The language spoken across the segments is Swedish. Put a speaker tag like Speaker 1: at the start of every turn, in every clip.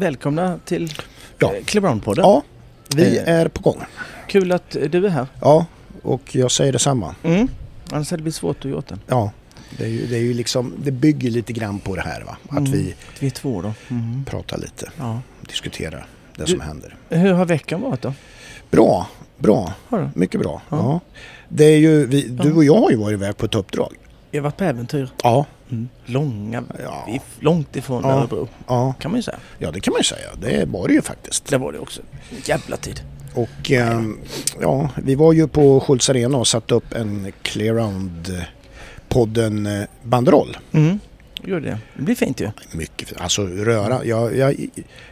Speaker 1: Välkomna till
Speaker 2: Ja.
Speaker 1: ja. Clearound-podden.
Speaker 2: Ja, vi
Speaker 1: Eh.
Speaker 2: är på gång.
Speaker 1: Kul att du är här.
Speaker 2: Ja, och jag säger detsamma.
Speaker 1: Mm. Annars hade det blivit svårt att göra den.
Speaker 2: Ja, det, är ju, det, är ju liksom, det bygger lite grann på det här va? Att
Speaker 1: Mm.
Speaker 2: vi
Speaker 1: Vi är två då. Mm.
Speaker 2: pratar lite,
Speaker 1: Ja.
Speaker 2: diskuterar det
Speaker 1: Du-
Speaker 2: som händer.
Speaker 1: Hur har veckan varit då?
Speaker 2: Bra, bra, mycket bra. Ja.
Speaker 1: Ja.
Speaker 2: Det är ju, vi, du och jag har ju varit iväg på ett uppdrag.
Speaker 1: Jag har varit på äventyr.
Speaker 2: Ja,
Speaker 1: Mm. Långa,
Speaker 2: Ja.
Speaker 1: vi är långt ifrån
Speaker 2: Ja.
Speaker 1: Örebro
Speaker 2: ja,
Speaker 1: kan man ju säga.
Speaker 2: ja det kan man ju säga. Det var det ju faktiskt.
Speaker 1: Det var det också. Jävla tid.
Speaker 2: Och ehm, ja, vi var ju på Schultz Arena och satte upp en Clearound podden eh, banderoll.
Speaker 1: Mm. Gjorde det. Det blir fint ju.
Speaker 2: Mycket fint. Alltså röra. Jag, jag,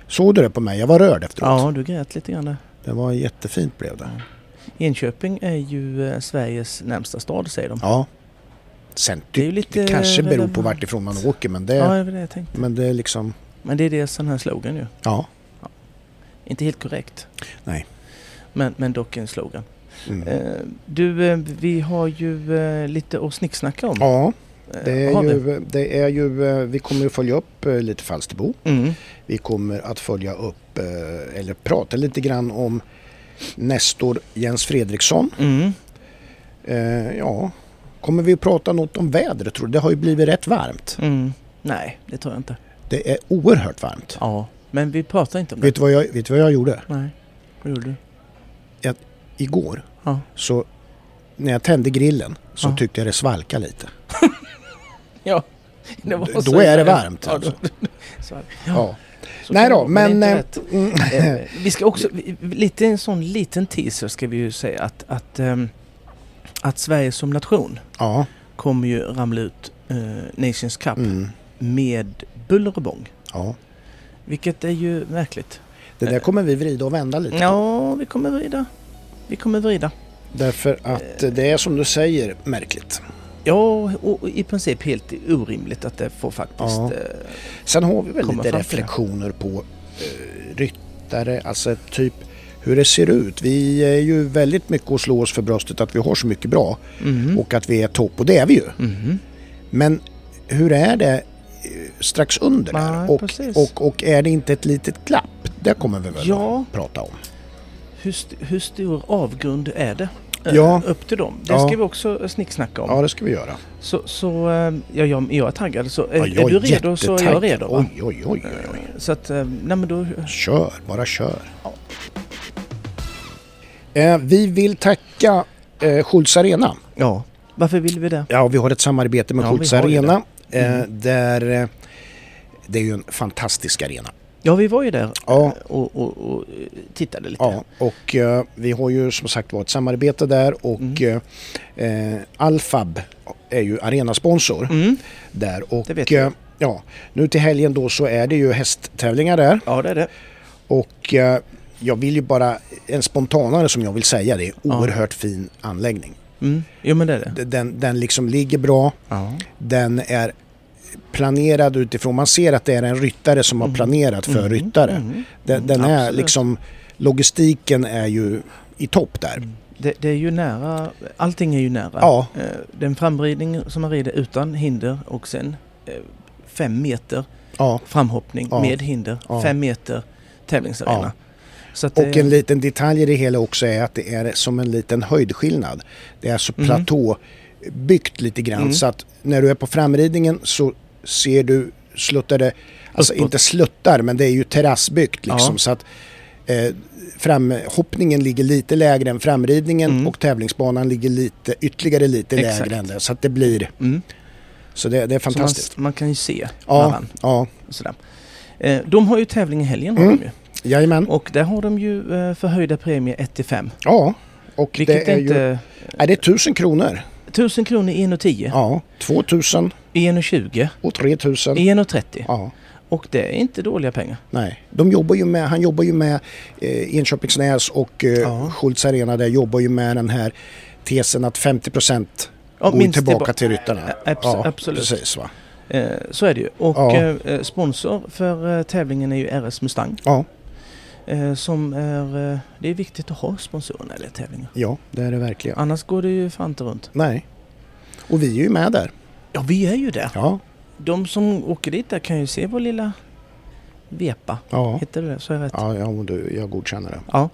Speaker 2: såg du det på mig? Jag var rörd efteråt.
Speaker 1: Ja, du grät lite grann där.
Speaker 2: Det var jättefint blev det.
Speaker 1: Enköping är ju eh, Sveriges närmsta stad säger de.
Speaker 2: Ja. Sen
Speaker 1: Det är lite
Speaker 2: det kanske beror på vart ifrån man åker men det,
Speaker 1: Ja, det det
Speaker 2: men det är liksom,
Speaker 1: Men det är det sån här slogan ju.
Speaker 2: ja.
Speaker 1: Inte helt korrekt.
Speaker 2: Nej.
Speaker 1: Men, men dock en slogan.
Speaker 2: Mm.
Speaker 1: Eh, du, eh, vi har ju eh, lite att snicksnacka om.
Speaker 2: Ja, det är, ju, det är ju, vi kommer ju följa upp lite Falsterbo.
Speaker 1: Mm.
Speaker 2: Vi kommer att följa upp, eller prata lite grann om Nestor Jens Fredriksson.
Speaker 1: Mm.
Speaker 2: Ja, kommer vi att prata något om vädret tror du? Det har ju blivit rätt varmt.
Speaker 1: Mm. Nej, det tror jag inte.
Speaker 2: Det är oerhört varmt.
Speaker 1: Ja, men vi pratar inte om det.
Speaker 2: Vet du vad jag, vet du vad jag gjorde?
Speaker 1: Nej, vad gjorde du?
Speaker 2: Igår
Speaker 1: Ja.
Speaker 2: så när jag tände grillen så
Speaker 1: Ja.
Speaker 2: tyckte jag det svalkade lite.
Speaker 1: Ja, det var
Speaker 2: Då
Speaker 1: så
Speaker 2: är det varmt,
Speaker 1: Ja,
Speaker 2: alltså.
Speaker 1: då, så, ja.
Speaker 2: Ja. Nej då, men...
Speaker 1: är
Speaker 2: eh,
Speaker 1: Eh, vi ska också, lite en sån liten teaser ska vi ju säga att, att, ehm, att Sverige som nation
Speaker 2: ja,
Speaker 1: kommer ju ramla ut eh, Nations Cup
Speaker 2: mm,
Speaker 1: med buller och bång.
Speaker 2: ja.
Speaker 1: Vilket är ju märkligt.
Speaker 2: Det där kommer vi vrida och vända lite på.
Speaker 1: Ja, vi kommer vrida. Vi kommer vrida.
Speaker 2: Därför att eh, det är som du säger märkligt.
Speaker 1: Ja, och i princip helt orimligt att det får faktiskt...
Speaker 2: Ja.
Speaker 1: eh,
Speaker 2: Sen har vi väl lite reflektioner på eh, ryttare, alltså typ hur det ser ut. Vi är ju väldigt mycket att slå oss för bröstet att vi har så mycket bra
Speaker 1: mhm,
Speaker 2: och att vi är topp och det är vi ju.
Speaker 1: mhm.
Speaker 2: Men hur är det eh, strax under
Speaker 1: Nej,
Speaker 2: där? Och, och, och är det inte ett litet glapp? Det kommer vi väl
Speaker 1: Ja.
Speaker 2: att prata om.
Speaker 1: Hur, st- hur stor avgrund är det? eh,
Speaker 2: Ja.
Speaker 1: Upp till dem. Det
Speaker 2: Ja.
Speaker 1: ska vi också snicksnacka om.
Speaker 2: Ja, det ska vi göra.
Speaker 1: Så, så eh, ja, jag, jag är taggad. Så, är,
Speaker 2: Ja,
Speaker 1: är du redo så är jag redo. Va?
Speaker 2: Oj, oj, oj, oj, oj.
Speaker 1: Så att, eh, nej men då...
Speaker 2: Kör, bara kör. Eh, vi vill tacka eh, Schultz Arena.
Speaker 1: Ja. Varför vill vi det?
Speaker 2: Ja, vi har ett samarbete med
Speaker 1: Ja,
Speaker 2: Schultz Arena. Eh,
Speaker 1: Mm.
Speaker 2: där, eh, det är ju en fantastisk arena.
Speaker 1: Ja, vi var ju där
Speaker 2: Ja.
Speaker 1: eh, och, och, och eh, tittade lite.
Speaker 2: Ja, och eh, vi har ju som sagt var ett samarbete där och
Speaker 1: Mm.
Speaker 2: eh, Alfab är ju arenasponsor
Speaker 1: Mm.
Speaker 2: där. Och
Speaker 1: Det
Speaker 2: eh, ja, nu till helgen då så är det ju hästtävlingar där
Speaker 1: Ja, det är det.
Speaker 2: och jag vill ju bara, en spontanare som jag vill säga, det är
Speaker 1: Ja.
Speaker 2: oerhört fin anläggning.
Speaker 1: Mm. Jo, men det är det.
Speaker 2: Den, den liksom ligger bra,
Speaker 1: Ja.
Speaker 2: den är planerad utifrån, man ser att det är en ryttare som har
Speaker 1: Mm.
Speaker 2: planerat för
Speaker 1: Mm.
Speaker 2: ryttare.
Speaker 1: Mm.
Speaker 2: Den, den är liksom, logistiken är ju i topp där.
Speaker 1: Mm. Det, det är ju nära, allting är ju nära.
Speaker 2: Ja.
Speaker 1: Eh, Den framridning som man rider utan hinder och sen eh, fem meter
Speaker 2: Ja,
Speaker 1: framhoppning
Speaker 2: Ja.
Speaker 1: med hinder, fem meter tävlingsarena. Att
Speaker 2: och
Speaker 1: det,
Speaker 2: en liten detalj i det hela också är att det är som en liten höjdskillnad. Det är alltså
Speaker 1: Mm.
Speaker 2: platåbyggt lite grann
Speaker 1: Mm.
Speaker 2: så att när du är på framridningen så ser du sluttade, alltså
Speaker 1: Uppåt.
Speaker 2: inte sluttar men det är ju terrassbyggt liksom
Speaker 1: Ja.
Speaker 2: så att eh, framhoppningen ligger lite lägre än framridningen
Speaker 1: Mm.
Speaker 2: och tävlingsbanan ligger lite, ytterligare lite
Speaker 1: Exakt.
Speaker 2: lägre än det. Så att det blir,
Speaker 1: mm.
Speaker 2: så det, det är
Speaker 1: Så man,
Speaker 2: fantastiskt.
Speaker 1: man kan ju se
Speaker 2: Ja, ja,
Speaker 1: Sådär. Eh, De har ju tävling i helgen har
Speaker 2: Mm.
Speaker 1: de ju.
Speaker 2: Jajamän.
Speaker 1: Och där har de ju eh, förhöjda premier 1-5.
Speaker 2: Ja, och
Speaker 1: Vilket
Speaker 2: det är
Speaker 1: inte...
Speaker 2: ju, är det 1000 kronor.
Speaker 1: 1000 kronor i 1,10.
Speaker 2: Ja, 2000
Speaker 1: I 1,20.
Speaker 2: och 3000.
Speaker 1: I 1,30.
Speaker 2: Ja,
Speaker 1: Och det är inte dåliga pengar.
Speaker 2: nej. De jobbar ju med, han jobbar ju med eh, Enköpingsnäs och eh,
Speaker 1: Ja.
Speaker 2: Schultz Arena där jobbar ju med den här tesen att 50%
Speaker 1: Ja,
Speaker 2: går tillbaka till ryttarna.
Speaker 1: Ja, abs- absolut.
Speaker 2: Precis va.
Speaker 1: Eh, Så är det ju. Och
Speaker 2: Ja.
Speaker 1: eh, sponsor för eh, tävlingen är ju RS Mustang.
Speaker 2: Ja,
Speaker 1: eh, Som är... eh, Det är viktigt att ha sponsorer när det är tävlingar.
Speaker 2: ja, det är det verkligen.
Speaker 1: Annars går det ju fan inte runt.
Speaker 2: Nej. Och vi är ju med där.
Speaker 1: Ja, vi är ju där.
Speaker 2: Ja,
Speaker 1: De som åker dit där kan ju se vår lilla Vepa.
Speaker 2: Ja,
Speaker 1: Heter det så jag rätt?
Speaker 2: ja, ja du, jag godkänner det.
Speaker 1: Ja.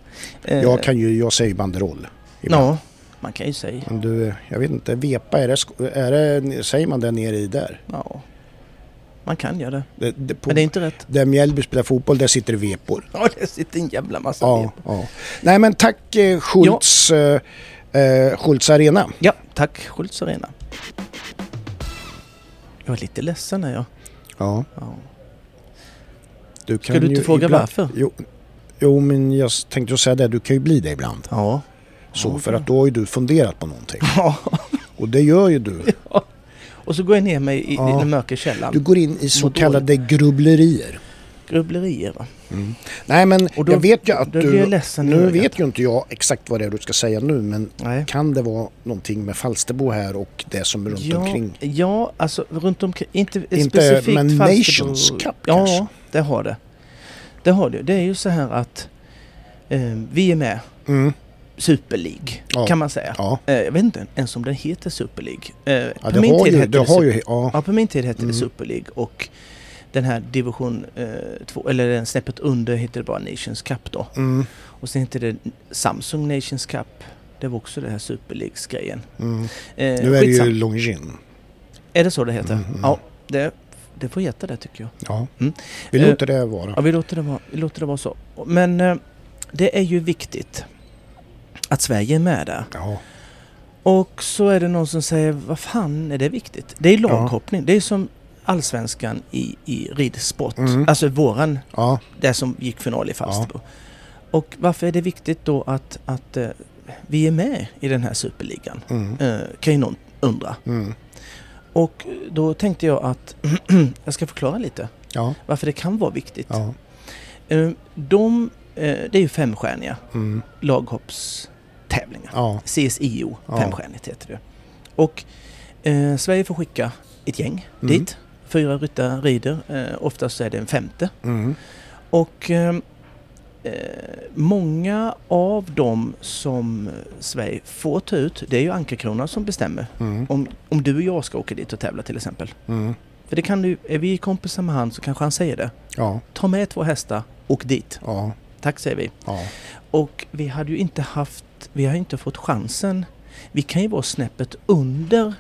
Speaker 1: Eh,
Speaker 2: Jag, kan ju, jag säger banderoll. ibland.
Speaker 1: Ja, man kan ju säga.
Speaker 2: Men du, jag vet inte, vepa, är det, är det, säger man det nere i där?
Speaker 1: Ja. Man kan göra det.
Speaker 2: Det, det, på,
Speaker 1: Men det är inte rätt.
Speaker 2: Där Mjällby spelar fotboll, där sitter det vepor.
Speaker 1: Ja, det sitter en jävla massa
Speaker 2: Ja,
Speaker 1: vepa.
Speaker 2: ja. Nej men tack eh, Schultz, eh, eh, Schultz Arena.
Speaker 1: Ja, tack Schultz Arena. Jag var lite ledsen när jag...
Speaker 2: Ja,
Speaker 1: Ja.
Speaker 2: du
Speaker 1: Ska du inte fråga
Speaker 2: ibland-
Speaker 1: varför?
Speaker 2: Jo, jo, men jag tänkte ju säga det, du kan ju bli det ibland.
Speaker 1: Ja.
Speaker 2: Så,
Speaker 1: Ja,
Speaker 2: för att då har ju du funderat på någonting.
Speaker 1: ja.
Speaker 2: Och det gör ju du.
Speaker 1: Och så går jag ner mig i,
Speaker 2: Ja.
Speaker 1: den mörka källaren.
Speaker 2: Du går in i så kallade grubblerier.
Speaker 1: Grubblerier va?
Speaker 2: Nej men
Speaker 1: Och då-
Speaker 2: jag vet ju att du...
Speaker 1: jag
Speaker 2: nu
Speaker 1: ögat.
Speaker 2: vet ju inte jag exakt vad det är du ska säga nu men
Speaker 1: Nej.
Speaker 2: kan det vara någonting med Falsterbo här och det som är runt
Speaker 1: ja,
Speaker 2: omkring?
Speaker 1: Ja, alltså runt omkring. Inte,
Speaker 2: Inte,
Speaker 1: specifikt
Speaker 2: men
Speaker 1: Falsterbo.
Speaker 2: Nations Cup
Speaker 1: Ja,
Speaker 2: kanske?
Speaker 1: det har det. Det har det. Det är ju så här att eh, vi är med
Speaker 2: Mm.
Speaker 1: Super League
Speaker 2: Ja.
Speaker 1: kan man säga.
Speaker 2: Ja,
Speaker 1: Eh, jag vet inte ens om den heter Super League. Eh,
Speaker 2: ja
Speaker 1: på min tid
Speaker 2: ju...
Speaker 1: hette
Speaker 2: Det
Speaker 1: det
Speaker 2: har
Speaker 1: Super-
Speaker 2: ju ja.
Speaker 1: Ja, på min tid hette
Speaker 2: Mm.
Speaker 1: det Super League och den här division 2, eller den snäppet under hette det bara Nations Cup då.
Speaker 2: Mm,
Speaker 1: Och sen hette det Samsung Nations Cup. Det var också det här Super Leagues-grejen.
Speaker 2: mm.
Speaker 1: Eh,
Speaker 2: Nu är det ju Longin.
Speaker 1: Är det så det heter?
Speaker 2: Mm, mm.
Speaker 1: Ja, det, det får heta det tycker jag.
Speaker 2: Ja.
Speaker 1: Mm.
Speaker 2: Vi
Speaker 1: Eh,
Speaker 2: låter det vara.
Speaker 1: Ja, vi låter det vara, vi låter det vara så. Men eh, det är ju viktigt att Sverige är med där.
Speaker 2: Ja.
Speaker 1: Och så är det någon som säger, vad fan är det viktigt? Det är laghoppning. Det är som allsvenskan i, i ridsport.
Speaker 2: Mm.
Speaker 1: Alltså våran,
Speaker 2: Ja.
Speaker 1: det som gick final i Falsterbo. Och varför är det viktigt då att, att eh, vi är med i den här superligan?
Speaker 2: Mm.
Speaker 1: Eh, kan ju någon undra.
Speaker 2: Mm.
Speaker 1: Och då tänkte jag att jag ska förklara lite
Speaker 2: Ja.
Speaker 1: varför det kan vara viktigt.
Speaker 2: Ja.
Speaker 1: Eh, De, det är ju femstjärniga
Speaker 2: Mm.
Speaker 1: Laghoppstävlingar.
Speaker 2: Ja.
Speaker 1: CSIO,
Speaker 2: Ja.
Speaker 1: femstjärnigt heter det. Och eh, Sverige får skicka ett gäng
Speaker 2: Mm.
Speaker 1: dit. Fyra ryttare rider, eh, oftast är det en femte.
Speaker 2: Mm.
Speaker 1: Och eh, eh, många av dem som Sverige får ta ut, det är ju Ankarkrona som bestämmer.
Speaker 2: Mm.
Speaker 1: Om, om du och jag ska åka dit och tävla till exempel.
Speaker 2: Mm.
Speaker 1: För det kan du, är vi kompisar med han så kanske han säger det.
Speaker 2: Ja.
Speaker 1: Ta med två hästar, åk dit.
Speaker 2: Ja.
Speaker 1: Tack säger vi.
Speaker 2: Ja.
Speaker 1: Och vi hade ju inte haft, vi har inte fått chansen. Vi kan ju vara snäppet under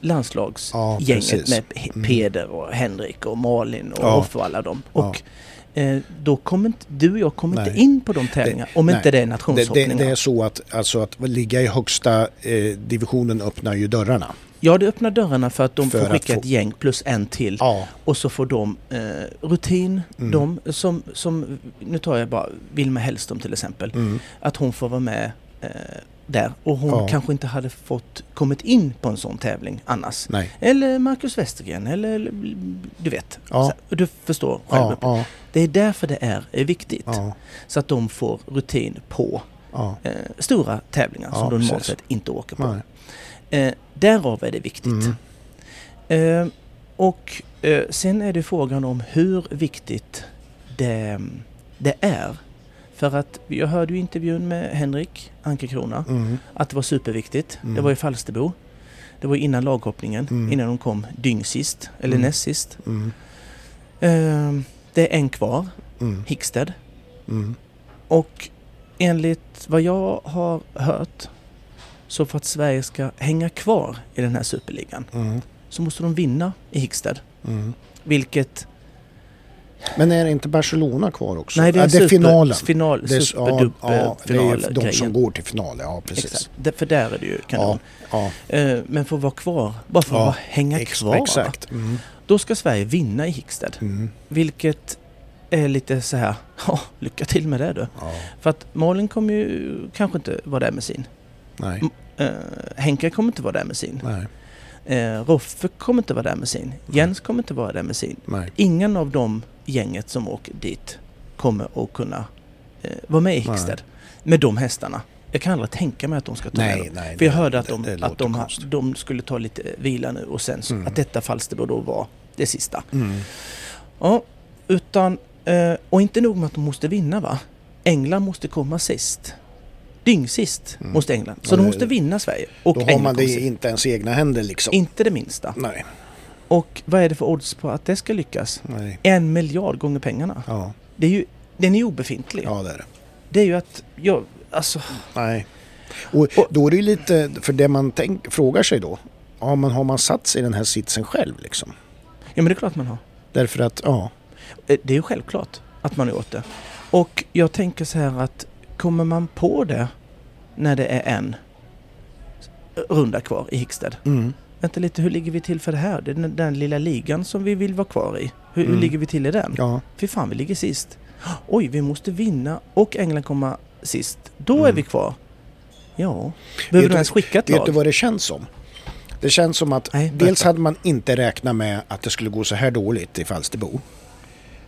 Speaker 1: landslagsgänget
Speaker 2: Ja,
Speaker 1: med
Speaker 2: Mm.
Speaker 1: Peder och Henrik och Malin och
Speaker 2: Ja.
Speaker 1: Offe och alla dem. Och då kommer inte, du och jag kommer
Speaker 2: Nej.
Speaker 1: inte in på de tävlingarna om
Speaker 2: nej.
Speaker 1: inte det är
Speaker 2: Det, det,
Speaker 1: nationshoppningar.
Speaker 2: det är så att, alltså att ligga i högsta eh, divisionen öppnar ju dörrarna.
Speaker 1: Ja, det öppnar dörrarna för att de
Speaker 2: För
Speaker 1: får skicka
Speaker 2: få-
Speaker 1: ett gäng plus en till.
Speaker 2: Ja.
Speaker 1: Och så får de eh, rutin.
Speaker 2: Mm.
Speaker 1: De som, som, nu tar jag bara Vilma Hellström till exempel.
Speaker 2: Mm.
Speaker 1: Att hon får vara med eh, där. Och hon
Speaker 2: Ja.
Speaker 1: kanske inte hade fått kommit in på en sån tävling annars.
Speaker 2: Nej.
Speaker 1: Eller Marcus Westergren eller du vet.
Speaker 2: Ja.
Speaker 1: Så, du förstår själv.
Speaker 2: Ja.
Speaker 1: Det är därför det är, är viktigt. Så att de får rutin på eh, stora tävlingar som de normalt sett inte åker på. Eh, därav är det viktigt.
Speaker 2: Mm.
Speaker 1: Eh, och eh, sen är det frågan om hur viktigt det, det är. För att jag hörde ju intervjun med Henrik Ankerkrona
Speaker 2: Mm.
Speaker 1: att det var superviktigt.
Speaker 2: Mm.
Speaker 1: Det var i Falsterbo. Det var innan laghoppningen,
Speaker 2: Mm.
Speaker 1: innan de kom dyng sist, eller
Speaker 2: Mm.
Speaker 1: näst sist. Eh, det är en kvar,
Speaker 2: Mm.
Speaker 1: Hicksted.
Speaker 2: Mm.
Speaker 1: Och enligt vad jag har hört så för att Sverige ska hänga kvar i den här superligan så måste de vinna i Hicksted.
Speaker 2: Mm.
Speaker 1: Vilket...
Speaker 2: Men är det inte Barcelona kvar också?
Speaker 1: Nej, det är,
Speaker 2: är
Speaker 1: super,
Speaker 2: finalen.
Speaker 1: Final,
Speaker 2: Det är, ja, ja, det är
Speaker 1: final
Speaker 2: de som går till final. Ja, precis.
Speaker 1: Exakt. Det, för där är det ju kanon.
Speaker 2: Ja, ja,
Speaker 1: Eh, men för att vara kvar, bara för att
Speaker 2: Ja,
Speaker 1: hänga
Speaker 2: ex-
Speaker 1: kvar.
Speaker 2: Exakt. Mm.
Speaker 1: Då ska Sverige vinna i Hicksted.
Speaker 2: Mm.
Speaker 1: Vilket är lite så här, ja, lycka till med det du. För att Malin kommer ju kanske inte vara där med sin.
Speaker 2: nej,
Speaker 1: Uh, Henke kommer inte vara där med sin.
Speaker 2: nej,
Speaker 1: Uh, Roffe kommer inte vara där med sin. Jens kommer inte vara där med sin.
Speaker 2: nej.
Speaker 1: Ingen av de gänget som åker dit kommer att kunna eh, vara med i Hicksted. Med de hästarna. Jag kan aldrig tänka mig att de ska ta med
Speaker 2: Nej,
Speaker 1: dem.
Speaker 2: nej.
Speaker 1: För jag
Speaker 2: det-
Speaker 1: hörde att
Speaker 2: det-
Speaker 1: de,
Speaker 2: det
Speaker 1: att
Speaker 2: låter
Speaker 1: de, de skulle ta lite vila nu och sen
Speaker 2: Mm.
Speaker 1: att detta Falsterbo då var det sista.
Speaker 2: Mm.
Speaker 1: Ja, utan, eh, och inte nog med att de måste vinna va. England måste komma sist. Dyng sist
Speaker 2: Mm.
Speaker 1: måste England. Så de
Speaker 2: det-
Speaker 1: måste vinna Sverige. Och
Speaker 2: Då har
Speaker 1: England
Speaker 2: man det inte ens i egna händer liksom.
Speaker 1: Inte det minsta.
Speaker 2: Nej.
Speaker 1: Och vad är det för odds på att det ska lyckas?
Speaker 2: Nej.
Speaker 1: En miljard gånger pengarna.
Speaker 2: Ja,
Speaker 1: Det är ju, den är ju obefintlig.
Speaker 2: ja det är det.
Speaker 1: Det är ju att, ja, alltså,
Speaker 2: Nej. Och
Speaker 1: Och-
Speaker 2: då är det ju lite, för det man tänk, frågar sig då, ja men har man satt sig i den här sitsen själv liksom?
Speaker 1: ja men det är klart man har.
Speaker 2: Därför att, ja,
Speaker 1: Eh, Det är ju självklart att man har gjort det. Och jag tänker så här att kommer man på det när det är en runda kvar i Hickstead.
Speaker 2: mm,
Speaker 1: Vänta lite, hur ligger vi till för det här? Det är den, den lilla ligan som vi vill vara kvar i. Hur, hur
Speaker 2: Mm.
Speaker 1: ligger vi till i den?
Speaker 2: ja,
Speaker 1: Fy fan, vi ligger sist. Oj, vi måste vinna och England komma sist. Då är
Speaker 2: Mm.
Speaker 1: vi kvar. Ja. Behöver
Speaker 2: du-
Speaker 1: du ens skicka ett
Speaker 2: vet
Speaker 1: lag?
Speaker 2: du vad det känns som? Det känns som att
Speaker 1: Nej,
Speaker 2: dels hade man inte räknat med att det skulle gå så här dåligt i Falsterbo.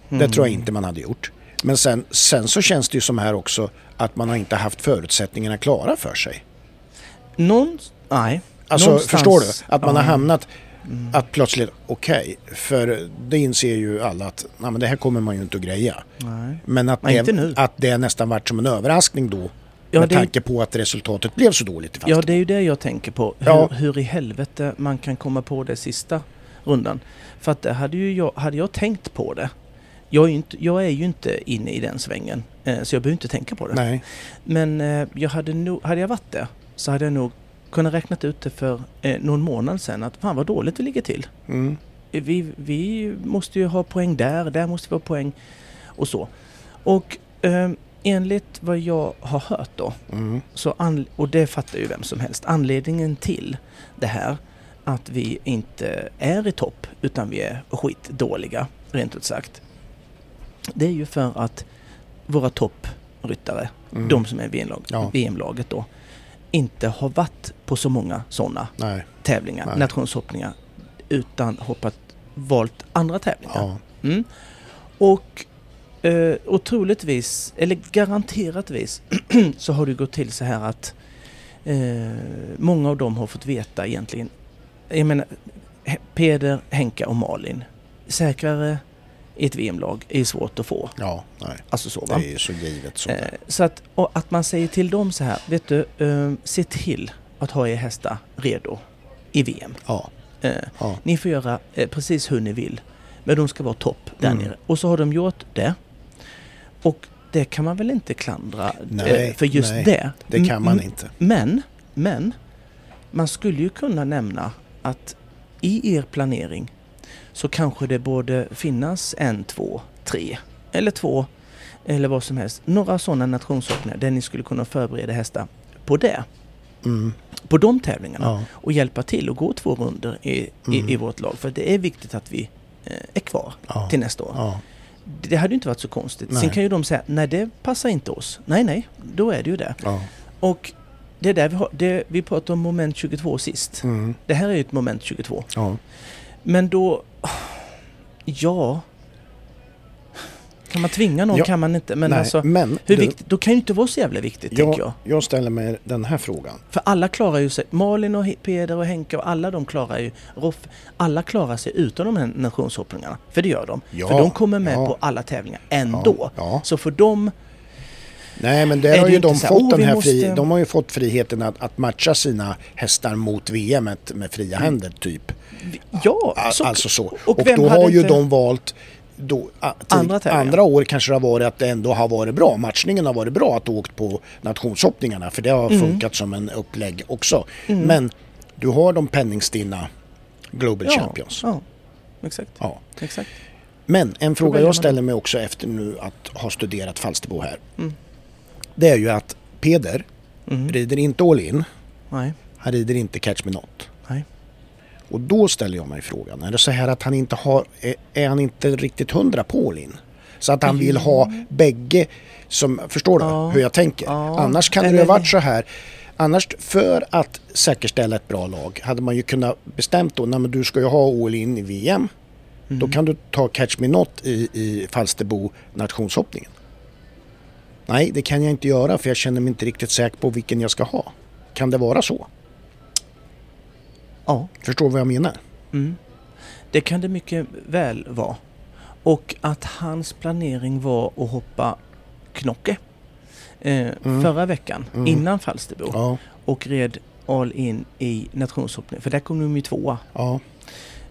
Speaker 2: Det
Speaker 1: Mm.
Speaker 2: tror jag inte man hade gjort. Men sen, sen så känns det ju som här också att man har inte haft förutsättningarna klara för sig.
Speaker 1: Någon... Nej.
Speaker 2: Alltså
Speaker 1: Någonstans-
Speaker 2: förstår du? Att man har
Speaker 1: Ja.
Speaker 2: hamnat
Speaker 1: Mm.
Speaker 2: att plötsligt, okej, för det inser ju alla att nej, men det här kommer man ju inte att greja.
Speaker 1: Nej.
Speaker 2: Men att,
Speaker 1: Nej,
Speaker 2: det, att det nästan varit som en överraskning då
Speaker 1: Ja,
Speaker 2: med
Speaker 1: det-
Speaker 2: tanke på att resultatet blev så dåligt i
Speaker 1: Ja, det är ju det jag tänker på. Hur,
Speaker 2: Ja.
Speaker 1: hur i helvete man kan komma på det sista rundan. För att det hade ju jag, hade jag tänkt på det. Jag är ju inte, jag är ju inte inne i den svängen. Eh, så jag behöver inte tänka på det.
Speaker 2: Nej,
Speaker 1: Men eh, jag hade, nog, hade jag varit det så hade jag nog kunnat räknat ut det för eh, någon månad sedan. Att fan vad dåligt vi ligger till.
Speaker 2: mm,
Speaker 1: Eh, Vi, vi måste ju ha poäng där, där måste vi ha poäng och så. Och eh, enligt vad jag har hört då
Speaker 2: mm,
Speaker 1: så an, och det fattar ju vem som helst. Anledningen till det här, att vi inte är i topp utan vi är skitdåliga, rent ut sagt. Det är ju för att våra toppryttare,
Speaker 2: mm.
Speaker 1: de som är VM-lag,
Speaker 2: Ja.
Speaker 1: VM-laget då, inte har varit på så många sådana
Speaker 2: Nej,
Speaker 1: tävlingar,
Speaker 2: Nej.
Speaker 1: nationshoppningar, utan hoppat, valt andra tävlingar.
Speaker 2: ja.
Speaker 1: Mm. Och, eh, och troligtvis, eller garanteratvis, så har det gått till så här att eh, många av dem har fått veta egentligen, jag menar Peder, Henka och Malin, säkrare i ett VM-lag är svårt att få.
Speaker 2: Ja, nej.
Speaker 1: Alltså så va?
Speaker 2: Det är så givet så.
Speaker 1: Eh, så att, och att man säger till dem så här, vet du, eh, se till att ha er hästar redo i VM.
Speaker 2: Ja,
Speaker 1: Eh,
Speaker 2: ja.
Speaker 1: ni får göra eh, precis hur ni vill. Men de ska vara topp där
Speaker 2: Mm.
Speaker 1: nere. Och så har de gjort det. Och det kan man väl inte klandra
Speaker 2: Nej,
Speaker 1: eh, för just
Speaker 2: nej,
Speaker 1: det.
Speaker 2: Det kan man inte.
Speaker 1: Men, men, man skulle ju kunna nämna att i er planering så kanske det borde finnas en, två, tre eller två eller vad som helst. Några sådana nationshoppningar där ni skulle kunna förbereda hästar på det.
Speaker 2: Mm,
Speaker 1: På de tävlingarna
Speaker 2: ja,
Speaker 1: och hjälpa till och gå två runder i,
Speaker 2: Mm.
Speaker 1: i, i vårt lag. För det är viktigt att vi eh, är kvar
Speaker 2: ja,
Speaker 1: till nästa år.
Speaker 2: ja,
Speaker 1: Det hade ju inte varit så konstigt.
Speaker 2: Nej.
Speaker 1: Sen kan ju de säga, nej det passar inte oss. Nej, nej, då är det ju det. Och det är där vi har, det, vi pratade om moment 22 sist.
Speaker 2: Mm,
Speaker 1: Det här är ju ett moment 22.
Speaker 2: ja.
Speaker 1: Men då, ja. Kan man tvinga någon
Speaker 2: Ja,
Speaker 1: kan man inte. Men
Speaker 2: Nej,
Speaker 1: alltså,
Speaker 2: men
Speaker 1: hur
Speaker 2: du,
Speaker 1: viktigt, då kan ju inte vara så jävla viktigt tänker jag.
Speaker 2: jag, jag ställer mig den här frågan.
Speaker 1: För alla klarar ju sig, Malin och Peder och Henke och alla de klarar ju, Roff, alla klarar sig utan de här nationshoppningarna. För det gör de.
Speaker 2: Ja,
Speaker 1: för de kommer med
Speaker 2: ja.
Speaker 1: på alla tävlingar ändå. Så för dem,
Speaker 2: Nej men där
Speaker 1: Är
Speaker 2: har ju de
Speaker 1: så här,
Speaker 2: fått
Speaker 1: "Åh,
Speaker 2: den här
Speaker 1: måste-"
Speaker 2: fri, de har ju fått friheten att, att matcha sina hästar mot VM med
Speaker 1: Mm.
Speaker 2: fria händer typ.
Speaker 1: Ja, så,
Speaker 2: alltså så.
Speaker 1: och
Speaker 2: Och, då har ju
Speaker 1: inte-
Speaker 2: de valt då,
Speaker 1: Andra
Speaker 2: andra,
Speaker 1: tävlingar.
Speaker 2: år kanske det har varit att det ändå har varit bra. Matchningen har varit bra att du åkt på nationshoppningarna för det har
Speaker 1: Mm.
Speaker 2: funkat som en upplägg också. Men du har de penningstinna Global
Speaker 1: ja,
Speaker 2: Champions.
Speaker 1: Ja, exakt.
Speaker 2: Ja.
Speaker 1: exakt.
Speaker 2: Men en fråga jag ställer mig också efter nu att ha studerat Falsterbo här.
Speaker 1: Mm.
Speaker 2: Det är ju att Peder
Speaker 1: Mm.
Speaker 2: rider inte all in.
Speaker 1: Nej,
Speaker 2: Han rider inte catch me not. Och då ställer jag mig frågan, är det så här att han inte har, är, han inte riktigt hundra på in? Så att han vill ha bägge som, förstår du
Speaker 1: Ja.
Speaker 2: hur jag tänker?
Speaker 1: Ja.
Speaker 2: Annars kan det ju ha varit så här, annars för att säkerställa ett bra lag hade man ju kunnat bestämt då, nej men du ska ju ha all in i VM.
Speaker 1: Mm.
Speaker 2: Då kan du ta catch me not i, i Falsterbo nationshoppningen. Nej, det kan jag inte göra för jag känner mig inte riktigt säker på vilken jag ska ha. Kan det vara så?
Speaker 1: Ja.
Speaker 2: Förstår vad jag menar?
Speaker 1: Mm. Det kan det mycket väl vara. Och att hans planering var att hoppa knocke eh,
Speaker 2: Mm.
Speaker 1: förra veckan
Speaker 2: Mm.
Speaker 1: innan Falsterbo
Speaker 2: Ja,
Speaker 1: och red all in i nationshoppning. För där kom de ju tvåa.
Speaker 2: ja.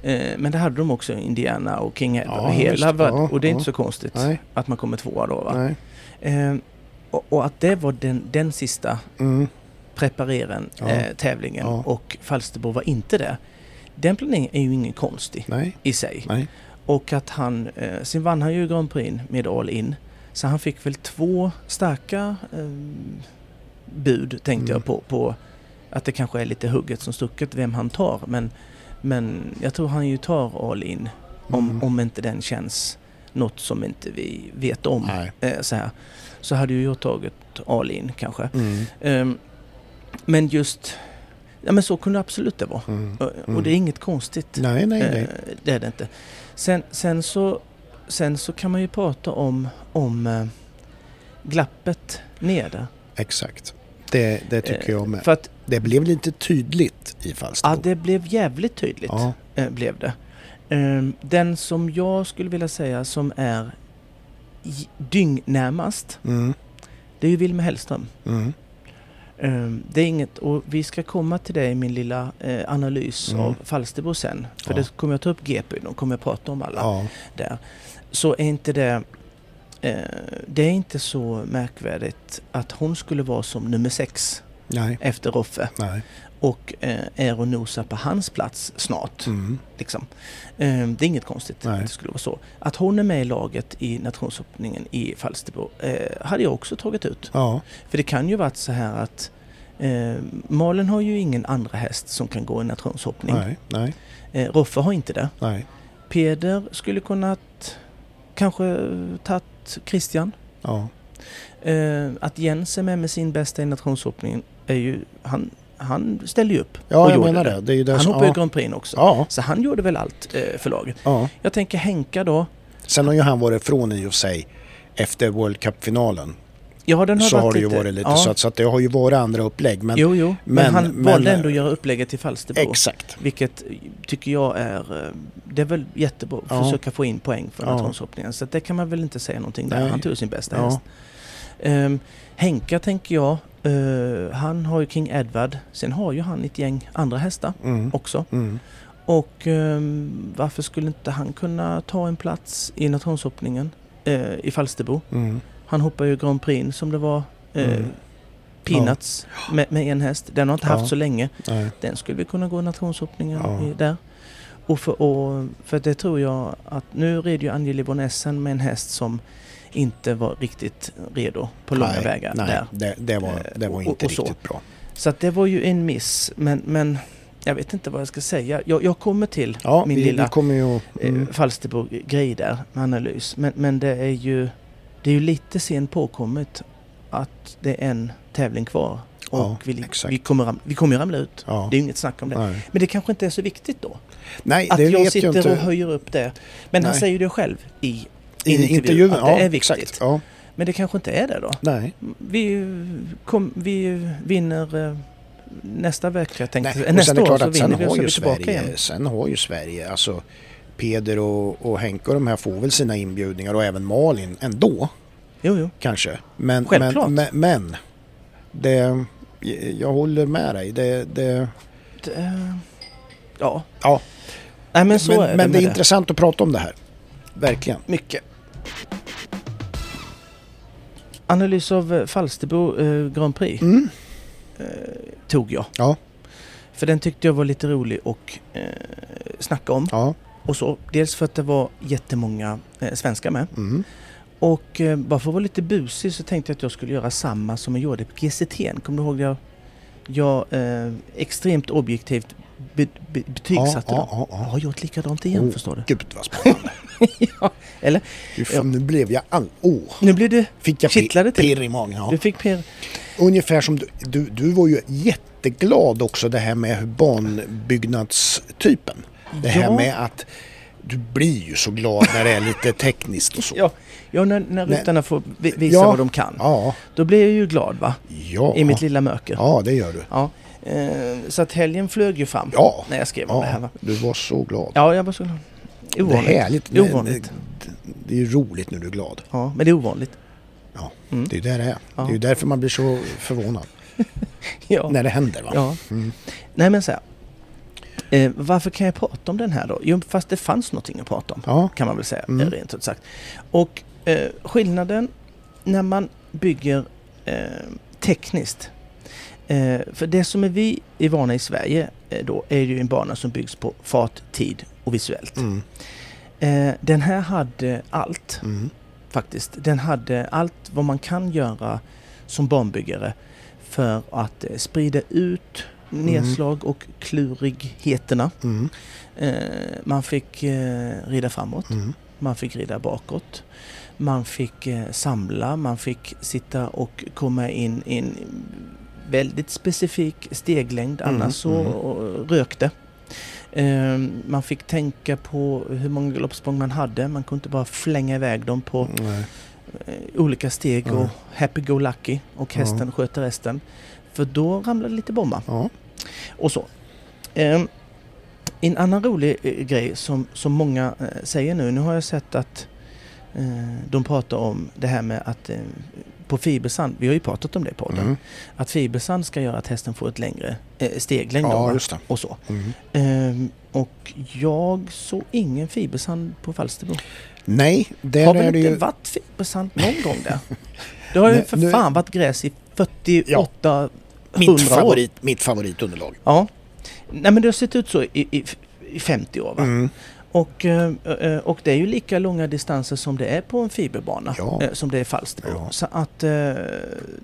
Speaker 1: Eh, men det hade de också Indiana och King Edward
Speaker 2: Ja,
Speaker 1: och hela.
Speaker 2: Ja,
Speaker 1: och det är inte så konstigt
Speaker 2: Nej,
Speaker 1: att man kommer tvåa då. Va? Eh, och, och att det var den, den sista
Speaker 2: Mm,
Speaker 1: prepareren,
Speaker 2: Ja.
Speaker 1: eh, tävlingen
Speaker 2: Ja.
Speaker 1: och Falsterbo var inte det. Den planeringen är ju ingen konstig
Speaker 2: nej,
Speaker 1: i sig.
Speaker 2: nej.
Speaker 1: Och att han, eh, sen vann han ju Grand Prix med All In. Så han fick väl två starka eh, bud tänkte
Speaker 2: Mm.
Speaker 1: jag på, på att det kanske är lite hugget som stucket vem han tar. Men, men jag tror han ju tar All In om,
Speaker 2: Mm.
Speaker 1: om inte den känns något som inte vi vet om. Eh, så, här. så hade ju jag tagit All In kanske.
Speaker 2: Mm,
Speaker 1: Ehm, men just, ja men så kunde absolut det vara.
Speaker 2: mm.
Speaker 1: Och,
Speaker 2: Mm.
Speaker 1: och det är inget konstigt.
Speaker 2: Nej, nej,
Speaker 1: Eh,
Speaker 2: nej.
Speaker 1: det är det inte. Sen, sen, så, sen så kan man ju prata om, om eh, glappet nere.
Speaker 2: Exakt. Det, det tycker jag med.
Speaker 1: För att
Speaker 2: Det blev lite tydligt i Falsterbo.
Speaker 1: ja, det blev jävligt tydligt.
Speaker 2: Ja.
Speaker 1: Eh, blev det. Ehm, den som jag skulle vilja säga som är dyngnärmast,
Speaker 2: Mm,
Speaker 1: det är ju Wilmer Hellström.
Speaker 2: mm,
Speaker 1: det är inget, och vi ska komma till det i min lilla eh, analys
Speaker 2: Mm.
Speaker 1: av Falsterbo sen. För
Speaker 2: Ja.
Speaker 1: det kommer jag ta upp GP, då kommer jag prata om alla.
Speaker 2: ja.
Speaker 1: där. Så är inte det... Eh, det är inte så märkvärdigt att hon skulle vara som nummer sex
Speaker 2: Nej,
Speaker 1: efter Roffe
Speaker 2: nej.
Speaker 1: Och eh, är och nosar på hans plats snart.
Speaker 2: Mm,
Speaker 1: Liksom. Eh, det är inget konstigt
Speaker 2: Nej.
Speaker 1: att det skulle vara så. Att hon är med i laget i nationshoppningen i Falsterbo eh, hade jag också tagit ut.
Speaker 2: ja.
Speaker 1: För det kan ju varit så här att eh, Malen har ju ingen andra häst som kan gå i nationshoppning.
Speaker 2: Nej, nej,
Speaker 1: Eh, Roffe har inte det.
Speaker 2: nej.
Speaker 1: Peder skulle kunnat kanske tagit Christian.
Speaker 2: Ja.
Speaker 1: Eh, att Jens är med med sin bästa i nationshoppningen är ju... Han, han ställde ju upp.
Speaker 2: Ja,
Speaker 1: och
Speaker 2: jag
Speaker 1: gjorde
Speaker 2: menar det. det är ju det
Speaker 1: Han hoppade ju
Speaker 2: ja.
Speaker 1: Grand Prix också.
Speaker 2: Ja,
Speaker 1: Så han gjorde väl allt eh, för laget.
Speaker 2: ja.
Speaker 1: Jag tänker Henka då.
Speaker 2: Sen har ju han varit från i och sig efter World Cup-finalen.
Speaker 1: Ja, den har
Speaker 2: Så
Speaker 1: varit
Speaker 2: har det ju
Speaker 1: lite,
Speaker 2: varit lite
Speaker 1: ja,
Speaker 2: så att, så att det har ju varit andra upplägg. Men
Speaker 1: jo, jo. Men,
Speaker 2: men-
Speaker 1: han
Speaker 2: men-
Speaker 1: valde ändå att göra upplägget till Falsterbo.
Speaker 2: exakt.
Speaker 1: Vilket tycker jag är... eh, Det är väl jättebra att
Speaker 2: Ja.
Speaker 1: försöka få in poäng för
Speaker 2: Ja.
Speaker 1: nationshoppningen. Så att det kan man väl inte säga någonting där.
Speaker 2: Nej.
Speaker 1: Han tog sin bästa
Speaker 2: Ja.
Speaker 1: häst. Um, Henka tänker jag, eh, han har ju King Edward. Sen har ju han ett gäng andra hästar
Speaker 2: Mm.
Speaker 1: också.
Speaker 2: Mm.
Speaker 1: Och ehm, varför skulle inte han kunna ta en plats i nationshoppningen eh, i Falsterbo?
Speaker 2: Mm.
Speaker 1: Han hoppar ju Grand Prix som det var
Speaker 2: Mm.
Speaker 1: Peanuts med, med en häst. Den har inte
Speaker 2: Ja.
Speaker 1: haft så länge.
Speaker 2: Nej.
Speaker 1: Den skulle vi kunna gå nationshoppningen
Speaker 2: Ja.
Speaker 1: där. Och för, och för det tror jag att nu red ju Angeli von Essen med en häst som inte var riktigt redo på långa
Speaker 2: nej,
Speaker 1: vägar
Speaker 2: nej,
Speaker 1: där.
Speaker 2: Det, det, var, det var
Speaker 1: Och-
Speaker 2: inte
Speaker 1: och så.
Speaker 2: riktigt bra.
Speaker 1: Så att det var ju en miss. Men, men jag vet inte vad jag ska säga. Jag, jag kommer till
Speaker 2: Ja,
Speaker 1: min
Speaker 2: vi,
Speaker 1: lilla
Speaker 2: vi ju...
Speaker 1: eh,
Speaker 2: Mm.
Speaker 1: Falsterbo-grej där med analys. Men, men det är ju det är ju lite sent påkommet att det är en tävling kvar. Och
Speaker 2: Ja,
Speaker 1: vi, vi, kommer, ram- vi kommer ramla ut.
Speaker 2: Ja.
Speaker 1: Det är inget snack om det.
Speaker 2: Nej,
Speaker 1: Men det kanske inte är så viktigt då.
Speaker 2: nej
Speaker 1: Att
Speaker 2: det
Speaker 1: jag
Speaker 2: vet jag
Speaker 1: sitter
Speaker 2: inte.
Speaker 1: och höjer upp det. Men han
Speaker 2: Nej.
Speaker 1: säger det själv i
Speaker 2: I
Speaker 1: intervjun,
Speaker 2: intervjun,
Speaker 1: att det
Speaker 2: ja,
Speaker 1: är viktigt.
Speaker 2: exakt. Ja,
Speaker 1: Men det kanske inte är det då.
Speaker 2: nej.
Speaker 1: Vi, kom, vi vinner eh, nästa vecka tänkte
Speaker 2: nej.
Speaker 1: Nästa år så vinner vi och så är vi tillbaka
Speaker 2: Sverige,
Speaker 1: igen.
Speaker 2: sen har ju Sverige, alltså Peder och, och Henke och de här får väl sina inbjudningar och även Malin ändå
Speaker 1: Jo, jo.
Speaker 2: kanske. Men,
Speaker 1: Självklart.
Speaker 2: men, men, men det, jag håller med dig. Det, det,
Speaker 1: Det, ja.
Speaker 2: ja,
Speaker 1: Nej men så
Speaker 2: men, men det är intressant att prata om det här. Verkligen.
Speaker 1: Mycket. Analys av eh, Falsterbo eh, Grand Prix
Speaker 2: Mm.
Speaker 1: eh, tog jag.
Speaker 2: Ja.
Speaker 1: För den tyckte jag var lite rolig och eh, snacka om.
Speaker 2: Ja.
Speaker 1: Och så. Dels för att det var jättemånga eh, svenskar med.
Speaker 2: Mm.
Speaker 1: Och eh, bara för att vara lite busig så tänkte jag att jag skulle göra samma som jag gjorde på GCT. Kommer du ihåg? Jag, jag eh, extremt objektivt be, be, betygsatte
Speaker 2: Ja,
Speaker 1: dem.
Speaker 2: ja, ja,
Speaker 1: Jag
Speaker 2: ja.
Speaker 1: har gjort likadant igen
Speaker 2: Oh.
Speaker 1: förstår du.
Speaker 2: Gud vad spännande.
Speaker 1: ja, eller?
Speaker 2: Fy fan, Nu blev jag all... Åh!
Speaker 1: Nu blir du...
Speaker 2: Fick jag
Speaker 1: Kittlade till.
Speaker 2: pirr i magen. Ja.
Speaker 1: Du fick Per...
Speaker 2: Ungefär som du, du, du var ju jätteglad också det här med banbyggnadstypen. Det här
Speaker 1: Ja.
Speaker 2: med att du blir ju så glad när det är lite tekniskt och så.
Speaker 1: Ja, ja när, när ryttarna får vi- visa
Speaker 2: Ja.
Speaker 1: vad de kan.
Speaker 2: Ja,
Speaker 1: Då blir jag ju glad va?
Speaker 2: ja.
Speaker 1: I mitt lilla mörker.
Speaker 2: Ja, det gör du.
Speaker 1: Ja. Eh, så att helgen flög ju fram
Speaker 2: Ja,
Speaker 1: när jag skrev om det här va?
Speaker 2: du var så glad.
Speaker 1: Ja, jag var så glad.
Speaker 2: det är
Speaker 1: Ovanligt.
Speaker 2: härligt.
Speaker 1: Ovanligt.
Speaker 2: Det, det är roligt när du är glad.
Speaker 1: Ja, men det är ovanligt.
Speaker 2: Ja,
Speaker 1: Mm.
Speaker 2: det är där det är.
Speaker 1: Ja.
Speaker 2: Det är därför man blir så förvånad
Speaker 1: Ja.
Speaker 2: när det händer. Va?
Speaker 1: ja.
Speaker 2: Mm.
Speaker 1: Nej men så här. Eh, varför kan jag prata om den här då? Jo, fast det fanns någonting att prata om.
Speaker 2: Ja.
Speaker 1: Kan man väl säga,
Speaker 2: Mm.
Speaker 1: rent ut sagt. Och eh, skillnaden när man bygger eh, tekniskt. Eh, för det som är vi är vana i Sverige eh, då är ju en bana som byggs på fart, tid och visuellt.
Speaker 2: Mm.
Speaker 1: Eh, den här hade allt
Speaker 2: Mm.
Speaker 1: faktiskt. Den hade allt vad man kan göra som banbyggare för att eh, sprida ut nedslag och klurigheterna.
Speaker 2: Mm.
Speaker 1: Eh, man fick eh, rida framåt,
Speaker 2: Mm.
Speaker 1: man fick rida bakåt. Man fick samla, man fick sitta och komma in i en väldigt specifik steglängd,
Speaker 2: Mm,
Speaker 1: annars så
Speaker 2: mm.
Speaker 1: rök det. Eh, man fick tänka på hur många galoppsprång man hade, man kunde inte bara flänga iväg dem på
Speaker 2: Nej.
Speaker 1: eh, olika steg
Speaker 2: Ja.
Speaker 1: och happy-go-lucky och
Speaker 2: Ja.
Speaker 1: hästen sköter resten. För då ramlade lite bomba
Speaker 2: Ja.
Speaker 1: och så. Ehm, en annan rolig eh, grej som, som många eh, säger nu, nu har jag sett att de pratar om det här med att på fibersand, vi har ju pratat om det på podden,
Speaker 2: Mm.
Speaker 1: att fibersand ska göra att hästen får ett längre eh, steglängd
Speaker 2: ja,
Speaker 1: och så.
Speaker 2: Mm.
Speaker 1: Ehm, och jag såg ingen fibersand på Falsterbo.
Speaker 2: Nej, där
Speaker 1: har väl
Speaker 2: är det
Speaker 1: inte
Speaker 2: ju...
Speaker 1: varit fibersand någon gång där? Det har ju för
Speaker 2: nu-
Speaker 1: fan varit gräs i 48
Speaker 2: Mitt,
Speaker 1: 100 år.
Speaker 2: favorit, mitt favoritunderlag.
Speaker 1: Ja. Nej men det har sett ut så i, i, i 50 år va?
Speaker 2: Mm.
Speaker 1: Och, eh, eh, och det är ju lika långa distanser som det är på en fiberbana.
Speaker 2: Ja.
Speaker 1: eh, Som det är i Falsterbo.
Speaker 2: Ja.
Speaker 1: Så att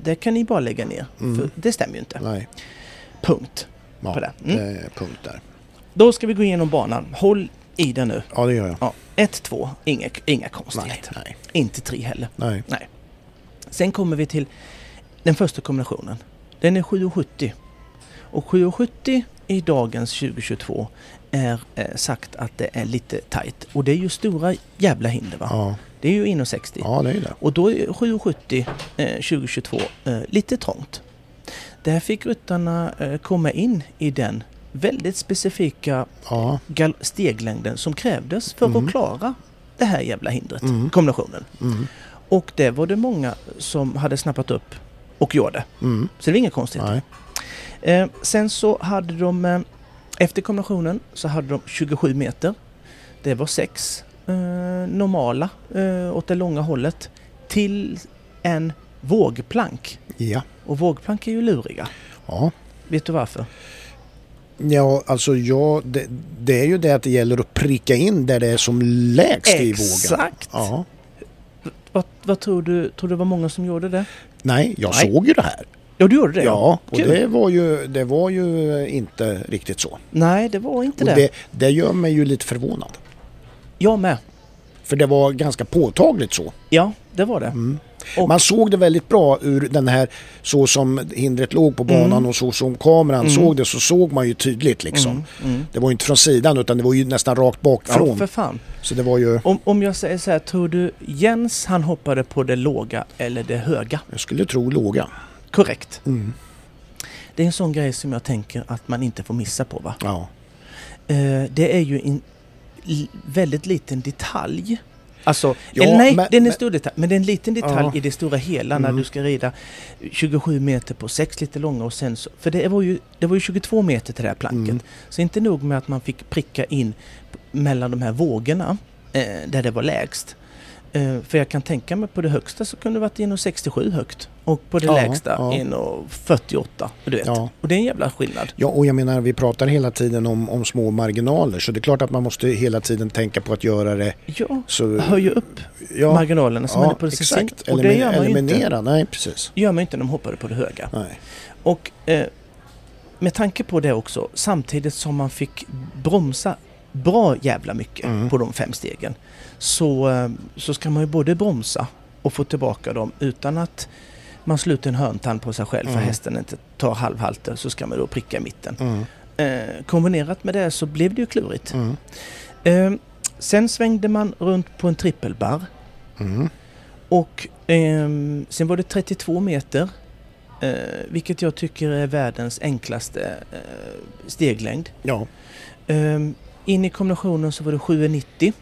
Speaker 1: det kan ni bara lägga ner.
Speaker 2: Mm.
Speaker 1: För det stämmer ju inte.
Speaker 2: Nej,
Speaker 1: Punkt.
Speaker 2: ja,
Speaker 1: På det.
Speaker 2: det
Speaker 1: Mm.
Speaker 2: är punkt där.
Speaker 1: Då ska vi gå igenom banan. Håll i den nu.
Speaker 2: Ja, det gör jag.
Speaker 1: Ja. 1, 2, inga, inga
Speaker 2: Nej,
Speaker 1: konstigheter.
Speaker 2: nej,
Speaker 1: Inte 3 heller.
Speaker 2: nej.
Speaker 1: Sen kommer vi till den första kombinationen. Den är 7,70. Och 7,70 i dagens 2022 är eh, sagt att det är lite tight. Och det är ju stora jävla hinder va?
Speaker 2: Ja,
Speaker 1: Det är ju 1,60.
Speaker 2: ja det är det.
Speaker 1: Och då är 7,70 eh, 2022 eh, lite trångt. Där fick ryttarna eh, komma in i den väldigt specifika
Speaker 2: Ja,
Speaker 1: steglängden som krävdes för
Speaker 2: Mm.
Speaker 1: att klara det här jävla hindret,
Speaker 2: Mm.
Speaker 1: kombinationen.
Speaker 2: mm,
Speaker 1: Och det var det många som hade snappat upp och gjorde.
Speaker 2: mm.
Speaker 1: Så det var inget konstigt. Eh, sen så hade de, eh, efter kombinationen så hade de 27 meter. Det var sex eh, normala eh, åt det långa hållet till en vågplank.
Speaker 2: Ja.
Speaker 1: Och vågplank är ju luriga.
Speaker 2: Ja.
Speaker 1: Vet du varför?
Speaker 2: Ja, alltså ja, det, det är ju det att det gäller att pricka in där det är som lägst i vågen.
Speaker 1: Exakt!
Speaker 2: Ja.
Speaker 1: Vad, vad tror du? Tror du var många som gjorde det?
Speaker 2: Nej, jag
Speaker 1: Nej.
Speaker 2: såg ju det här.
Speaker 1: Ja, du gjorde det?
Speaker 2: Ja, och
Speaker 1: Kul.
Speaker 2: det var, ju, det var ju inte riktigt så.
Speaker 1: Nej, det var inte
Speaker 2: Och
Speaker 1: det.
Speaker 2: det, det gör mig ju lite förvånad.
Speaker 1: Jag med.
Speaker 2: För det var ganska påtagligt så.
Speaker 1: Ja, det var det.
Speaker 2: Mm.
Speaker 1: Och-
Speaker 2: Man såg det väldigt bra ur den här så som hindret låg på banan
Speaker 1: Mm.
Speaker 2: och så som kameran
Speaker 1: Mm.
Speaker 2: såg det så såg man ju tydligt liksom.
Speaker 1: Mm, mm.
Speaker 2: Det var ju inte från sidan utan det var ju nästan rakt
Speaker 1: Ja,
Speaker 2: bakifrån.
Speaker 1: för fan.
Speaker 2: Så det var ju,
Speaker 1: Om, om jag säger så här, tror du Jens han hoppade på det låga eller det höga?
Speaker 2: jag skulle tro låga.
Speaker 1: Korrekt.
Speaker 2: Mm.
Speaker 1: Det är en sån grej som jag tänker att man inte får missa på va?
Speaker 2: Ja.
Speaker 1: Eh, det är ju en väldigt liten detalj. Alltså,
Speaker 2: Ja,
Speaker 1: eller nej,
Speaker 2: men-
Speaker 1: det är en
Speaker 2: men-
Speaker 1: stor detalj. Men det är en liten detalj
Speaker 2: Ja.
Speaker 1: i det stora hela när
Speaker 2: Mm.
Speaker 1: du ska rida 27 meter på 6 lite långa och sen så, För det var, ju, det var ju 22 meter till det här planket.
Speaker 2: Mm.
Speaker 1: Så inte nog med att man fick pricka in mellan de här vågorna eh, där det var lägst. Eh, för jag kan tänka mig på det högsta så kunde det varit 1,67 högt. Och på det
Speaker 2: Ja,
Speaker 1: lägsta
Speaker 2: ja.
Speaker 1: 1,48. Du vet.
Speaker 2: Ja.
Speaker 1: Och det är en jävla skillnad.
Speaker 2: Ja, och jag menar vi pratar hela tiden om, om små marginaler så det är klart att man måste hela tiden tänka på att göra det
Speaker 1: Ja,
Speaker 2: så...
Speaker 1: höja upp
Speaker 2: Ja,
Speaker 1: marginalerna som man är på det
Speaker 2: exakt.
Speaker 1: sin. Och det gör man ju inte,
Speaker 2: Eliminera, nej precis.
Speaker 1: gör man inte när de hoppade på det höga.
Speaker 2: Nej.
Speaker 1: Och eh, med tanke på det också, samtidigt som man fick bromsa bra jävla mycket
Speaker 2: Mm.
Speaker 1: på de fem stegen, så, eh, så ska man ju både bromsa och få tillbaka dem utan att man sluter en hörntand på sig själv för
Speaker 2: Mm.
Speaker 1: hästen inte tar halvhalter så ska man då pricka i mitten.
Speaker 2: Mm.
Speaker 1: Eh, kombinerat med det så blev det ju klurigt.
Speaker 2: Mm.
Speaker 1: Eh, sen svängde man runt på en trippelbarr
Speaker 2: Mm.
Speaker 1: och ehm, sen var det 32 meter. Eh, vilket jag tycker är världens enklaste eh, steglängd.
Speaker 2: Ja.
Speaker 1: Ehm, in i kombinationen så var det 7,90.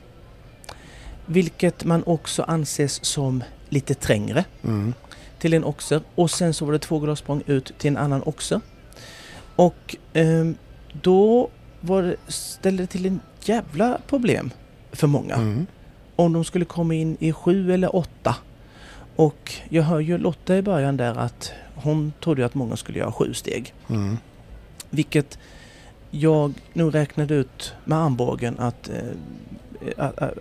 Speaker 1: Vilket man också anses som lite trängre
Speaker 2: Mm.
Speaker 1: till en oxer. Och sen så var det två glassprång ut till en annan oxer. Och ehm, då var det, ställde det till en jävla problem för många.
Speaker 2: Mm.
Speaker 1: Om de skulle komma in i sju eller åtta. Och jag hör ju Lotta i början där att hon trodde att många skulle göra sju steg.
Speaker 2: Mm.
Speaker 1: Vilket jag nog räknade ut med armbågen att eh,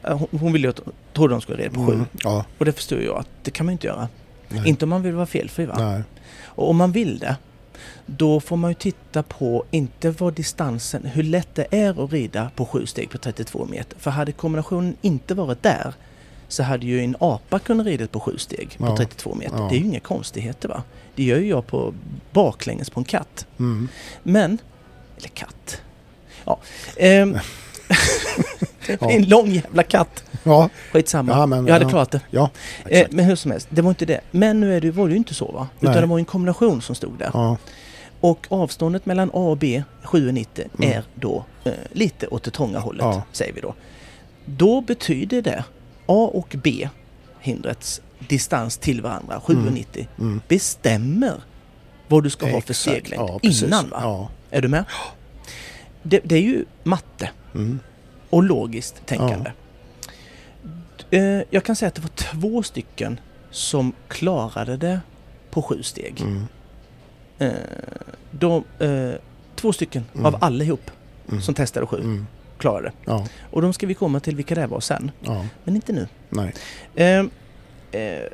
Speaker 1: hon- hon ville ju att, trodde de skulle reda på sju.
Speaker 2: Mm. Ja,
Speaker 1: Och det förstår jag att det kan man inte göra.
Speaker 2: nej.
Speaker 1: Inte om man vill vara felfri va?
Speaker 2: Nej.
Speaker 1: Och om man vill det, då får man ju titta på inte vad distansen, hur lätt det är att rida på sju steg på 32 meter. För hade kombinationen inte varit där så hade ju en apa kunnat rida på sju steg på
Speaker 2: Ja,
Speaker 1: 32 meter.
Speaker 2: ja.
Speaker 1: Det är ju inga konstigheter va? Det gör ju jag på baklänges på en katt.
Speaker 2: Mm.
Speaker 1: Men, eller katt. Ja. Ehm, det är en lång jävla katt.
Speaker 2: Ja,
Speaker 1: Skitsamma.
Speaker 2: Ja, men-
Speaker 1: jag hade
Speaker 2: ja.
Speaker 1: klarat det.
Speaker 2: ja.
Speaker 1: Eh, men hur som helst, det var inte det. Men nu är det, var det ju inte så va? Utan
Speaker 2: Nej.
Speaker 1: det var en kombination som stod där.
Speaker 2: Ja.
Speaker 1: Och avståndet mellan A och B, 7,90,
Speaker 2: Mm.
Speaker 1: är då eh, lite åt det trånga hållet,
Speaker 2: Ja.
Speaker 1: säger vi då. Då betyder det A och B, hindrets distans till varandra, 7,90,
Speaker 2: Mm.
Speaker 1: bestämmer vad du ska ha för
Speaker 2: Exakt.
Speaker 1: steglängd
Speaker 2: Ja, precis.
Speaker 1: innan va? Är du med? Det, det är ju matte
Speaker 2: Mm.
Speaker 1: Och logiskt tänkande. Eh, jag kan säga att det var två stycken som klarade det på sju steg.
Speaker 2: Mm.
Speaker 1: Eh, de, eh, två stycken
Speaker 2: Mm.
Speaker 1: av allihop
Speaker 2: Mm.
Speaker 1: som testade sju
Speaker 2: Mm.
Speaker 1: klarade det.
Speaker 2: Ja.
Speaker 1: Och de ska vi komma till vilka det var sen,
Speaker 2: Ja.
Speaker 1: men inte nu. Eh,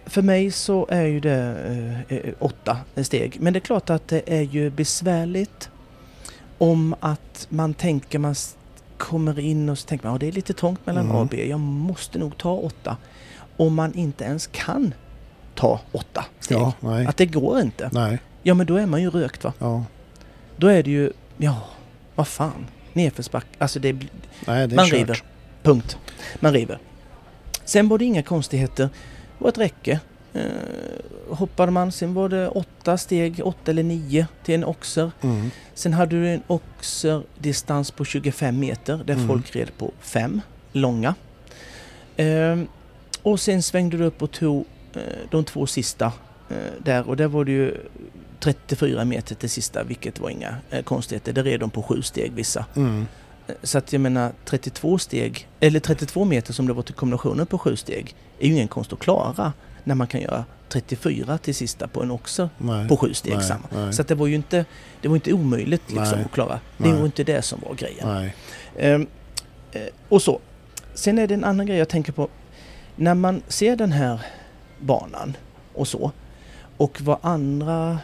Speaker 1: för mig så är ju det eh, åtta steg. Men det är klart att det är ju besvärligt om att man tänker man kommer in och så tänker man att det är lite trångt mellan
Speaker 2: Mm.
Speaker 1: A och B. Jag måste nog ta åtta. Om man inte ens kan ta åtta steg.
Speaker 2: Ja.
Speaker 1: Att det går inte.
Speaker 2: Nej.
Speaker 1: Ja men då är man ju rökt va.
Speaker 2: Ja.
Speaker 1: Då är det ju, ja, vad fan. Nedförsback. Alltså det
Speaker 2: Nej, det är
Speaker 1: man
Speaker 2: kört.
Speaker 1: river. Punkt. Man river. Sen var det inga konstigheter. Det var ett räcke. Eh, hoppade man, sen var det åtta steg, åtta eller nio till en oxer.
Speaker 2: Mm.
Speaker 1: Sen hade du en oxerdistans på 25 meter där
Speaker 2: Mm.
Speaker 1: folk red på fem långa. Ehm, och sen svängde du upp och tog eh, de två sista eh, där och där var det ju 34 meter till sista vilket var inga eh, konstigheter. Där red de på sju steg vissa.
Speaker 2: Mm.
Speaker 1: Eh, Så att jag menar 32 steg, eller 32 meter som det var till kombinationen på sju steg är ju ingen konst att klara när man kan göra 34 till sista på en oxer
Speaker 2: Nej.
Speaker 1: på sju steg
Speaker 2: Nej,
Speaker 1: samma.
Speaker 2: nej.
Speaker 1: Så det var ju inte, det var inte omöjligt liksom att klara. Det var inte det som var grejen. Ehm, eh, och så. Sen är det en annan grej jag tänker på. När man ser den här banan och så och vad andra...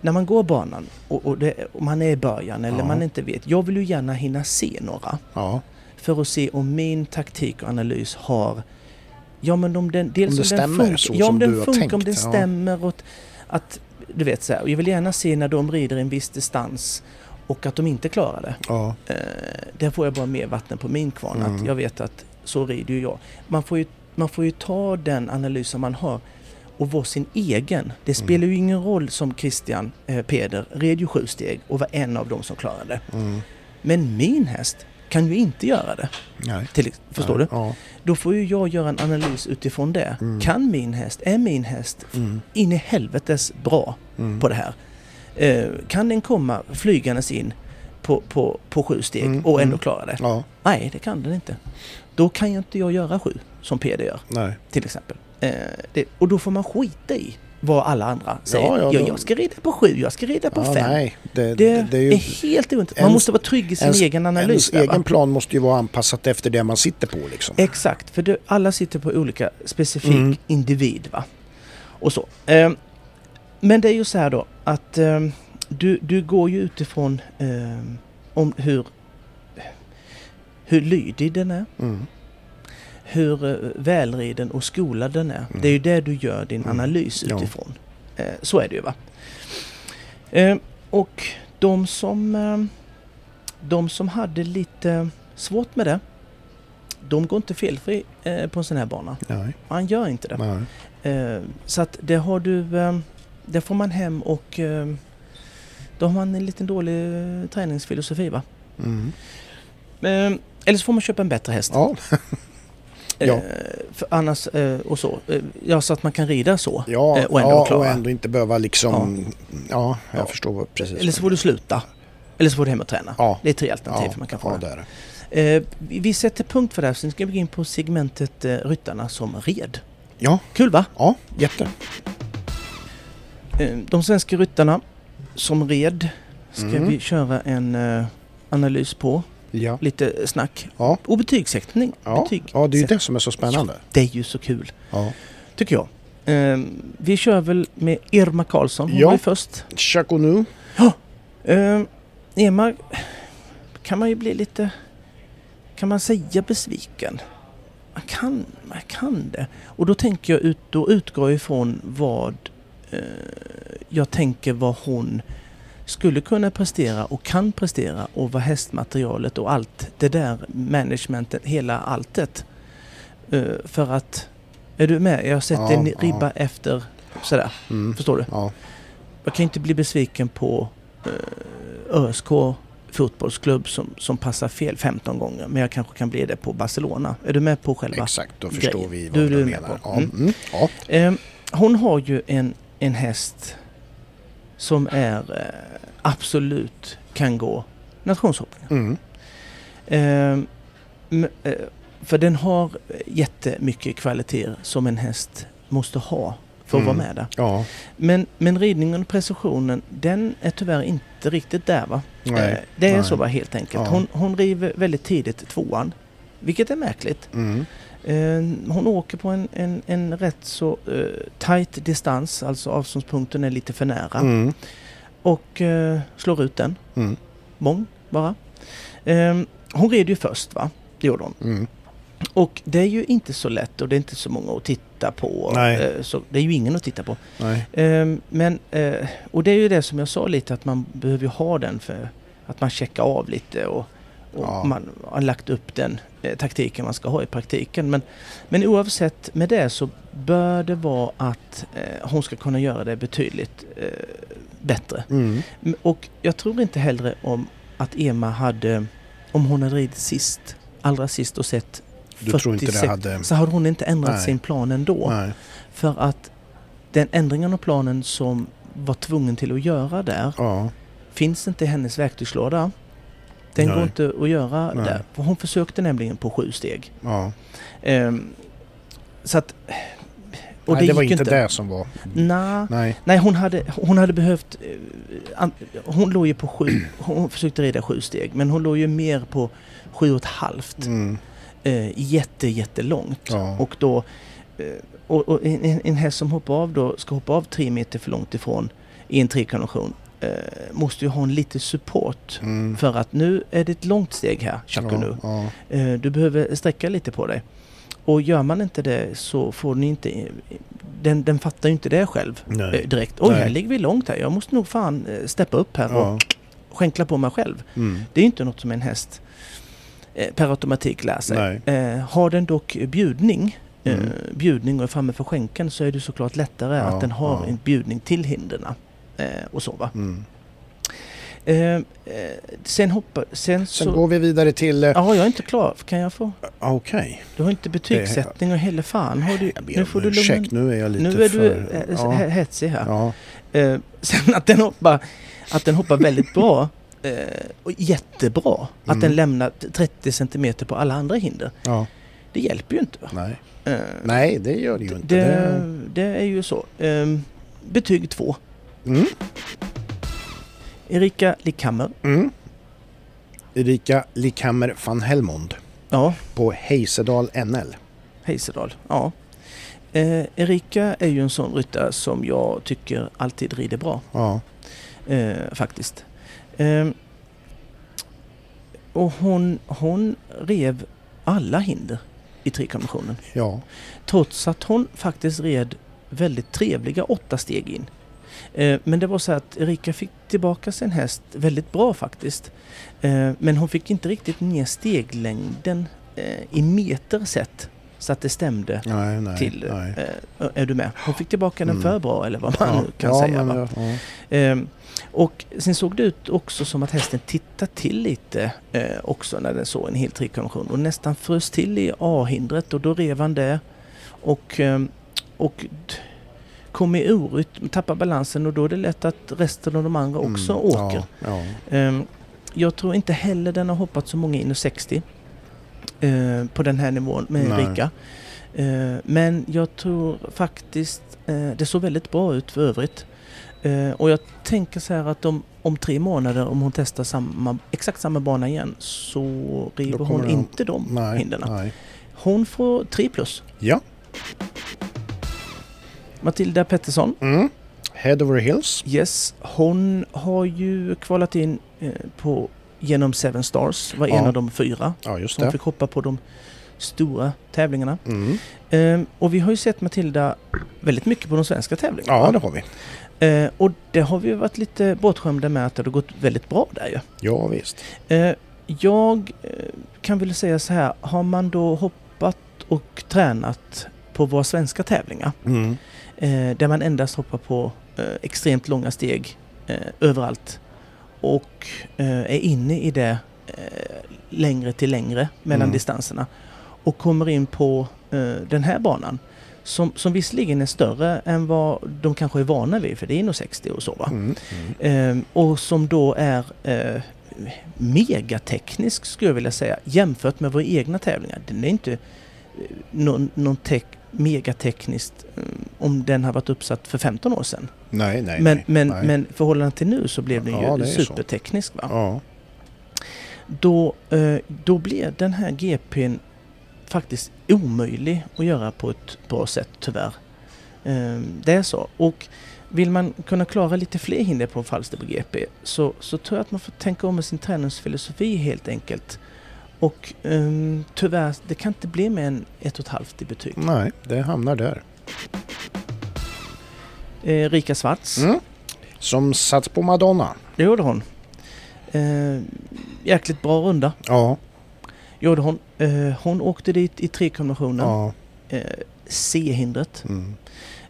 Speaker 1: När man går banan och, och, det, och man är i början eller
Speaker 2: Ja.
Speaker 1: man inte vet. Jag vill ju gärna hinna se några
Speaker 2: Ja.
Speaker 1: för att se om min taktik och analys har... Ja men om den... Dels
Speaker 2: Om det
Speaker 1: den
Speaker 2: stämmer
Speaker 1: funkar,
Speaker 2: så
Speaker 1: ja, om den funkar,
Speaker 2: tänkt,
Speaker 1: om den
Speaker 2: ja.
Speaker 1: stämmer och att... Du vet så här, jag vill gärna se när de rider en viss distans och att de inte klarar det.
Speaker 2: Ja.
Speaker 1: Eh, där får jag bara mer vatten på min kvarn. Att
Speaker 2: Mm.
Speaker 1: jag vet att så rider ju jag. Man får ju, man får ju ta den analysen man har och vara sin egen.
Speaker 2: Mm.
Speaker 1: Det spelar ju ingen roll som Christian eh, Peder red ju sju steg och var en av dem som klarade.
Speaker 2: Mm.
Speaker 1: Men min häst kan ju inte göra det.
Speaker 2: Nej.
Speaker 1: Till, förstår
Speaker 2: Nej.
Speaker 1: du?
Speaker 2: Ja.
Speaker 1: Då får ju jag göra en analys utifrån det.
Speaker 2: Mm.
Speaker 1: Kan min häst, är min häst
Speaker 2: Mm.
Speaker 1: in i helvetes bra
Speaker 2: Mm.
Speaker 1: på det här? Eh, kan den komma flygandes in på, på, på sju steg
Speaker 2: Mm,
Speaker 1: och ändå
Speaker 2: mm.
Speaker 1: klara det?
Speaker 2: Ja.
Speaker 1: Nej, det kan den inte. Då kan ju inte jag göra sju, som Peder gör
Speaker 2: Nej.
Speaker 1: till exempel. Eh, det, och då får man skita i vad alla andra säger.
Speaker 2: Ja,
Speaker 1: Ja,
Speaker 2: ja,
Speaker 1: jag ska rida på sju, jag ska rida på
Speaker 2: Ja,
Speaker 1: fem.
Speaker 2: nej. Det,
Speaker 1: Det,
Speaker 2: det, det är ju...
Speaker 1: är helt ointressant. Man
Speaker 2: ens-
Speaker 1: måste vara trygg i sin
Speaker 2: ens-
Speaker 1: egen analys.
Speaker 2: Ens
Speaker 1: där, va?
Speaker 2: egen plan måste ju vara anpassat efter det man sitter på liksom.
Speaker 1: Exakt, för det, alla sitter på olika specifik
Speaker 2: Mm.
Speaker 1: individ. Va? Och så. Eh, men det är ju så här då att eh, du, du går ju utifrån eh, om hur, hur lydig den är,
Speaker 2: Mm.
Speaker 1: Hur eh, välriden och skolad den är.
Speaker 2: Mm.
Speaker 1: Det är ju det du gör din
Speaker 2: Mm.
Speaker 1: analys
Speaker 2: Ja.
Speaker 1: utifrån. Eh, så är det ju va. Eh, och de som, de som hade lite svårt med det, de går inte felfri på en sån här bana.
Speaker 2: Nej.
Speaker 1: Man gör inte det.
Speaker 2: Nej.
Speaker 1: Så att det har du, det får man hem och då har man en liten dålig träningsfilosofi va.
Speaker 2: Mm.
Speaker 1: Eller så får man köpa en bättre häst.
Speaker 2: Ja. ja.
Speaker 1: Eh, för annars, eh, och så. Eh, ja, så att man kan rida så.
Speaker 2: Ja,
Speaker 1: och ändå
Speaker 2: ja,
Speaker 1: klara.
Speaker 2: och ändå inte behöva liksom... Ja, jag
Speaker 1: Ja.
Speaker 2: förstår precis.
Speaker 1: Eller så får du sluta. Eller så får du hem och träna.
Speaker 2: Ja.
Speaker 1: Det är tre alternativ
Speaker 2: Ja,
Speaker 1: man kan få.
Speaker 2: ja,
Speaker 1: det.
Speaker 2: det
Speaker 1: vi sätter punkt för det här, sen ska vi gå in på segmentet ryttarna som red.
Speaker 2: Ja,
Speaker 1: Kul va?
Speaker 2: ja, jätte.
Speaker 1: De svenska ryttarna som red ska
Speaker 2: Mm.
Speaker 1: vi köra en analys på.
Speaker 2: Ja,
Speaker 1: Lite snack.
Speaker 2: ja,
Speaker 1: Och betygssättning.
Speaker 2: ja.
Speaker 1: Betyg.
Speaker 2: ja det är ju det som är så spännande.
Speaker 1: Det är ju så kul,
Speaker 2: Ja.
Speaker 1: tycker jag. Eh, vi kör väl med Irma Karlsson. Hon
Speaker 2: Ja.
Speaker 1: var ju först.
Speaker 2: Chaco nu.
Speaker 1: Eh, Emma kan man ju bli lite, kan man säga besviken? Man kan, man kan det. Och då tänker jag ut, då utgår jag ifrån vad eh, jag tänker vad hon skulle kunna prestera och kan prestera och vad hästmaterialet och allt det där managementet, hela alltet. Eh, för att, är du med? Jag sätter
Speaker 2: Ja,
Speaker 1: en
Speaker 2: ja.
Speaker 1: ribba efter sådär,
Speaker 2: Mm.
Speaker 1: förstår du?
Speaker 2: Ja.
Speaker 1: Jag kan inte bli besviken på eh, ÖSK fotbollsklubb som, som passar fel 15 gånger. Men jag kanske kan bli det på Barcelona. Är du med på själva?
Speaker 2: Exakt, då förstår
Speaker 1: grejen.
Speaker 2: vi vad
Speaker 1: du
Speaker 2: du menar.
Speaker 1: på.
Speaker 2: Ja.
Speaker 1: Mm.
Speaker 2: Mm. Ja.
Speaker 1: Eh, hon har ju en, en häst som är eh, absolut kan gå nationshoppning.
Speaker 2: Mm.
Speaker 1: Eh, m- eh, för den har jättemycket kvaliteter som en häst måste ha för att
Speaker 2: Mm.
Speaker 1: vara med där.
Speaker 2: Ja.
Speaker 1: Men, men ridningen och precisionen, den är tyvärr inte riktigt där va?
Speaker 2: Nej.
Speaker 1: Eh, Det är
Speaker 2: Nej.
Speaker 1: så bara helt enkelt.
Speaker 2: Ja.
Speaker 1: Hon, hon river väldigt tidigt tvåan. Vilket är märkligt.
Speaker 2: Mm.
Speaker 1: Eh, Hon åker på en, en, en rätt så eh, tight distans, alltså avståndspunkten är lite för nära.
Speaker 2: Mm.
Speaker 1: Och eh, slår ut den.
Speaker 2: Mm.
Speaker 1: Bång bara. Eh, Hon red ju först va? Det gjorde hon.
Speaker 2: Mm.
Speaker 1: Och det är ju inte så lätt och det är inte så många att titta på.
Speaker 2: Nej.
Speaker 1: Så det är ju ingen att titta på.
Speaker 2: Nej.
Speaker 1: Ehm, Men, och det är ju det som jag sa lite att man behöver ha den för att man checkar av lite och, och
Speaker 2: Ja.
Speaker 1: man har lagt upp den eh, taktiken man ska ha i praktiken. Men, men oavsett med det så bör det vara att eh, hon ska kunna göra det betydligt eh, bättre.
Speaker 2: Mm.
Speaker 1: Och jag tror inte hellre om att Emma hade, om hon hade ridit sist, allra sist och sett
Speaker 2: Du tror inte det
Speaker 1: 46,
Speaker 2: hade...
Speaker 1: så hade hon inte ändrat
Speaker 2: Nej.
Speaker 1: sin plan ändå.
Speaker 2: Nej.
Speaker 1: För att den ändringen av planen som var tvungen till att göra där
Speaker 2: Ja.
Speaker 1: finns inte i hennes verktygslåda. Den
Speaker 2: Nej.
Speaker 1: går inte att göra
Speaker 2: Nej.
Speaker 1: där. Hon försökte nämligen på sju steg.
Speaker 2: ja.
Speaker 1: Ehm, så att... Och
Speaker 2: Nej, det var
Speaker 1: gick
Speaker 2: inte det som var...
Speaker 1: Nej,
Speaker 2: Nej.
Speaker 1: nej hon, hade, hon hade behövt... eh, Hon låg ju på sju... Hon försökte rida sju steg. Men hon låg ju mer på sju och ett halvt.
Speaker 2: Mm.
Speaker 1: Eh, jätte, jättelångt.
Speaker 2: Ja.
Speaker 1: Och då... eh, Och, och en, en- häst som hoppar av då, ska hoppa av tre meter för långt ifrån i en trikonvention eh, måste ju ha en lite support.
Speaker 2: Mm.
Speaker 1: För att nu är det ett långt steg här, Chaco nu.
Speaker 2: Ja.
Speaker 1: Eh, du behöver sträcka lite på dig. Och gör man inte det så får ni inte... Den, den fattar ju inte det själv
Speaker 2: Nej.
Speaker 1: eh, direkt. Oj,
Speaker 2: Nej.
Speaker 1: här ligger vi långt här. Jag måste nog fan eh, steppa upp här
Speaker 2: Ja.
Speaker 1: och skänkla på mig själv.
Speaker 2: Mm.
Speaker 1: Det är ju inte något som en häst eh, per automatik lär sig.
Speaker 2: Nej.
Speaker 1: Eh, har den dock bjudning, eh,
Speaker 2: Mm.
Speaker 1: bjudning och är framme för skänken så är det såklart lättare
Speaker 2: Ja,
Speaker 1: att den har
Speaker 2: ja.
Speaker 1: en bjudning till hindren. Eh, och så va.
Speaker 2: Mm.
Speaker 1: Eh, eh, sen hoppar... Sen,
Speaker 2: Sen
Speaker 1: så...
Speaker 2: går vi vidare till... eh,
Speaker 1: Ja, jag är inte klar. Kan jag få?
Speaker 2: Okej.
Speaker 1: Du har inte betygssättning och heller fan har du...
Speaker 2: Jag ber
Speaker 1: Nu
Speaker 2: om
Speaker 1: får du lugna
Speaker 2: ursäkt. Nu är jag lite
Speaker 1: Nu är du
Speaker 2: för...
Speaker 1: eh,
Speaker 2: ja.
Speaker 1: he- hetsig här.
Speaker 2: ja.
Speaker 1: Eh, sen att den hoppar, att den hoppar väldigt bra och jättebra. Att
Speaker 2: Mm.
Speaker 1: den lämnar 30 centimeter på alla andra hinder.
Speaker 2: ja.
Speaker 1: Det hjälper ju inte. Va?
Speaker 2: Nej. Nej, det gör det ju inte.
Speaker 1: det,
Speaker 2: Det...
Speaker 1: är ju så. Eh, betyg 2.
Speaker 2: Mm.
Speaker 1: Erika Lickhammer.
Speaker 2: Mm. Erika Lickhammer van Helmond
Speaker 1: Ja,
Speaker 2: på Heisedal NL.
Speaker 1: Heisedal. Ja. Eh, Erika är ju en sån ryttare som jag tycker alltid rider bra.
Speaker 2: Ja.
Speaker 1: Eh, faktiskt. Eh, och hon, hon rev alla hinder i trikonventionen.
Speaker 2: Ja.
Speaker 1: Trots att hon faktiskt red väldigt trevliga åtta steg in. Eh, men det var så att Erika fick tillbaka sin häst väldigt bra faktiskt. Eh, men hon fick inte riktigt ner steglängden eh, i meter sett så att det stämde
Speaker 2: Nej, nej.
Speaker 1: till...
Speaker 2: nej.
Speaker 1: Är du med? Hon fick tillbaka den
Speaker 2: Mm.
Speaker 1: för bra eller vad man
Speaker 2: ja.
Speaker 1: kan
Speaker 2: ja,
Speaker 1: säga.
Speaker 2: men, ja.
Speaker 1: Ehm, och sen såg det ut också som att hästen tittade till lite också när den såg en hel trikonvention och nästan frös till i A-hindret och då rev han det och, ehm, och d- kom i orytm, tappade balansen och då är det lätt att resten av de andra också
Speaker 2: Mm,
Speaker 1: åker.
Speaker 2: Ja, ja.
Speaker 1: Ehm, jag tror inte heller den har hoppat så många in 60 eh, på den här nivån med
Speaker 2: Nej.
Speaker 1: Erika. Eh, men jag tror faktiskt eh, det såg väldigt bra ut för övrigt. Och jag tänker så här att om, om tre månader om hon testar samma, exakt samma bana igen så river hon
Speaker 2: kommer
Speaker 1: inte de
Speaker 2: Nej,
Speaker 1: hindren. Hon får 3 plus.
Speaker 2: Ja.
Speaker 1: Matilda Pettersson,
Speaker 2: Mm. Head over heels.
Speaker 1: yes, hon har ju kvalat in eh, på genom Seven Stars, var en
Speaker 2: Ja.
Speaker 1: av de fyra.
Speaker 2: Ja, just
Speaker 1: Hon
Speaker 2: det.
Speaker 1: fick hoppa på de stora tävlingarna.
Speaker 2: Mm.
Speaker 1: Ehm, och vi har ju sett Matilda väldigt mycket på de svenska tävlingarna.
Speaker 2: Ja, det har vi.
Speaker 1: Eh, och det har vi varit lite bortskämda med att det har gått väldigt bra där ju.
Speaker 2: Ja, visst.
Speaker 1: Eh, jag eh, kan väl säga så här, har man då hoppat och tränat på våra svenska tävlingar
Speaker 2: Mm.
Speaker 1: eh, där man endast hoppar på eh, extremt långa steg eh, överallt och eh, är inne i det eh, längre till längre mellan
Speaker 2: Mm.
Speaker 1: distanserna och kommer in på den här banan som, som visserligen är större än vad de kanske är vana vid för det är nog 60 och så va.
Speaker 2: Mm. Mm.
Speaker 1: Eh, och som då är megateknisk skulle jag vilja säga jämfört med våra egna tävlingar. Den är inte någon, någon tek, megatekniskt eh, om den har varit uppsatt för 15 år sedan.
Speaker 2: Nej, nej,
Speaker 1: men,
Speaker 2: nej.
Speaker 1: men,
Speaker 2: nej.
Speaker 1: men förhållande till nu så blev den
Speaker 2: Ja,
Speaker 1: ju superteknisk. Va?
Speaker 2: Ja.
Speaker 1: Då, eh, då blev den här GPn faktiskt omöjlig att göra på ett bra sätt tyvärr. Eh, det är så. Och vill man kunna klara lite fler hinder på Falsterbo GP så, så tror jag att man får tänka om med sin träningsfilosofi helt enkelt. Och ehm, tyvärr, det kan inte bli mer än ett och ett halvt i betyg.
Speaker 2: Nej, det hamnar där.
Speaker 1: Eh, Rika Svarts,
Speaker 2: Mm. Som satt på Madonna.
Speaker 1: det gjorde hon. Eh, jäkligt bra runda
Speaker 2: Ja,
Speaker 1: gjorde hon. Eh, hon åkte dit i tre-kombinationen.
Speaker 2: ja.
Speaker 1: Eh, C-hindret.
Speaker 2: Mm.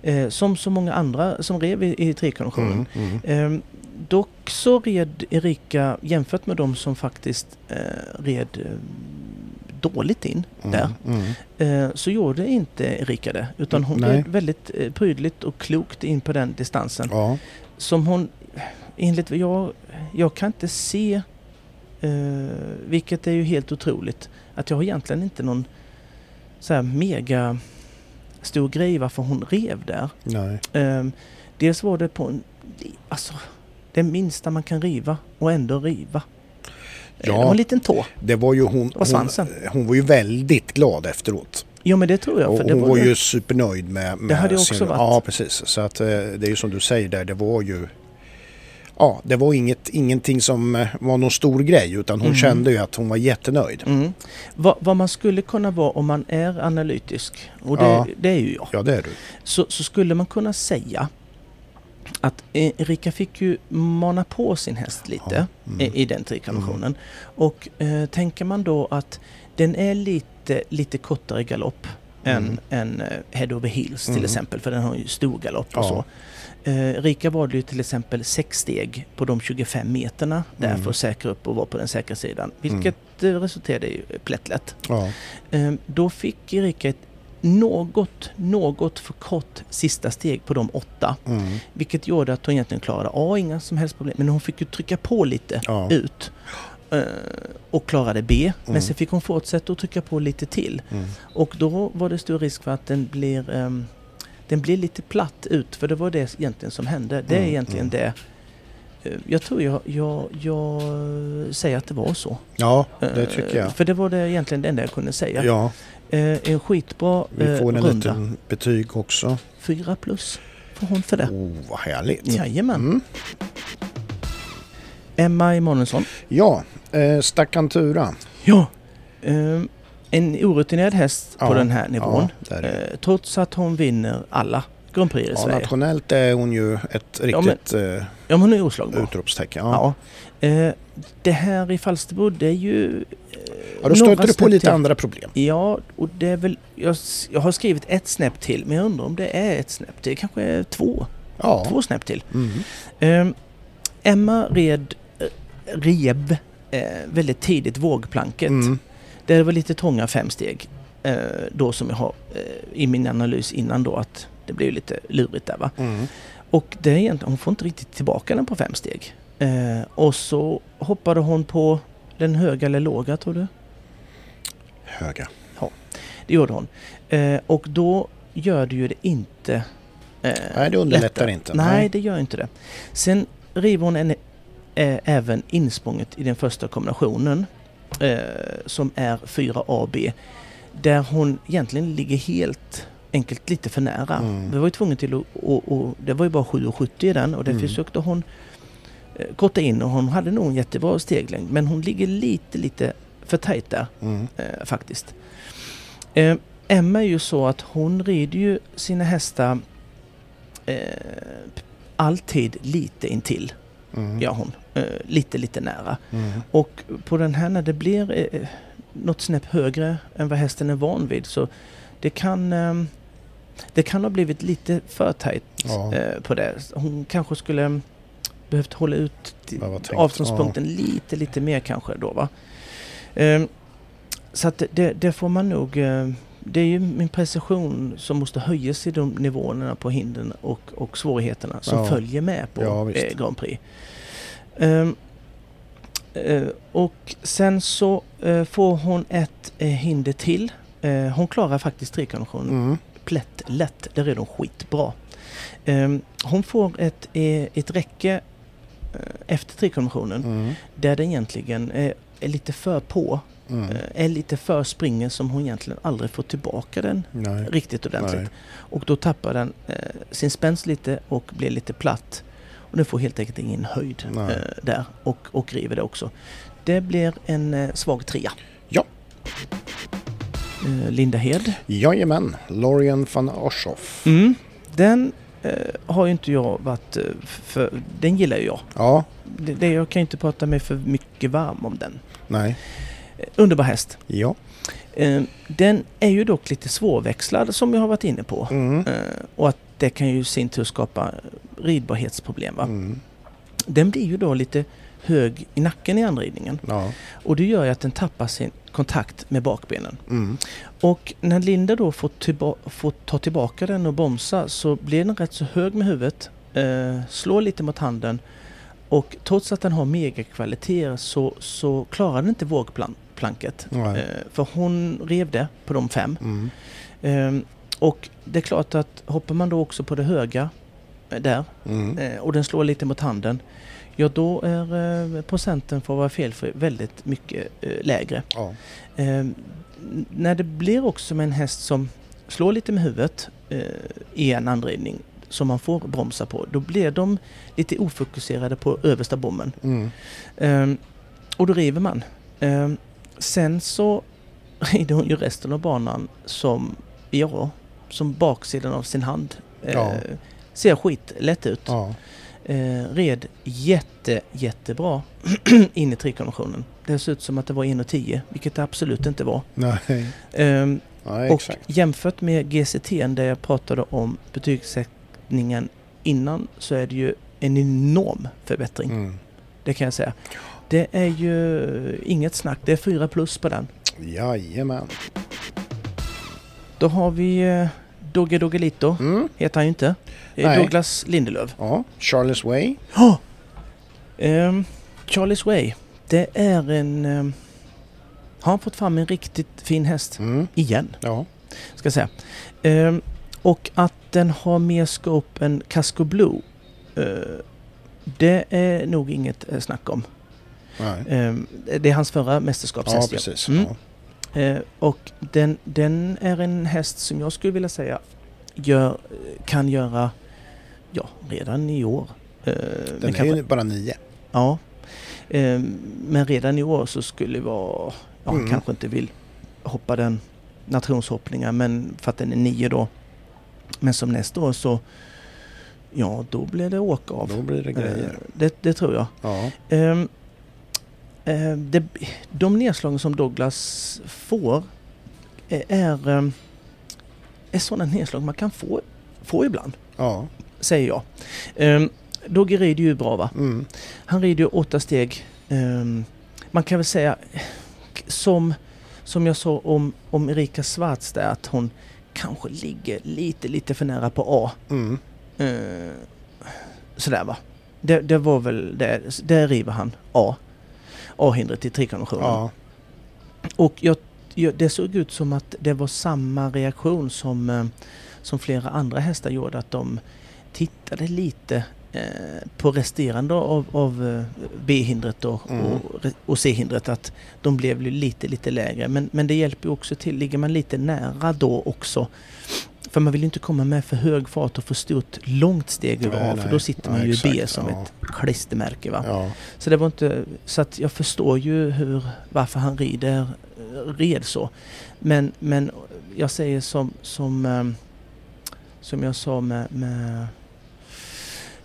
Speaker 1: Eh, som så många andra som rev i, i tre-kombinationen.
Speaker 2: Mm. Mm.
Speaker 1: Dock så red Erika, jämfört med de som faktiskt eh, red eh, dåligt in där,
Speaker 2: Mm. Mm.
Speaker 1: eh, så gjorde inte Erika det. Utan hon
Speaker 2: Nej.
Speaker 1: red väldigt eh, prydligt och klokt in på den distansen.
Speaker 2: Ja.
Speaker 1: Som hon, enligt vad jag, jag kan inte se, eh, vilket är ju helt otroligt, att jag har egentligen inte någon så här mega stor grej varför hon rev där.
Speaker 2: Nej.
Speaker 1: Ehm, dels var det på en, alltså det minsta man kan riva och ändå riva. Eh,
Speaker 2: Ja.
Speaker 1: Det var en liten tå.
Speaker 2: Det var ju hon,
Speaker 1: var
Speaker 2: hon,
Speaker 1: svansen.
Speaker 2: hon var ju väldigt glad efteråt.
Speaker 1: Jo men det tror jag.
Speaker 2: och
Speaker 1: För det
Speaker 2: hon var,
Speaker 1: ju-
Speaker 2: ju supernöjd med, med
Speaker 1: hade jag också varit.
Speaker 2: Ja, precis. Så att eh, det är ju som du säger där, det var ju... Ja, det var inget, ingenting som eh, var någon stor grej utan hon
Speaker 1: Mm.
Speaker 2: kände ju att hon var jättenöjd.
Speaker 1: Mm. Vad, vad man skulle kunna vara om man är analytisk, och det,
Speaker 2: Ja.
Speaker 1: det är ju jag,
Speaker 2: Ja, det är du.
Speaker 1: så, så skulle man kunna säga att eh, Erika fick ju mana på sin häst lite.
Speaker 2: Mm.
Speaker 1: i, den trikombinationen. Och eh, tänker man då att den är lite, lite kortare galopp än,
Speaker 2: Mm.
Speaker 1: än eh, Head Over Heels till
Speaker 2: Mm.
Speaker 1: exempel, för den har ju stor galopp och
Speaker 2: Ja.
Speaker 1: så. Eh, Rika valde ju till exempel sex steg på de 25 meterna där
Speaker 2: Mm.
Speaker 1: för att säkra upp och vara på den säkra sidan, vilket eh, resulterade i plättlätt.
Speaker 2: Ja.
Speaker 1: Eh, Då fick Erika ett något, något för kort sista steg på de åtta.
Speaker 2: Mm.
Speaker 1: Vilket gjorde att hon egentligen klarade A, inga som helst problem. Men hon fick ju trycka på lite
Speaker 2: Ja.
Speaker 1: ut. eh, Och klarade B. Men
Speaker 2: Mm.
Speaker 1: sen fick hon fortsätta att trycka på lite till.
Speaker 2: Mm.
Speaker 1: Och då var det stor risk för att den blir, ehm, den blir lite platt ut. För det var det egentligen som hände. Det är
Speaker 2: Mm,
Speaker 1: egentligen
Speaker 2: mm.
Speaker 1: det. eh, Jag tror jag, jag, jag säger att det var så.
Speaker 2: ja, det
Speaker 1: Eh,
Speaker 2: tycker jag.
Speaker 1: För det var det egentligen det enda jag kunde säga.
Speaker 2: Ja,
Speaker 1: Eh, en skitbra
Speaker 2: vi
Speaker 1: eh,
Speaker 2: får en
Speaker 1: runda.
Speaker 2: liten betyg också.
Speaker 1: Fyra plus får hon för det.
Speaker 2: Oh, vad härligt.
Speaker 1: Jajamän.
Speaker 2: Mm.
Speaker 1: Emma Emanuelsson.
Speaker 2: Ja, eh, Staccantura.
Speaker 1: Ja. Eh, en orutinerad häst på
Speaker 2: Ja,
Speaker 1: den här nivån.
Speaker 2: Ja.
Speaker 1: Eh, trots att hon vinner alla Grand Prix i
Speaker 2: ja,
Speaker 1: Sverige.
Speaker 2: nationellt är hon ju ett
Speaker 1: Ja, men-
Speaker 2: riktigt eh,
Speaker 1: Ja, men hon är oslagbar.
Speaker 2: utropstecken. Ja.
Speaker 1: Eh, det här i Falsterbo, det är ju... Eh,
Speaker 2: Ja, då stöter du på lite
Speaker 1: till.
Speaker 2: andra problem.
Speaker 1: Ja, och det är väl... Jag, jag har skrivit ett snäpp till, men jag undrar om det är ett snäpp till. Kanske är två.
Speaker 2: Ja.
Speaker 1: Två snäpp till.
Speaker 2: Mm.
Speaker 1: Eh, Emma red, eh, rev eh, väldigt tidigt vågplanket.
Speaker 2: Mm.
Speaker 1: Det var lite trånga fem steg. Eh, då som jag har eh, i min analys innan då att det blev lite lurigt där va.
Speaker 2: Mm.
Speaker 1: Och det är egentligen, hon får inte riktigt tillbaka den på fem steg. Eh, och så hoppade hon på den höga eller låga tror du?
Speaker 2: Höga.
Speaker 1: Det gjorde hon. Eh, och då gör det ju det inte eh,
Speaker 2: Nej, det underlättar
Speaker 1: lättare.
Speaker 2: inte.
Speaker 1: Nej, det gör inte det. Sen river hon en, eh, även insprånget i den första kombinationen eh, som är 4AB. Där hon egentligen ligger helt enkelt lite för nära.
Speaker 2: Mm.
Speaker 1: Vi var ju tvungna till att... Och, och, det var ju bara 7,70 i den och det
Speaker 2: Mm.
Speaker 1: försökte hon korta in och hon hade nog en jättebra steglängd men hon ligger lite, lite för tajt där
Speaker 2: Mm.
Speaker 1: eh, faktiskt. Eh, Emma är ju så att hon rider ju sina hästar eh, alltid lite intill,
Speaker 2: Mm.
Speaker 1: gör hon. Eh, lite, lite nära.
Speaker 2: Mm.
Speaker 1: Och på den här när det blir eh, något snäpp högre än vad hästen är van vid så det kan, eh, det kan ha blivit lite för tajt
Speaker 2: Ja.
Speaker 1: eh, på det. Hon kanske skulle behövt hålla ut avståndspunkten lite, lite mer kanske då va. Ehm, så att det, det får man nog... eh, det är ju min precision som måste höjas i de nivåerna på hindren och, och svårigheterna som
Speaker 2: Ja.
Speaker 1: följer med på
Speaker 2: Ja,
Speaker 1: eh, Grand Prix. Ehm, eh, och sen så eh, får hon ett eh, hinder till. Eh, hon klarar faktiskt trekonventionen
Speaker 2: Mm.
Speaker 1: plätt lätt. Där är de skitbra. Ehm, hon får ett, eh, ett räcke eh, efter trikonventionen
Speaker 2: Mm.
Speaker 1: där det egentligen är, är lite för på.
Speaker 2: Mm.
Speaker 1: eh, Är lite för springen som hon egentligen aldrig får tillbaka den
Speaker 2: Nej.
Speaker 1: riktigt ordentligt.
Speaker 2: Nej.
Speaker 1: Och då tappar den eh, sin spänst lite och blir lite platt. Och den får helt enkelt ingen höjd eh, där och, och river det också. Det blir en eh, svag trea.
Speaker 2: Ja.
Speaker 1: Eh, Linda Hed.
Speaker 2: Jajamän, Lorien van Oschoff.
Speaker 1: Mm. Den eh, har ju inte jag varit eh, för, den gillar ju jag.
Speaker 2: Ja,
Speaker 1: Det, det, jag kan inte prata mig för mycket varm om den.
Speaker 2: nej,
Speaker 1: Eh, underbar häst.
Speaker 2: ja.
Speaker 1: Eh, den är ju dock lite svårväxlad som jag har varit inne på.
Speaker 2: Mm.
Speaker 1: Eh, och att det kan ju i sin tur skapa ridbarhetsproblem. Va?
Speaker 2: Mm.
Speaker 1: Den blir ju då lite hög i nacken i anridningen.
Speaker 2: Ja.
Speaker 1: Och det gör ju att den tappar sin kontakt med bakbenen.
Speaker 2: Mm.
Speaker 1: Och när Linda då får, får ta tillbaka den och bromsa så blir den rätt så hög med huvudet. Eh, slår lite mot handen. Och trots att den har megakvaliteter så, så klarar den inte vågplanket. Eh, för hon rev det på de fem.
Speaker 2: Mm.
Speaker 1: Eh, och det är klart att hoppar man då också på det höga eh, där
Speaker 2: Mm.
Speaker 1: eh, och den slår lite mot handen. Ja då är eh, procenten för att vara felfri väldigt mycket eh, lägre.
Speaker 2: Ja.
Speaker 1: Eh, n- när det blir också med en häst som slår lite med huvudet eh, i en anridning som man får bromsa på, då blir de lite ofokuserade på översta bommen.
Speaker 2: Mm.
Speaker 1: Eh, och då river man. Eh, sen så rider hon ju resten av banan som, ja, som baksidan av sin hand.
Speaker 2: Ja.
Speaker 1: Ser skit lätt ut.
Speaker 2: Ja.
Speaker 1: Eh, red jätte, jättebra in i trikonventionen. Det såg ut som att det var 1,10 vilket det absolut inte var.
Speaker 2: Nej.
Speaker 1: Ehm,
Speaker 2: Nej,
Speaker 1: och
Speaker 2: exakt.
Speaker 1: jämfört med GCT där jag pratade om betygssättningen innan så är det ju en enorm förbättring.
Speaker 2: Mm.
Speaker 1: Det kan jag säga. Det är ju inget snack. Det är 4 plus på den.
Speaker 2: Jajamän.
Speaker 1: Då har vi eh, Dogge Doggelito.
Speaker 2: Mm.
Speaker 1: Heter han ju inte. Det är
Speaker 2: Nej.
Speaker 1: Douglas Lindelöf.
Speaker 2: Ja, Charles Way.
Speaker 1: Oh! Um, Charlie's Way. Det är en... Um, har fått fram en riktigt fin häst.
Speaker 2: Mm.
Speaker 1: Igen,
Speaker 2: Ja.
Speaker 1: ska jag säga. Ehm, och att den har mer scope än Casco Blue. eh, det är nog inget eh, snack om. Ehm, det är hans förra
Speaker 2: Ja,
Speaker 1: mästerskapshäst.
Speaker 2: precis.
Speaker 1: Mm.
Speaker 2: Ja.
Speaker 1: Eh, och den, den är en häst som jag skulle vilja säga gör, kan göra, ja, redan i år. Eh,
Speaker 2: Den är ju bara nio.
Speaker 1: Ja. Ehm, men redan i år så skulle det vara, ja,
Speaker 2: Mm.
Speaker 1: kanske inte vill hoppa den nationshoppningar men för att den är nio då. Men som nästa år så, ja då blir det åka av.
Speaker 2: Då blir det
Speaker 1: Eh,
Speaker 2: grejer.
Speaker 1: det, det tror jag.
Speaker 2: Ja.
Speaker 1: Eh, det, de nedslagen som Douglas får eh, är, ehm, är sådana nedslag man kan få, få ibland,
Speaker 2: Ja.
Speaker 1: säger jag. Um, Dogge rider ju bra va?
Speaker 2: Mm.
Speaker 1: Han rider ju åtta steg. Ehm, man kan väl säga som, som jag sa om, om Erika Schwarz där att hon kanske ligger lite, lite för nära på A.
Speaker 2: Mm.
Speaker 1: Eh, sådär va. det, det var väl det. Där river han A. A-hindret i trikonventionen.
Speaker 2: Ja.
Speaker 1: Och jag, jag, det såg ut som att det var samma reaktion som, eh, som flera andra hästar gjorde. Att de tittade lite eh, på resterande av, av eh, B-hindret och,
Speaker 2: Mm.
Speaker 1: och, och C-hindret. Att de blev lite, lite lägre. Men, men det hjälper också till. Ligger man lite nära då också. För man vill ju inte komma med för hög fart och för stort långt steg över
Speaker 2: Nej,
Speaker 1: A. För
Speaker 2: nej.
Speaker 1: då sitter man
Speaker 2: Ja,
Speaker 1: ju i B
Speaker 2: exakt,
Speaker 1: som
Speaker 2: ja.
Speaker 1: ett klistermärke. Va?
Speaker 2: Ja.
Speaker 1: Så det var inte... Så att jag förstår ju hur, varför han rider, red så. Men, men jag säger som, som, ehm, som jag sa med, med...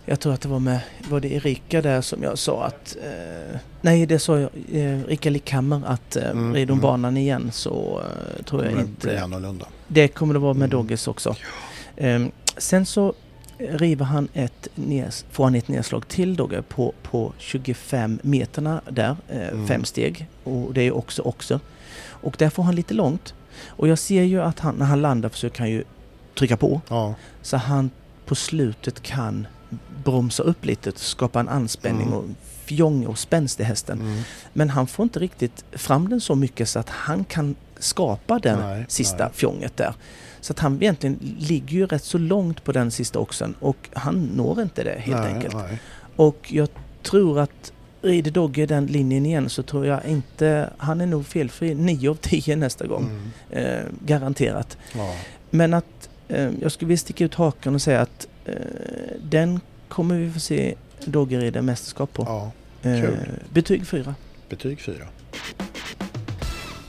Speaker 1: Jag tror att det var med... Var det Erika där som jag sa att... Eh, nej, det sa jag. Eh, Erika Lickhammer att eh,
Speaker 2: Mm,
Speaker 1: rider hon
Speaker 2: mm.
Speaker 1: banan igen så eh, tror jag
Speaker 2: Det
Speaker 1: inte...
Speaker 2: blir annorlunda.
Speaker 1: Det kommer det vara med
Speaker 2: Mm.
Speaker 1: Doggis också. Ehm, sen så river han ett nes, får han ett nedslag till Dogge på, på 25 meterna där, eh,
Speaker 2: Mm.
Speaker 1: fem steg. Och det är också också. Och där får han lite långt. Och jag ser ju att han, när han landar försöker han ju trycka på.
Speaker 2: Ja.
Speaker 1: Så han på slutet kan bromsa upp lite, skapa en anspänning
Speaker 2: Mm.
Speaker 1: och fjong och spänst i hästen.
Speaker 2: Mm.
Speaker 1: Men han får inte riktigt fram den så mycket så att han kan skapa den
Speaker 2: Nej,
Speaker 1: sista
Speaker 2: nej.
Speaker 1: fjonget där. Så att han egentligen ligger ju rätt så långt på den sista oxen och han når inte det helt
Speaker 2: nej,
Speaker 1: enkelt. Och jag tror att rider Dogge den linjen igen så tror jag inte, han är nog felfri 9 av 10 nästa gång.
Speaker 2: Mm.
Speaker 1: Eh, garanterat.
Speaker 2: Ja.
Speaker 1: Men att eh, jag skulle vilja sticka ut hakan och säga att den kommer vi få se Dogge rida mästerskap på.
Speaker 2: ja.
Speaker 1: Eh,
Speaker 2: kul.
Speaker 1: betyg 4.
Speaker 2: Betyg fyra.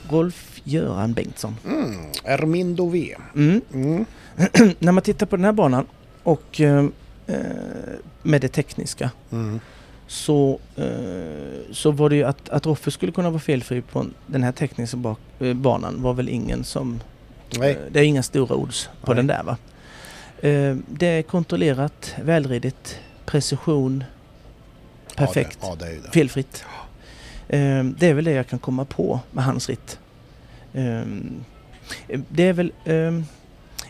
Speaker 1: Rolf-Göran Bengtsson.
Speaker 2: Mm. Ermindo V.
Speaker 1: Mm.
Speaker 2: Mm.
Speaker 1: När man tittar på den här banan och eh, eh, med det tekniska
Speaker 2: Mm.
Speaker 1: så, eh, så var det ju att, att Roffe skulle kunna vara felfri på den här tekniska bak, eh, banan var väl ingen som...
Speaker 2: Nej.
Speaker 1: Eh, det är inga stora ords på
Speaker 2: Nej.
Speaker 1: den där va. Eh, det är kontrollerat, välridigt, precision, perfekt,
Speaker 2: Ja, det, ja, det
Speaker 1: felfritt. Eh, det är väl det jag kan komma på med hans ritt. Eh, det är väl...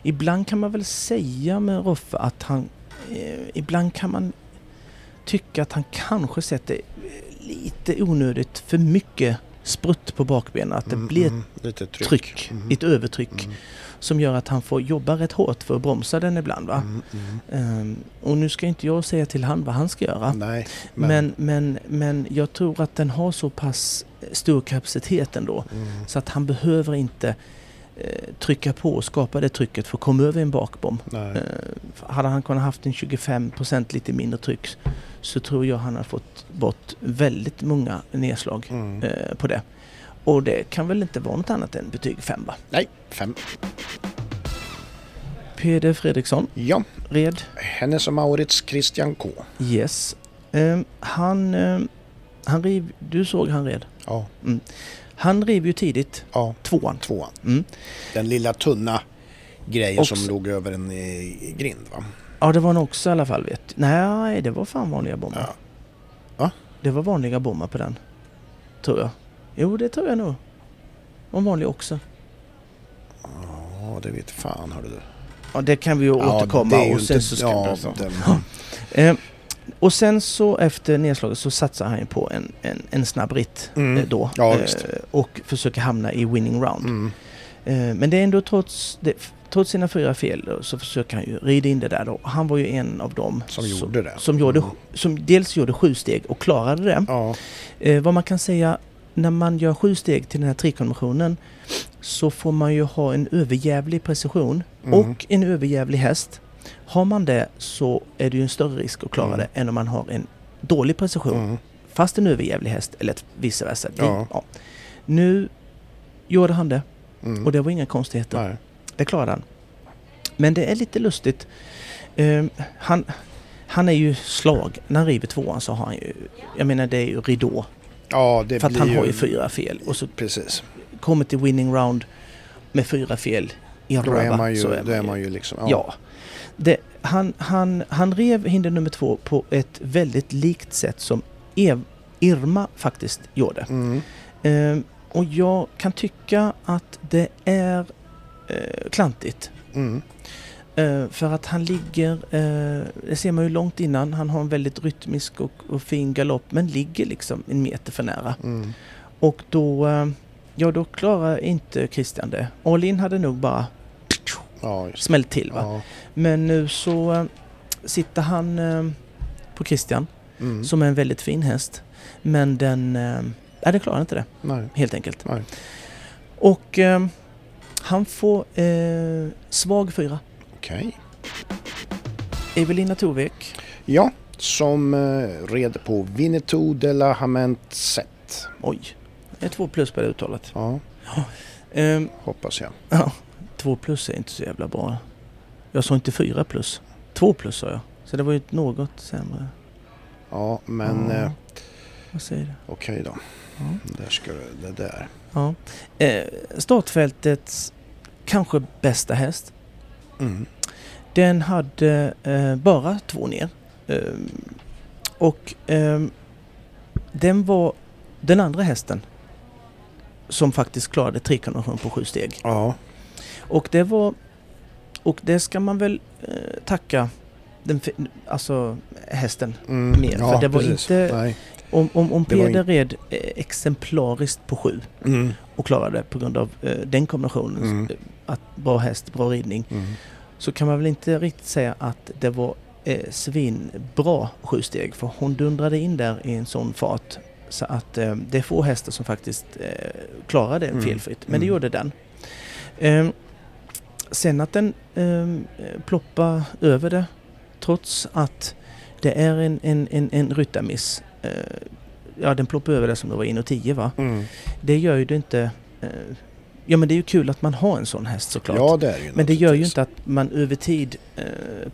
Speaker 1: Ibland kan man väl säga med Roffe att han... Ibland kan man tycka att han kanske sätter lite onödigt för mycket sprutt på bakbenen. Att det
Speaker 2: Mm,
Speaker 1: blir
Speaker 2: mm. Lite tryck.
Speaker 1: tryck,
Speaker 2: Mm.
Speaker 1: ett övertryck
Speaker 2: Mm.
Speaker 1: Som gör att han får jobba rätt hårt för att bromsa den ibland. Va?
Speaker 2: Mm, mm.
Speaker 1: Ehm, och nu ska inte jag säga till han vad han ska göra.
Speaker 2: Nej, men...
Speaker 1: Men, men, men jag tror att den har så pass stor kapacitet ändå
Speaker 2: Mm.
Speaker 1: så att han behöver inte eh, trycka på och skapa det trycket för att komma över en bakbom.
Speaker 2: Nej.
Speaker 1: Eh, hade han kunnat haft en 25% lite mindre tryck så tror jag han har fått bort väldigt många nedslag
Speaker 2: Mm.
Speaker 1: eh, på det. Och det kan väl inte vara något annat än betyg 5 va?
Speaker 2: Nej, fem.
Speaker 1: Peder Fredriksson,
Speaker 2: Ja,
Speaker 1: red.
Speaker 2: Hennes och Maurits Christian K.
Speaker 1: Yes. Ehm, han, ehm, han riv, du såg han red.
Speaker 2: Ja,
Speaker 1: Han riv ju tidigt,
Speaker 2: ja.
Speaker 1: tvåan.
Speaker 2: Tvåan.
Speaker 1: Mm.
Speaker 2: Den lilla tunna grejen
Speaker 1: Också-
Speaker 2: som låg över en eh, grind va?
Speaker 1: Ja, det var nog också i alla fall vet Nej, det var fan vanliga bommar.
Speaker 2: Ja. Va?
Speaker 1: Det var vanliga bommar på den. Tror jag. Jo, det tror jag nog. En vanlig också.
Speaker 2: Ja, det vet fan hörde du.
Speaker 1: Ja, det kan vi ju
Speaker 2: Ja,
Speaker 1: återkomma och sen så ska
Speaker 2: ja, den-
Speaker 1: Eh, och sen så efter nedslaget så satsar han ju på en, en, en snabb ritt
Speaker 2: Mm.
Speaker 1: eh, då.
Speaker 2: Ja,
Speaker 1: eh, och försöker hamna i winning round.
Speaker 2: Mm.
Speaker 1: Men det är ändå trots, det, trots sina fyra fel så försöker han ju rida in det där då. Han var ju en av dem
Speaker 2: Som gjorde det.
Speaker 1: Som, gjorde,
Speaker 2: Mm.
Speaker 1: som dels gjorde sju steg och klarade det.
Speaker 2: Ja,
Speaker 1: vad man kan säga när man gör sju steg till den här trikonventionen så får man ju ha en överjävlig precision
Speaker 2: Mm.
Speaker 1: och en överjävlig häst. Har man det så är det ju en större risk att klara
Speaker 2: Mm.
Speaker 1: det än om man har en dålig precision
Speaker 2: mm.
Speaker 1: fast en överjävlig häst eller vice versa. Det-
Speaker 2: Ja.
Speaker 1: Nu gjorde han det
Speaker 2: Mm.
Speaker 1: och det var inga konstigheter.
Speaker 2: Nej.
Speaker 1: Det klarade han. Men det är lite lustigt. Ehm, han, han är ju slag. När han river tvåan så har han ju... Jag menar det är ju ridå.
Speaker 2: Ja, det
Speaker 1: För att
Speaker 2: blir
Speaker 1: han har ju fyra fel. Och så
Speaker 2: Precis.
Speaker 1: kommer till winning round med fyra fel i
Speaker 2: Då
Speaker 1: röva.
Speaker 2: är man ju,
Speaker 1: så
Speaker 2: då är man ju liksom...
Speaker 1: Ja. Det, han, han, han rev hinder nummer två på ett väldigt likt sätt som Ev, Irma faktiskt gjorde.
Speaker 2: Mm.
Speaker 1: Ehm, och jag kan tycka att det är eh, klantigt.
Speaker 2: Mm.
Speaker 1: Eh, för att han ligger, eh, det ser man ju långt innan, han har en väldigt rytmisk och, och fin galopp men ligger liksom en meter för nära.
Speaker 2: Mm.
Speaker 1: Och då, eh, ja då klarar inte Christian det. All hade nog bara
Speaker 2: Ja,
Speaker 1: smällt till va.
Speaker 2: ja.
Speaker 1: Men nu så sitter han på Christian
Speaker 2: Mm.
Speaker 1: som är en väldigt fin häst. Men den, eh, nej den klarar inte det
Speaker 2: Nej.
Speaker 1: helt enkelt.
Speaker 2: Nej.
Speaker 1: Och han får svag fyra.
Speaker 2: Okej.
Speaker 1: Evelina Tovek.
Speaker 2: Ja, som eh, red på Winnetou de la Hament Set.
Speaker 1: Oj, det är två plus på det uttalet.
Speaker 2: Ja,
Speaker 1: Ehm,
Speaker 2: hoppas jag.
Speaker 1: ja, två plus är inte så jävla bra. Jag sa inte fyra plus. Två plus sa jag. Så det var ju något sämre.
Speaker 2: Ja, men
Speaker 1: Ja.
Speaker 2: eh,
Speaker 1: Vad säger du?
Speaker 2: okej då.
Speaker 1: Ja.
Speaker 2: Där ska du, det där.
Speaker 1: Ja. Eh, startfältets kanske bästa häst.
Speaker 2: Mm.
Speaker 1: Den hade eh, bara två ner. Ehm, och ehm, den var den andra hästen som faktiskt klarade trekonvention på sju steg.
Speaker 2: Ja,
Speaker 1: Och det var... Och det ska man väl eh, tacka den, alltså hästen.
Speaker 2: mm.
Speaker 1: Mer, för det var inte-
Speaker 2: Nej.
Speaker 1: Om, om, om Peder red eh, exemplariskt på sju
Speaker 2: Mm.
Speaker 1: och klarade på grund av eh, den kombinationen,
Speaker 2: Mm.
Speaker 1: eh, att bra häst, bra ridning,
Speaker 2: Mm.
Speaker 1: Så kan man väl inte riktigt säga att det var eh, svinbra sju steg. För hon dundrade in där i en sån fart så att eh, det är få hästar som faktiskt eh, klarar det
Speaker 2: Mm.
Speaker 1: felfritt. Men det
Speaker 2: Mm.
Speaker 1: gjorde den. Eh, sen att den eh, ploppar över det trots att det är en, en, en, en ryttarmiss. Eh, ja, den ploppar över det som det var in och 10 va?
Speaker 2: Mm.
Speaker 1: Det gör ju det inte... Ja men det är ju kul att man har en sån häst såklart.
Speaker 2: Ja, det är det ju
Speaker 1: Men det gör ju inte att man över tid eh,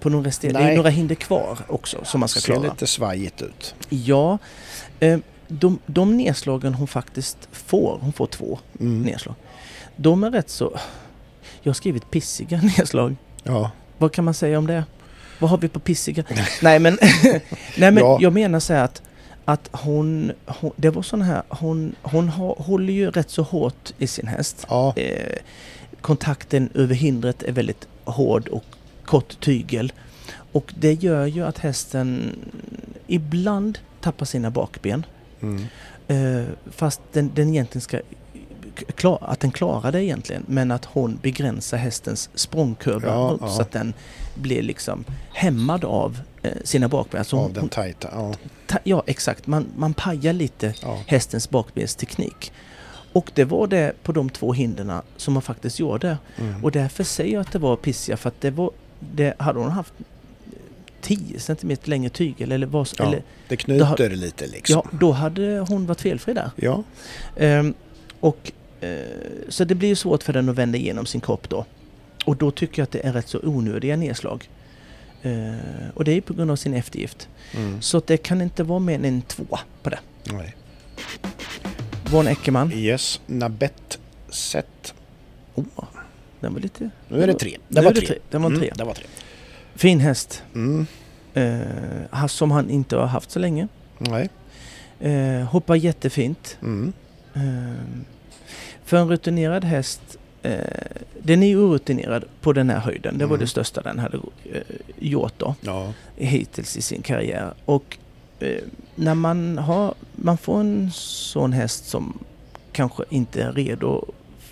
Speaker 1: på någon resterande... Det är
Speaker 2: Nej.
Speaker 1: ju några hinder kvar också som man ska
Speaker 2: ser
Speaker 1: klara.
Speaker 2: lite svajigt ut.
Speaker 1: Ja, eh, de, de nedslagen hon faktiskt får, hon får två
Speaker 2: Mm.
Speaker 1: nedslag. De är rätt så... Jag har skrivit pissiga nedslag.
Speaker 2: Ja,
Speaker 1: Vad kan man säga om det? Vad har vi på pissiga? nej men, nej, men
Speaker 2: Ja.
Speaker 1: jag menar så här att, att hon, hon... Det var sån här... Hon, hon har, håller ju rätt så hårt i sin häst.
Speaker 2: ja,
Speaker 1: Eh, kontakten över hindret är väldigt hård och kort tygel. Och det gör ju att hästen ibland tappar sina bakben.
Speaker 2: mm.
Speaker 1: Eh, fast den, den egentligen ska klar, att den klarar det egentligen men att hon begränsar hästens språngkurva
Speaker 2: Ja,
Speaker 1: så att den blir liksom hämmad av sina bakben. Alltså
Speaker 2: av den tajta. Ja,
Speaker 1: ta, ja exakt, man, man pajar lite
Speaker 2: ja.
Speaker 1: hästens bakbensteknik. Och det var det på de två hinderna som man faktiskt gjorde.
Speaker 2: Mm.
Speaker 1: Och därför säger jag att det var pissiga för att det var... Det, hade hon haft 10 cm längre tygel eller vad
Speaker 2: Ja.
Speaker 1: eller,
Speaker 2: Det knyter lite liksom.
Speaker 1: Ja, då hade hon varit felfri där.
Speaker 2: Ja.
Speaker 1: Ehm, och, eh, så det blir ju svårt för den att vända igenom sin kropp då. Och då tycker jag att det är rätt så onödiga nedslag. Eh, och det är på grund av sin eftergift.
Speaker 2: Mm.
Speaker 1: Så det kan inte vara mer än en två på det.
Speaker 2: Nej.
Speaker 1: Von Eckermann.
Speaker 2: Yes, Nabet Set.
Speaker 1: Oh, den var lite...
Speaker 2: Nu är det tre.
Speaker 1: Är
Speaker 2: var tre.
Speaker 1: tre. Den var
Speaker 2: Mm,
Speaker 1: tre.
Speaker 2: Det var tre.
Speaker 1: Fin häst.
Speaker 2: Mm.
Speaker 1: Eh, som han inte har haft så länge.
Speaker 2: Nej.
Speaker 1: Eh, hoppar jättefint.
Speaker 2: Mm.
Speaker 1: Eh, för en rutinerad häst, eh, den är ju orutinerad på den här höjden. Det var
Speaker 2: Mm.
Speaker 1: det största den hade eh, gjort då,
Speaker 2: Ja.
Speaker 1: hittills i sin karriär. Och eh, när man, har, man får en sån häst som kanske inte är redo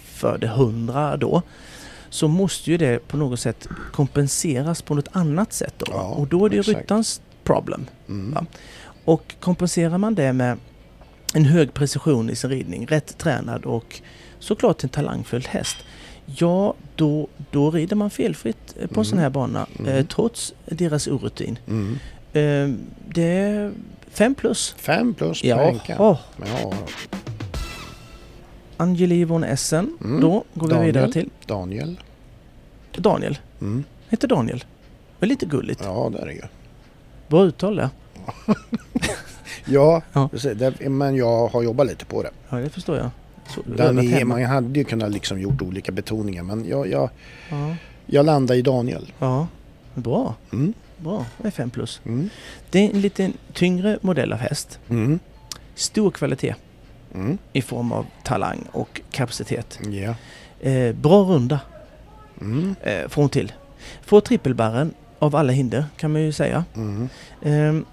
Speaker 1: för det hundra då, så måste ju det på något sätt kompenseras på något annat sätt då.
Speaker 2: Ja,
Speaker 1: och då är det ju ryttarens problem.
Speaker 2: Mm.
Speaker 1: Ja. Och kompenserar man det med en hög precision i sin ridning, rätt tränad och såklart en talangfull häst. Ja, då, då rider man felfritt eh, på en sån här bana
Speaker 2: Mm.
Speaker 1: eh, trots deras orutin.
Speaker 2: Mm.
Speaker 1: Eh, det är fem plus.
Speaker 2: Fem plus på
Speaker 1: Ja.
Speaker 2: Ja,
Speaker 1: Angeli von Essen.
Speaker 2: Mm.
Speaker 1: Då går vi
Speaker 2: Daniel.
Speaker 1: vidare till
Speaker 2: Daniel.
Speaker 1: Daniel.
Speaker 2: Mm.
Speaker 1: Heter Daniel. Det är lite gulligt.
Speaker 2: Ja, där är ju.
Speaker 1: Bra uttal det.
Speaker 2: Ja,
Speaker 1: Ja.
Speaker 2: precis. Det, men jag har jobbat lite på det.
Speaker 1: Ja, det förstår jag. Hemma.
Speaker 2: man hade ju kunnat liksom gjort olika betoningar men jag, jag,
Speaker 1: Ja,
Speaker 2: jag landar i Daniel.
Speaker 1: ja. Bra.
Speaker 2: Mm.
Speaker 1: Bra. Det är fem plus.
Speaker 2: Mm.
Speaker 1: Det är en lite tyngre modell av häst.
Speaker 2: Mm.
Speaker 1: Stor kvalitet
Speaker 2: Mm.
Speaker 1: i form av talang och kapacitet.
Speaker 2: Ja.
Speaker 1: Eh, bra runda
Speaker 2: Mm.
Speaker 1: eh, får hon till. Får trippelbarren av alla hinder kan man ju säga.
Speaker 2: Mm.
Speaker 1: Ehm,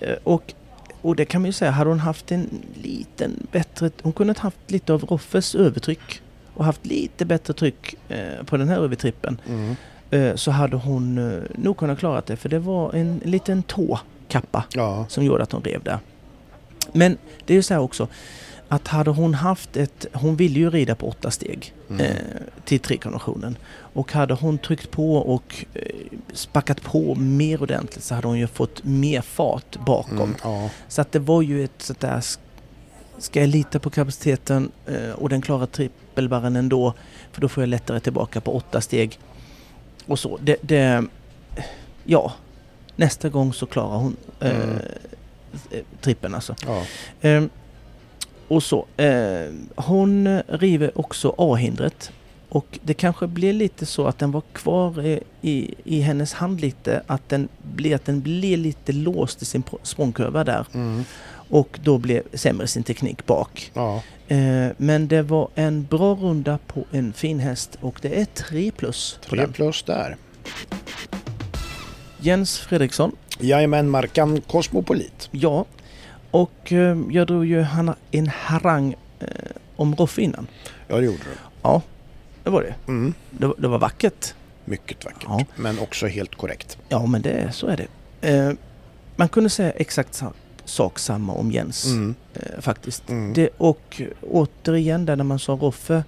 Speaker 1: eh, och, och det kan man ju säga, hade hon haft en liten bättre... Hon kunde ha haft lite av Roffes övertryck och haft lite bättre tryck eh, på den här övertrippen
Speaker 2: Mm.
Speaker 1: eh, så hade hon eh, nog kunnat klara det för det var en liten tåkappa
Speaker 2: Ja.
Speaker 1: som gjorde att hon rev där. Men det är ju så här också att hade hon haft ett... Hon ville ju rida på åtta steg
Speaker 2: Mm.
Speaker 1: eh, till trikonventionen. Och hade hon tryckt på och eh, spackat på mer ordentligt så hade hon ju fått mer fart bakom.
Speaker 2: Mm. Ja.
Speaker 1: Så att det var ju ett sånt där... sk- Ska jag lita på kapaciteten eh, och den klarar trippelbarren ändå för då får jag lättare tillbaka på åtta steg. Och så. Det, det, ja, nästa gång så klarar hon eh,
Speaker 2: Mm.
Speaker 1: eh, trippeln alltså.
Speaker 2: Ja.
Speaker 1: Och så. Eh, hon river också A-hindret. Och det kanske blir lite så att den var kvar i, i, i hennes hand lite. Att den, blir, att den blir lite låst i sin pr- språngkurva där.
Speaker 2: Mm.
Speaker 1: Och då blev sämre sin teknik bak.
Speaker 2: ja.
Speaker 1: Eh, men det var en bra runda på en fin häst och det är 3 plus på
Speaker 2: Tre
Speaker 1: den.
Speaker 2: plus där.
Speaker 1: Jens Fredriksson.
Speaker 2: Jajamän, Markan Cosmopolit.
Speaker 1: Ja. Och eh, jag drog ju en harang eh, om Roffe innan.
Speaker 2: Ja, det gjorde du.
Speaker 1: Ja, det var det.
Speaker 2: Mm.
Speaker 1: Det, var- det var vackert.
Speaker 2: Mycket vackert.
Speaker 1: Ja.
Speaker 2: Men också helt korrekt.
Speaker 1: Ja, men det, så är det. Eh, man kunde säga exakt sa, sak samma om Jens
Speaker 2: Mm.
Speaker 1: eh, faktiskt.
Speaker 2: Mm.
Speaker 1: Det, och återigen där när man sa Roffe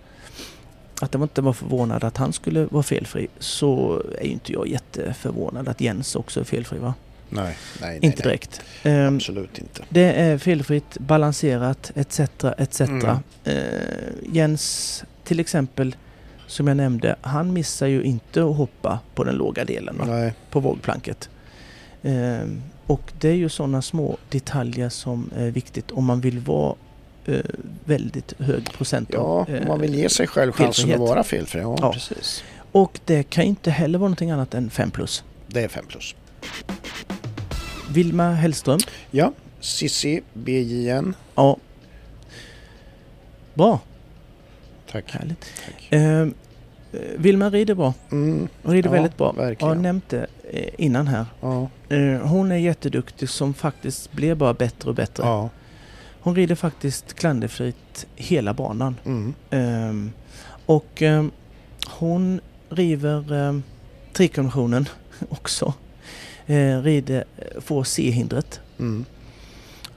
Speaker 1: att jag inte var förvånad att han skulle vara felfri så är ju inte jag jätteförvånad att Jens också är felfri va?
Speaker 2: Nej, nej, nej.
Speaker 1: inte
Speaker 2: nej.
Speaker 1: direkt. Ehm,
Speaker 2: Absolut inte.
Speaker 1: det är felfritt, balanserat etc. etc.
Speaker 2: Mm.
Speaker 1: Eh, Jens till exempel som jag nämnde, han missar ju inte att hoppa på den låga delen va?
Speaker 2: Nej.
Speaker 1: på vågplanket. Ehm, och det är ju sådana små detaljer som är viktigt om man vill vara eh, väldigt hög procent
Speaker 2: Ja, om
Speaker 1: eh,
Speaker 2: man vill ge sig själv chansen att vara felfri. Ja,
Speaker 1: Ja.
Speaker 2: precis.
Speaker 1: Och det kan inte heller vara någonting annat än 5 plus.
Speaker 2: Det är fem plus.
Speaker 1: Vilma Hellström.
Speaker 2: Ja, Sissi BJN.
Speaker 1: Ja. Bra,
Speaker 2: Tack.
Speaker 1: härligt.
Speaker 2: Tack.
Speaker 1: Eh, Vilma rider bra.
Speaker 2: Mm.
Speaker 1: Hon rider
Speaker 2: Ja,
Speaker 1: väldigt bra.
Speaker 2: verkligen.
Speaker 1: Jag det eh, innan här.
Speaker 2: Ja.
Speaker 1: Eh, hon är jätteduktig som faktiskt blir bara bättre och bättre.
Speaker 2: ja.
Speaker 1: Hon rider faktiskt klanderfritt hela banan.
Speaker 2: Mm.
Speaker 1: Ehm, och ehm, hon river um, trikonventionen också. Uh, rider, får C-hindret.
Speaker 2: Mm.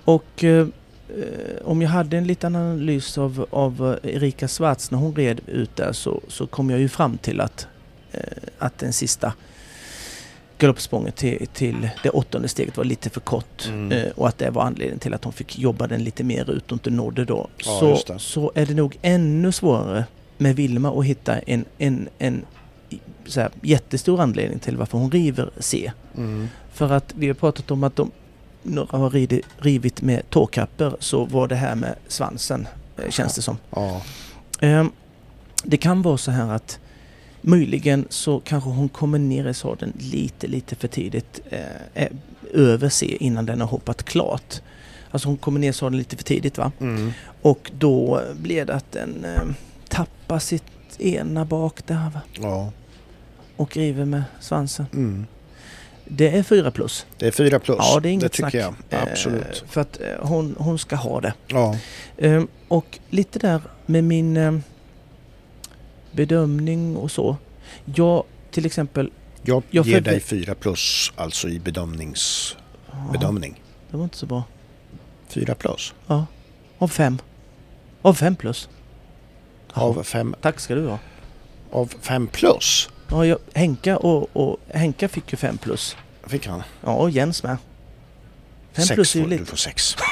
Speaker 1: Och eh, eh, om jag hade en liten analys av, av eh, Erika Svarts när hon red ut där så, så kom jag ju fram till att, eh, att den sista galoppsprånget till, till det åttonde steget var lite för kort
Speaker 2: Mm.
Speaker 1: eh, och att det var anledningen till att hon fick jobba den lite mer ut och inte nådde då.
Speaker 2: Ja,
Speaker 1: så, så är det nog ännu svårare med Vilma att hitta en, en, en så här, jättestor anledning till varför hon river C.
Speaker 2: Mm.
Speaker 1: För att vi har pratat om att de, några har ridit, rivit med tåkapper så var det här med svansen, eh, känns det som.
Speaker 2: Ja.
Speaker 1: Ehm, det kan vara så här att möjligen så kanske hon kommer ner i sadeln lite, lite för tidigt eh, eh, över C innan den har hoppat klart. Alltså hon kommer ner i sadeln lite för tidigt va?
Speaker 2: Mm.
Speaker 1: Och då blir det att den eh, tappar sitt ena bak där va?
Speaker 2: ja.
Speaker 1: Och river med svansen.
Speaker 2: Mm.
Speaker 1: Det är fyra plus.
Speaker 2: Det är fyra plus.
Speaker 1: Ja, det är inget
Speaker 2: tycker
Speaker 1: snack.
Speaker 2: jag.
Speaker 1: Eh,
Speaker 2: Absolut.
Speaker 1: för att eh, hon, hon ska ha det.
Speaker 2: Ja.
Speaker 1: Ehm, och lite där med min eh, bedömning och så. Jag till exempel...
Speaker 2: Jag,
Speaker 1: Jag
Speaker 2: ger dig fyra plus alltså i bedömnings...
Speaker 1: Ja,
Speaker 2: bedömning.
Speaker 1: det var inte så bra.
Speaker 2: Fyra plus.
Speaker 1: Ja. Av fem. Av fem plus.
Speaker 2: Av fem,
Speaker 1: Tack ska du ha.
Speaker 2: av fem plus
Speaker 1: Ja, jag, Henka, och, och, Henka fick ju fem plus.
Speaker 2: fick han.
Speaker 1: Ja, och Jens med. Fem
Speaker 2: sex
Speaker 1: plus är ju lite...
Speaker 2: Du får sex.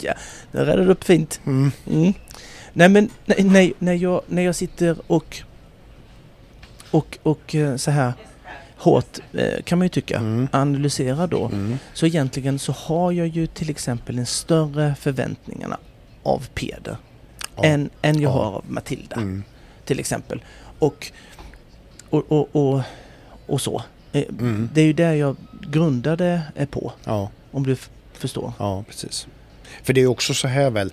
Speaker 1: Ja, det räddade upp fint.
Speaker 2: Mm.
Speaker 1: Mm. Nej men nej, nej, när, jag, när jag sitter och, och, och eh, så här hårt eh, kan man ju tycka,
Speaker 2: Mm.
Speaker 1: analysera då.
Speaker 2: Mm.
Speaker 1: Så egentligen så har jag ju till exempel en större förväntningarna av Peder
Speaker 2: Ja.
Speaker 1: än, än jag
Speaker 2: Ja.
Speaker 1: har av Matilda
Speaker 2: Mm.
Speaker 1: till exempel. Och, och, och, och, och så. Eh,
Speaker 2: Mm.
Speaker 1: Det är ju det jag grundade är på,
Speaker 2: Ja.
Speaker 1: om du förstår.
Speaker 2: ja, precis. För det är också så här väl,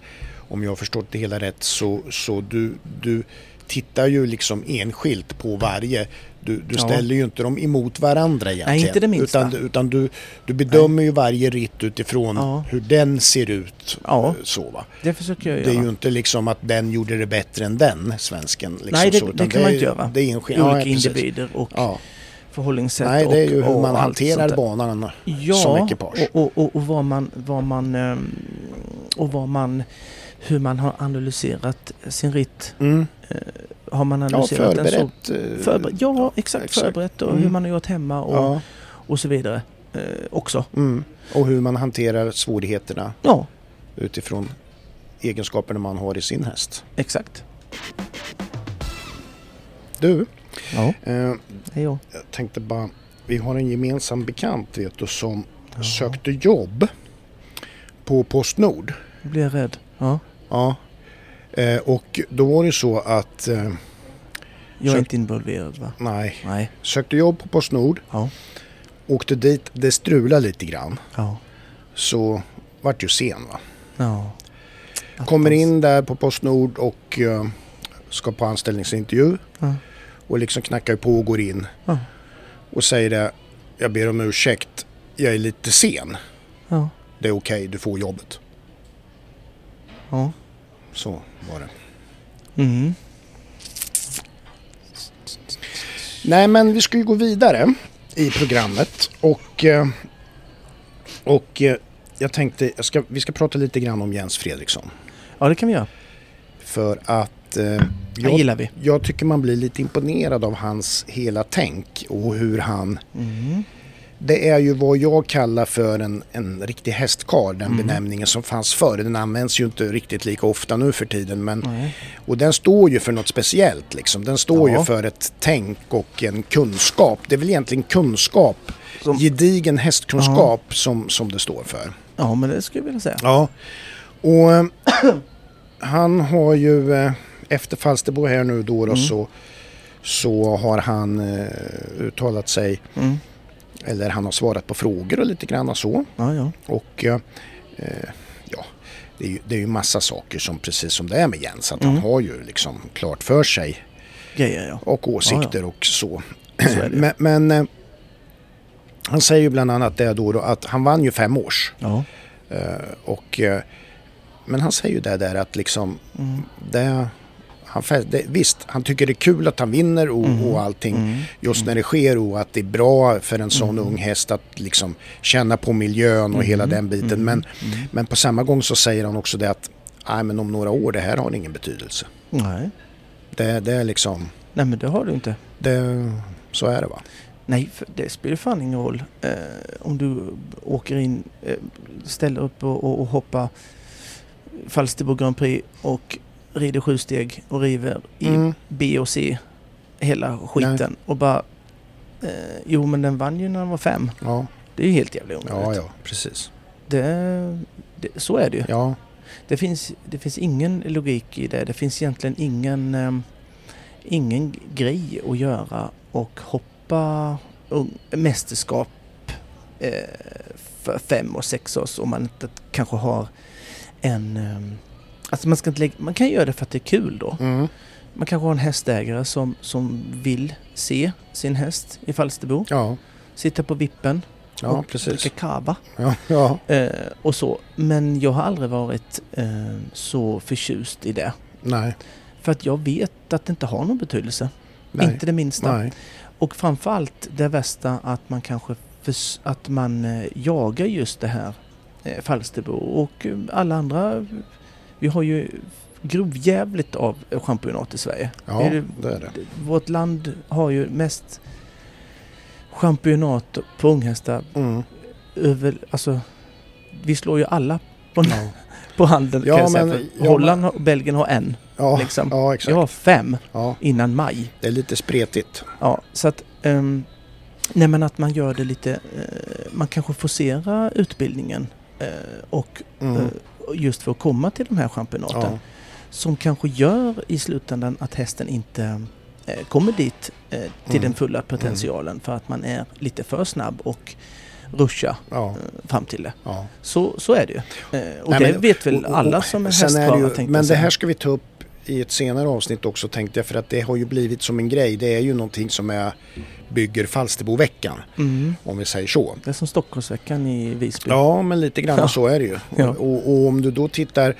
Speaker 2: om jag har förstått det hela rätt, så, så du, du tittar ju liksom enskilt på varje. Du, du
Speaker 1: Ja.
Speaker 2: ställer ju inte dem emot varandra egentligen.
Speaker 1: inte det minsta.
Speaker 2: Utan, utan du, du bedömer ju varje ritt utifrån
Speaker 1: Ja.
Speaker 2: hur den ser ut.
Speaker 1: Ja.
Speaker 2: eh, Så, va?
Speaker 1: Det försöker jag
Speaker 2: Det är
Speaker 1: göra.
Speaker 2: ju inte liksom att den gjorde det bättre än den, svensken. Liksom
Speaker 1: Nej, det,
Speaker 2: så,
Speaker 1: det kan man
Speaker 2: är-
Speaker 1: inte göra.
Speaker 2: Det är enskild,
Speaker 1: Olika
Speaker 2: ja, precis.
Speaker 1: individer och
Speaker 2: Ja.
Speaker 1: förhållningssätt
Speaker 2: Nej, det är ju
Speaker 1: och,
Speaker 2: hur man hanterar banan
Speaker 1: ja,
Speaker 2: som ekipage.
Speaker 1: Och, och, och, och vad man, vad man, ehm, och vad man, hur man har analyserat sin ritt.
Speaker 2: Mm.
Speaker 1: Har man
Speaker 2: Ja,
Speaker 1: analyserat den så?
Speaker 2: förberett. eh,
Speaker 1: ja, exakt,
Speaker 2: exakt.
Speaker 1: Förberett och
Speaker 2: Mm.
Speaker 1: hur man har gjort hemma och,
Speaker 2: Ja.
Speaker 1: och så vidare eh, också.
Speaker 2: Mm. Och hur man hanterar svårigheterna
Speaker 1: Ja,
Speaker 2: utifrån egenskaperna man har i sin häst.
Speaker 1: exakt.
Speaker 2: Du,
Speaker 1: Ja,
Speaker 2: eh,
Speaker 1: jag
Speaker 2: tänkte bara, vi har en gemensam bekant vet du som
Speaker 1: Ja.
Speaker 2: sökte jobb på Postnord.
Speaker 1: Nu blir jag rädd. Ja,
Speaker 2: Ja. Eh, och då var det så att, eh,
Speaker 1: jag är inte involverad va?
Speaker 2: nej,
Speaker 1: Nej.
Speaker 2: sökte jobb på Postnord,
Speaker 1: Ja.
Speaker 2: åkte dit, det strulade lite grann.
Speaker 1: Ja.
Speaker 2: Så vart ju sen va.
Speaker 1: ja.
Speaker 2: Kommer
Speaker 1: Attans.
Speaker 2: in där på Postnord och eh, ska på anställningsintervju.
Speaker 1: Ja.
Speaker 2: Och liksom knackar på och går in.
Speaker 1: Ja.
Speaker 2: Och säger det, jag ber om ursäkt, jag är lite sen.
Speaker 1: Ja.
Speaker 2: Det är okej, du får jobbet.
Speaker 1: Ja.
Speaker 2: Så var det.
Speaker 1: Mm.
Speaker 2: Nej men vi ska ju gå vidare i programmet. Och, eh, och eh, jag tänkte, jag ska, vi ska prata lite grann om Jens Fredriksson.
Speaker 1: Ja, det kan vi göra.
Speaker 2: För att eh, jag,
Speaker 1: gillar vi.
Speaker 2: jag tycker man blir lite imponerad av hans hela tänk och hur han
Speaker 1: Mm.
Speaker 2: Det är ju vad jag kallar för en, en riktig hästkar, den
Speaker 1: Mm.
Speaker 2: benämningen som fanns förr. Den används ju inte riktigt lika ofta nu för tiden. Men,
Speaker 1: Nej.
Speaker 2: och den står ju för något speciellt. Liksom. Den står
Speaker 1: Ja.
Speaker 2: ju för ett tänk och en kunskap. Det är väl egentligen kunskap,
Speaker 1: Som-
Speaker 2: gedigen hästkunskap som, som det står för.
Speaker 1: Ja, men det skulle jag vilja säga.
Speaker 2: Ja, och eh, han har ju eh, efter Falsterbo här nu då, då
Speaker 1: Mm.
Speaker 2: så, så har han eh, uttalat sig
Speaker 1: Mm.
Speaker 2: Eller han har svarat på frågor och lite grann så.
Speaker 1: Ja, ja.
Speaker 2: Och eh, eh, ja, det är, ju, det är ju massa saker som precis som det är med Jens. Att
Speaker 1: Mm.
Speaker 2: han har ju liksom klart för sig
Speaker 1: Grejer ja.
Speaker 2: och åsikter och så.
Speaker 1: Så
Speaker 2: men men eh, han säger ju bland annat det då, då att han vann ju fem års.
Speaker 1: Ja.
Speaker 2: Eh, och, eh, men han säger ju det där att liksom
Speaker 1: Mm.
Speaker 2: det, han, det, visst, han tycker det är kul att han vinner och,
Speaker 1: Mm.
Speaker 2: och allting
Speaker 1: Mm.
Speaker 2: just när det sker och att det är bra för en sån
Speaker 1: Mm.
Speaker 2: ung häst att liksom känna på miljön och
Speaker 1: Mm.
Speaker 2: hela den biten.
Speaker 1: Mm.
Speaker 2: Men,
Speaker 1: Mm.
Speaker 2: men på samma gång så säger han också det att Nej, men om några år, det här har ingen betydelse.
Speaker 1: Nej.
Speaker 2: Det, det är liksom,
Speaker 1: Nej, men det har du inte.
Speaker 2: det, så är det va.
Speaker 1: Nej, för det spelar fan ingen roll eh, om du åker in, eh, ställer upp och, och, och hoppar Falsterbo Grand Prix och rider sju steg och river i
Speaker 2: Mm.
Speaker 1: B och C hela skiten och bara eh, Jo men den vann ju när den var fem.
Speaker 2: Ja,
Speaker 1: Det är ju helt jävla
Speaker 2: ja,
Speaker 1: onödigt.
Speaker 2: ja, precis.
Speaker 1: Det, det, så är det ju.
Speaker 2: Ja,
Speaker 1: Det finns, det finns ingen logik i det. Det finns egentligen ingen, ehm, ingen grej att göra och hoppa ung, mästerskap eh, för fem och sex års om man inte kanske har en... ehm, alltså man, ska inte lägga, man kan göra det för att det är kul då.
Speaker 2: mm.
Speaker 1: Man kanske har en hästägare som, som vill se sin häst i Falsterbo.
Speaker 2: ja,
Speaker 1: Sitta på vippen
Speaker 2: ja
Speaker 1: och
Speaker 2: precis.
Speaker 1: dricka kava.
Speaker 2: Ja, ja,
Speaker 1: Eh, och så. Men jag har aldrig varit eh, så förtjust i det.
Speaker 2: nej,
Speaker 1: För att jag vet att det inte har någon betydelse.
Speaker 2: nej,
Speaker 1: Inte det minsta.
Speaker 2: nej.
Speaker 1: Och framförallt det värsta att man kanske förs- att man eh, jagar just det här eh, Falsterbo och alla andra. Vi har ju grovjävligt av championat i Sverige.
Speaker 2: Ja,
Speaker 1: det-
Speaker 2: är det.
Speaker 1: Vårt land har ju mest championat på unghästar
Speaker 2: Mm.
Speaker 1: över, alltså vi slår ju alla på,
Speaker 2: Ja,
Speaker 1: på handen
Speaker 2: Ja, men- ja,
Speaker 1: Holland och Belgien har en.
Speaker 2: ja,
Speaker 1: Liksom.
Speaker 2: ja exakt.
Speaker 1: Jag har fem innan maj.
Speaker 2: det är lite spretigt.
Speaker 1: Ja, så att... Um, nej men att man gör det lite... eh, man kanske forcerar utbildningen eh, och
Speaker 2: Mm.
Speaker 1: eh, just för att komma till de här championaten.
Speaker 2: Ja,
Speaker 1: Som kanske gör i slutändan att hästen inte eh, kommer dit eh, till
Speaker 2: Mm.
Speaker 1: den fulla potentialen för att man är lite för snabb och ruschar
Speaker 2: ja,
Speaker 1: eh, fram till det.
Speaker 2: ja.
Speaker 1: Så, så är det ju. Eh, och
Speaker 2: Nej,
Speaker 1: det
Speaker 2: men-
Speaker 1: vet väl
Speaker 2: och- och-
Speaker 1: alla som är tänkte
Speaker 2: Men det här ska vi ta upp i ett senare avsnitt också tänkte jag för att det har ju blivit som en grej. Det är ju någonting som är, bygger Falsterboveckan
Speaker 1: Mm.
Speaker 2: om vi säger så.
Speaker 1: Det är som Stockholmsveckan i Visby.
Speaker 2: Ja, men lite grann
Speaker 1: Ja.
Speaker 2: så är det ju.
Speaker 1: Ja.
Speaker 2: Och, och om du då tittar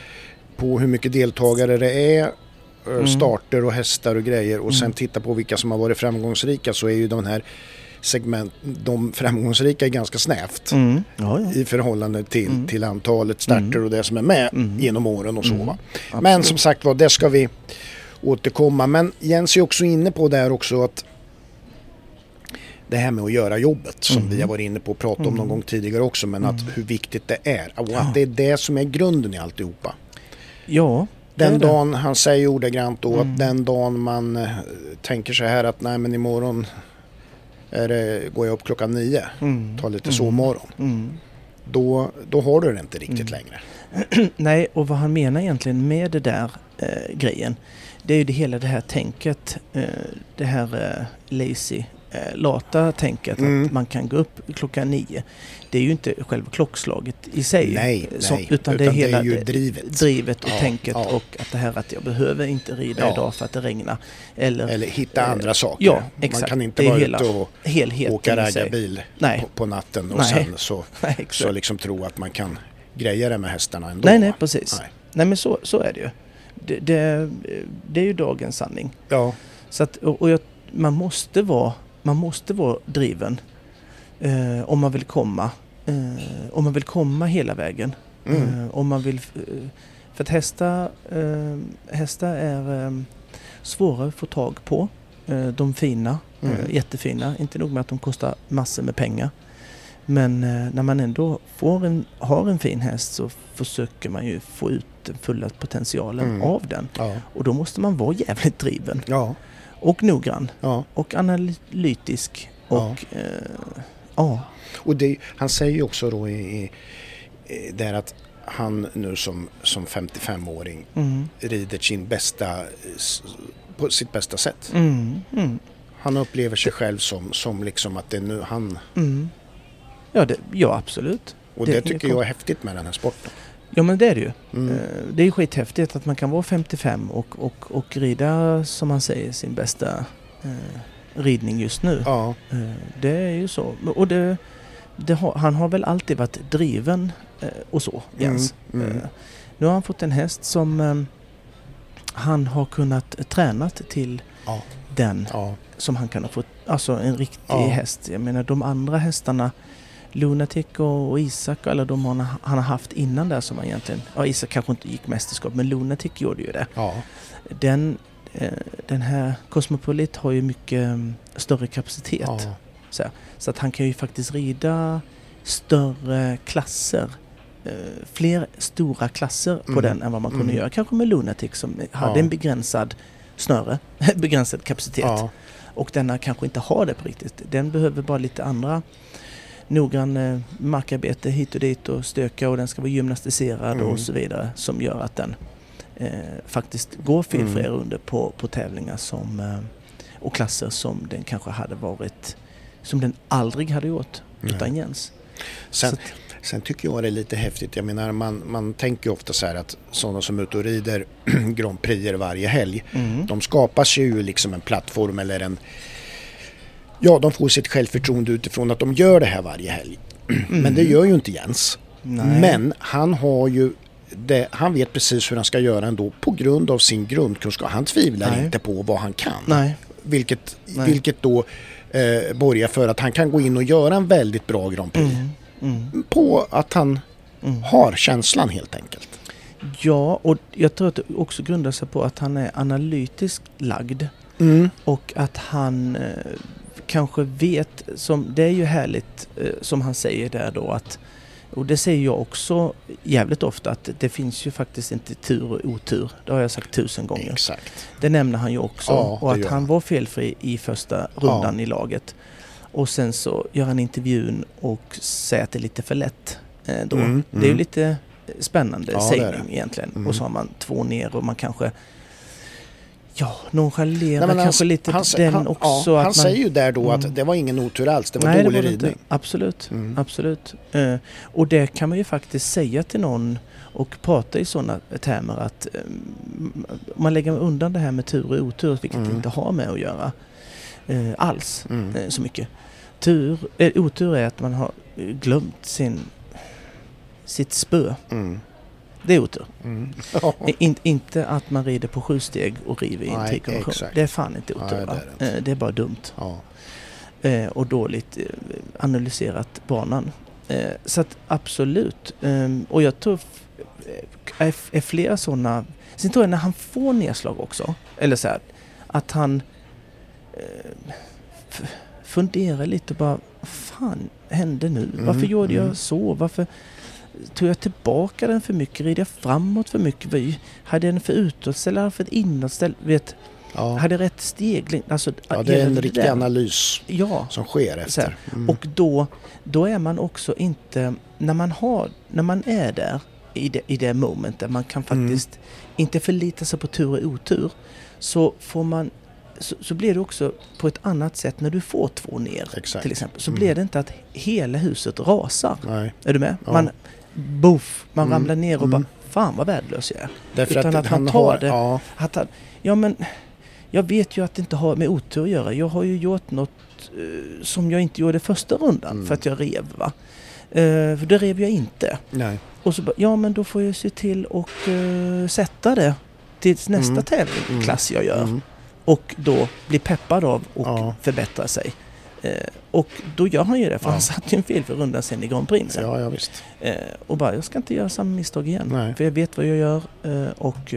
Speaker 2: på hur mycket deltagare det är, eh,
Speaker 1: Mm.
Speaker 2: starter och hästar och grejer och sen
Speaker 1: Mm.
Speaker 2: tittar på vilka som har varit framgångsrika så är ju de här segment, de framgångsrika är ganska snävt
Speaker 1: Mm. Ja, ja.
Speaker 2: i förhållande till,
Speaker 1: Mm.
Speaker 2: till antalet starter och det som är med
Speaker 1: Mm.
Speaker 2: genom åren och så.
Speaker 1: Mm.
Speaker 2: Men som sagt var, det ska vi återkomma. Men Jens är också inne på där också att det här med att göra jobbet som
Speaker 1: Mm.
Speaker 2: vi har varit inne på och pratat om
Speaker 1: Mm.
Speaker 2: någon gång tidigare också men att hur viktigt det är och att det är det som är grunden i alltihopa.
Speaker 1: ja
Speaker 2: Den dagen, han säger ordagrant då
Speaker 1: Mm.
Speaker 2: att den dagen man eh, tänker så här att nej men imorgon det, går jag upp klockan nio,
Speaker 1: Mm.
Speaker 2: tar lite
Speaker 1: Mm.
Speaker 2: sovmorgon.
Speaker 1: Mm.
Speaker 2: Då, då har du det inte riktigt
Speaker 1: Mm.
Speaker 2: längre.
Speaker 1: Nej, och vad han menar egentligen med det där eh, grejen, det är ju det hela det här tänket, eh, det här eh, lazy, lata tänket
Speaker 2: Mm.
Speaker 1: att man kan gå upp klockan nio. Det är ju inte själva klockslaget i sig,
Speaker 2: Nej,
Speaker 1: eh, som-
Speaker 2: nej.
Speaker 1: utan, det är hela
Speaker 2: ju
Speaker 1: det-
Speaker 2: drivet.
Speaker 1: drivet och
Speaker 2: Ja,
Speaker 1: tänket
Speaker 2: ja.
Speaker 1: och att det här att jag behöver inte rida
Speaker 2: Ja.
Speaker 1: idag för att det regnar. Eller,
Speaker 2: Eller hitta
Speaker 1: Eh,
Speaker 2: andra saker.
Speaker 1: ja,
Speaker 2: Man
Speaker 1: exakt.
Speaker 2: kan inte
Speaker 1: är
Speaker 2: vara
Speaker 1: hela
Speaker 2: ute och
Speaker 1: helheten
Speaker 2: åka raggarbil på, på natten och
Speaker 1: Nej.
Speaker 2: sen så,
Speaker 1: Nej,
Speaker 2: så liksom tro att man kan greja det med hästarna ändå.
Speaker 1: nej, nej, precis.
Speaker 2: Nej.
Speaker 1: Nej, men så, så är det ju. Det, det, det är ju dagens sanning.
Speaker 2: Ja,
Speaker 1: Så att, och och jag, man, måste vara, man måste vara driven eh, om man vill komma. Eh, om man vill komma hela vägen.
Speaker 2: mm.
Speaker 1: Eh, om man vill, eh, för att hästar, eh, hästar är eh, svåra att få tag på. De fina,
Speaker 2: Mm.
Speaker 1: jättefina. Inte nog med att de kostar massor med pengar. Men när man ändå får en, har en fin häst så försöker man ju få ut den fulla potentialen
Speaker 2: Mm.
Speaker 1: av den.
Speaker 2: ja,
Speaker 1: Och då måste man vara jävligt driven
Speaker 2: ja,
Speaker 1: och noggrann
Speaker 2: ja.
Speaker 1: och analytisk och eh, ja.
Speaker 2: Och det, han säger ju också då i, i, i där att han nu som, som 55-åring
Speaker 1: Mm,
Speaker 2: rider sin bästa, på sitt bästa sätt.
Speaker 1: mm, mm,
Speaker 2: Han upplever sig själv som, som liksom att det är nu han...
Speaker 1: mm. Ja, det, ja, absolut.
Speaker 2: Och
Speaker 1: Det
Speaker 2: det, tycker jag är häftigt med den här sporten.
Speaker 1: Ja, men det är det ju.
Speaker 2: Mm.
Speaker 1: Eh, Det är skithäftigt att man kan vara 55 och, och, och rida, som man säger, sin bästa eh, ridning just nu.
Speaker 2: Ja,
Speaker 1: Eh, det är ju så. Och det, det har, han har väl alltid varit driven eh, och så, Jens.
Speaker 2: Mm, mm.
Speaker 1: Nu har han fått en häst som eh, han har kunnat tränat till
Speaker 2: Ja.
Speaker 1: den
Speaker 2: ja,
Speaker 1: som han kan ha fått. Alltså en riktig häst. Jag menar de andra hästarna Lunatic och, och Isak och alla de han, har- han har haft innan där som han egentligen... Ja, Isak kanske inte gick mästerskap men Lunatic gjorde ju det.
Speaker 2: ja,
Speaker 1: Den, eh, den här Cosmopolit har ju mycket eh, större kapacitet.
Speaker 2: ja.
Speaker 1: Så, så att han kan ju faktiskt rida större klasser. Eh, fler stora klasser på
Speaker 2: Mm.
Speaker 1: den än vad man kunde
Speaker 2: Mm.
Speaker 1: göra. Kanske med Lunatic som hade
Speaker 2: Ja.
Speaker 1: en begränsad snöre, begränsad kapacitet.
Speaker 2: ja.
Speaker 1: Och denna kanske inte har det på riktigt. Den behöver bara lite andra noggrann eh, markarbete hit och dit och stöka och den ska vara gymnastiserad
Speaker 2: Mm.
Speaker 1: och så vidare som gör att den eh, faktiskt går felfria
Speaker 2: Mm.
Speaker 1: runder på, på tävlingar som, eh, och klasser som den kanske hade varit som den aldrig hade gjort
Speaker 2: Nej.
Speaker 1: utan Jens.
Speaker 2: Sen, sen tycker jag det är lite häftigt. Jag menar man, man tänker ofta så här att sådana som är ute och rider Grand Prix varje helg.
Speaker 1: Mm.
Speaker 2: De skapar sig ju liksom en plattform eller en... Ja, de får sitt självförtroende utifrån att de gör det här varje helg. Men det gör ju inte Jens.
Speaker 1: Mm. Nej.
Speaker 2: Men han har ju... Det, han vet precis hur han ska göra ändå på grund av sin grundkunskap. Han tvivlar
Speaker 1: Nej.
Speaker 2: inte på vad han kan.
Speaker 1: Nej.
Speaker 2: Vilket,
Speaker 1: Nej.
Speaker 2: vilket då eh, borgar för att han kan gå in och göra en väldigt bra Grand Prix.
Speaker 1: Mm. Mm.
Speaker 2: På att han
Speaker 1: Mm.
Speaker 2: har känslan helt enkelt.
Speaker 1: Ja, och jag tror att det också grundar sig på att han är analytiskt lagd.
Speaker 2: Mm.
Speaker 1: Och att han eh, kanske vet, som, det är ju härligt eh, som han säger där då att och det säger jag också jävligt ofta att det finns ju faktiskt inte tur och otur. Det har jag sagt tusen gånger.
Speaker 2: Exakt.
Speaker 1: Det nämner han ju också.
Speaker 2: Ja,
Speaker 1: och att han var felfri i första rundan i laget. Och sen så gör han intervjun och säger att det är lite för lätt. Eh, då.
Speaker 2: Mm,
Speaker 1: Det är ju
Speaker 2: mm.
Speaker 1: lite spännande
Speaker 2: Ja,
Speaker 1: sägning egentligen.
Speaker 2: Mm.
Speaker 1: Och så har man två ner och man kanske Ja, nonchalera
Speaker 2: Nej, men han-
Speaker 1: kanske lite
Speaker 2: han,
Speaker 1: den
Speaker 2: han,
Speaker 1: också.
Speaker 2: ja, han
Speaker 1: man,
Speaker 2: säger ju där då
Speaker 1: Mm.
Speaker 2: att det var ingen otur alls, det var
Speaker 1: Nej,
Speaker 2: dålig
Speaker 1: det var
Speaker 2: ridning.
Speaker 1: inte. Absolut,
Speaker 2: Mm.
Speaker 1: absolut. Eh, och det kan man ju faktiskt säga till någon och prata i sådana termer att om man lägger undan det här med tur och otur, vilket
Speaker 2: Mm.
Speaker 1: det inte har med att göra eh, alls
Speaker 2: Mm.
Speaker 1: eh, så mycket. Tur, otur är att man har glömt sin, sitt spö. Det är otur.
Speaker 2: Mm.
Speaker 1: Eh, In, inte att man rider på sju steg och river i en trikonvention. Det är fan inte otur.
Speaker 2: Nej, det är det.
Speaker 1: Eh, det är bara dumt.
Speaker 2: Ja.
Speaker 1: eh, och dåligt eh, analyserat banan. Eh, så att absolut. Ehm, och jag tror eh, är, är flera sådana. Sen tror jag när han får nedslag också. Eller så här. Att han eh, funderar lite och bara. Vad fan hände nu?
Speaker 2: Mm,
Speaker 1: Varför gjorde
Speaker 2: mm.
Speaker 1: jag så? Varför tog jag tillbaka den för mycket? Red jag framåt för mycket? Hade jag den för utåtställ eller för ett inåtställ? Vet,
Speaker 2: Ja.
Speaker 1: Hade rätt stegling? Alltså,
Speaker 2: ja, det är en riktig
Speaker 1: där?
Speaker 2: analys
Speaker 1: Ja.
Speaker 2: som sker efter. Mm.
Speaker 1: Och då, då är man också inte, när man, har, när man är där i det, i det moment där man kan
Speaker 2: Mm.
Speaker 1: faktiskt inte förlita sig på tur och otur så får man så, så blir det också på ett annat sätt när du får två ner
Speaker 2: Exakt.
Speaker 1: till exempel. Så
Speaker 2: Mm.
Speaker 1: blir det inte att hela huset rasar.
Speaker 2: Nej.
Speaker 1: Är du med?
Speaker 2: Ja.
Speaker 1: Man, boof, man
Speaker 2: Mm.
Speaker 1: ramlar ner och
Speaker 2: Mm.
Speaker 1: bara Fan vad värdelös jag är.
Speaker 2: Därför
Speaker 1: Utan
Speaker 2: att,
Speaker 1: att han
Speaker 2: han
Speaker 1: tar
Speaker 2: har...
Speaker 1: det.
Speaker 2: Ja,
Speaker 1: Att han, ja men jag vet ju att det inte har med otur att göra. Jag har ju gjort något eh, som jag inte gjorde första rundan
Speaker 2: Mm.
Speaker 1: för att jag rev va. Eh, för det rev jag inte.
Speaker 2: nej.
Speaker 1: Och så bara, ja men då får jag se till och eh, sätta det till nästa
Speaker 2: Mm.
Speaker 1: tävlingsklass jag gör.
Speaker 2: Mm.
Speaker 1: Och då bli peppad av och
Speaker 2: Ja.
Speaker 1: förbättra sig. Eh, och då gör han ju det för
Speaker 2: Ja.
Speaker 1: han satt ju en fel för rundan sen i Grand Prix sen.
Speaker 2: Ja, ja visst.
Speaker 1: Eh, och bara, jag ska inte göra samma misstag igen.
Speaker 2: Nej.
Speaker 1: För jag vet vad jag gör eh, och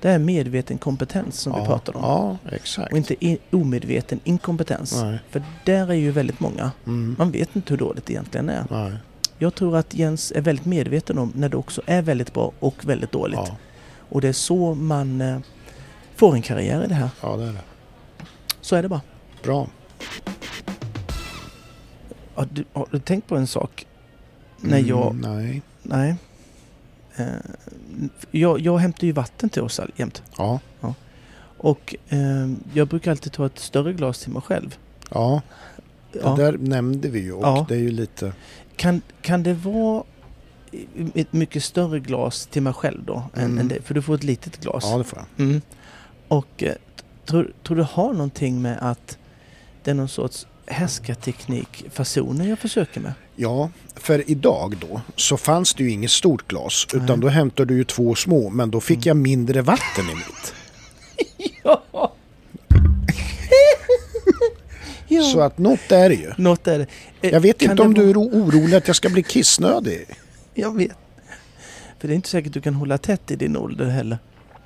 Speaker 1: det är medveten kompetens som
Speaker 2: ja.
Speaker 1: vi pratade om.
Speaker 2: Ja, exakt.
Speaker 1: Och inte i, omedveten inkompetens.
Speaker 2: Nej.
Speaker 1: För där är ju väldigt många.
Speaker 2: Mm.
Speaker 1: Man vet inte hur dåligt det egentligen är.
Speaker 2: Nej.
Speaker 1: Jag tror att Jens är väldigt medveten om när det också är väldigt bra och väldigt dåligt.
Speaker 2: Ja.
Speaker 1: Och det är så man får en karriär i det här.
Speaker 2: ja, det är det.
Speaker 1: Så är det bara.
Speaker 2: Bra.
Speaker 1: Har du, har du tänkt på en sak? När jag...
Speaker 2: Mm, nej.
Speaker 1: Nej. Eh, jag, jag hämtar ju vatten till oss all- jämt.
Speaker 2: Ja.
Speaker 1: Och eh, jag brukar alltid ta ett större glas till mig själv.
Speaker 2: Ja, det
Speaker 1: Ja.
Speaker 2: där nämnde vi ju och
Speaker 1: Ja.
Speaker 2: det är ju lite...
Speaker 1: Kan, kan det vara ett mycket större glas till mig själg då? Än,
Speaker 2: Mm.
Speaker 1: än det? För du får ett litet glas.
Speaker 2: Ja, det får jag.
Speaker 1: Mm. Och eh, tror, tror du har någonting med att det är någon sorts härskarteknik-fasoner jag försöker med?
Speaker 2: Ja, för idag då så fanns det ju inget stort glas utan
Speaker 1: Nej.
Speaker 2: då hämtade du ju två små men då fick
Speaker 1: Mm.
Speaker 2: jag mindre vatten i mitt.
Speaker 1: Ja! ja.
Speaker 2: Så att något är det ju.
Speaker 1: Något är det. Eh,
Speaker 2: Jag vet inte om du är orolig att jag ska bli kissnödig.
Speaker 1: Jag vet. För det är inte säkert du kan hålla tätt i din ålder heller.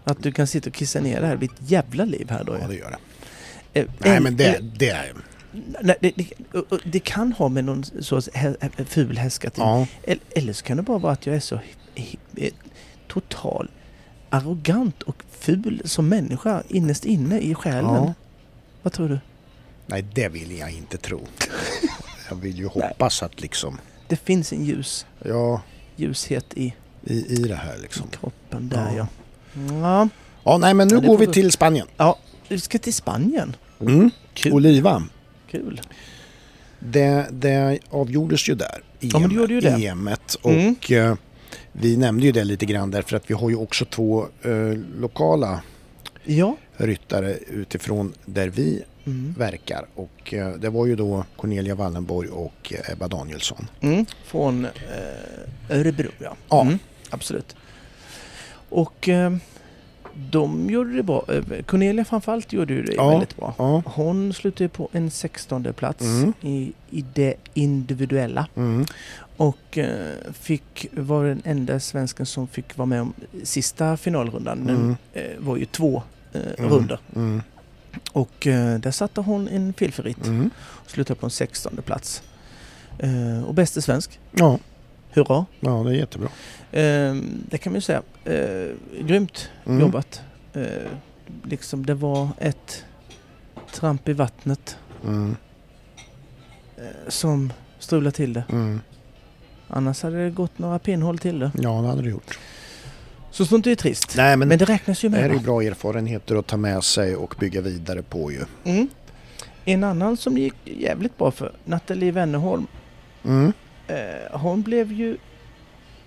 Speaker 1: Att du kan sitta och kissa ner det här. Det blir ett jävla liv här då.
Speaker 2: Ja, det gör det.
Speaker 1: Eh,
Speaker 2: Nej
Speaker 1: en-
Speaker 2: men det,
Speaker 1: eh,
Speaker 2: det är...
Speaker 1: nej, det, det, det kan ha med någon sorts hä- ful härskarteknik.
Speaker 2: Ja,
Speaker 1: Eller, så kan det bara vara att jag är så he- total arrogant och ful som människa innerst inne i själen.
Speaker 2: ja.
Speaker 1: Vad tror du?
Speaker 2: Nej, det vill jag inte tro. Jag vill ju hoppas att liksom...
Speaker 1: Det finns en ljus,
Speaker 2: Ja,
Speaker 1: ljushet i,
Speaker 2: i, i det här liksom.
Speaker 1: i kroppen där
Speaker 2: Ja.
Speaker 1: ja. Ja,
Speaker 2: Ja, nej men nu går vi till Spanien.
Speaker 1: ja vi ska till Spanien.
Speaker 2: Mm.
Speaker 1: Kul.
Speaker 2: Oliva.
Speaker 1: Kul.
Speaker 2: Det, det avgjordes ju där. EM,
Speaker 1: Ja, men det gjorde ju det.
Speaker 2: EMet. Och
Speaker 1: Mm.
Speaker 2: eh, vi nämnde ju det lite grann därför att vi har ju också två eh, lokala
Speaker 1: Ja.
Speaker 2: ryttare utifrån där vi
Speaker 1: Mm.
Speaker 2: verkar. Och eh, det var ju då Cornelia Wallenborg och eh, Ebba Danielsson.
Speaker 1: Mm. Från eh, Örebro ja.
Speaker 2: Ja.
Speaker 1: Mm. Absolut. Och eh, de gjorde det bra. Eh, Cornelia framförallt gjorde ju det
Speaker 2: Ja.
Speaker 1: väldigt bra.
Speaker 2: Ja.
Speaker 1: Hon slutade på en 16 plats
Speaker 2: Mm.
Speaker 1: i, i det individuella.
Speaker 2: Mm.
Speaker 1: Och eh, fick, var den enda svensken som fick vara med om sista finalrundan. Den
Speaker 2: Mm.
Speaker 1: eh, var ju två eh,
Speaker 2: Mm.
Speaker 1: runder.
Speaker 2: Mm.
Speaker 1: Och där satte hon en felfritt.
Speaker 2: Mm.
Speaker 1: Slutade på en 16 plats. Och bäste svensk.
Speaker 2: Ja.
Speaker 1: Hurra!
Speaker 2: ja, det är jättebra.
Speaker 1: Eh, det kan man ju säga. Eh, grymt
Speaker 2: Mm.
Speaker 1: jobbat. Eh, liksom det var ett tramp i vattnet
Speaker 2: Mm.
Speaker 1: eh, som strulade till det.
Speaker 2: Mm.
Speaker 1: Annars hade det gått några pinnhål till det.
Speaker 2: Ja, det hade det gjort.
Speaker 1: Så sånt är ju trist.
Speaker 2: Nej, men,
Speaker 1: Men det räknas ju
Speaker 2: det här
Speaker 1: med.
Speaker 2: är ju bra erfarenheter att ta med sig och bygga vidare på ju.
Speaker 1: Mm. En annan som gick jävligt bra för, Nathalie Wennerholm.
Speaker 2: Mm.
Speaker 1: Eh, hon blev ju...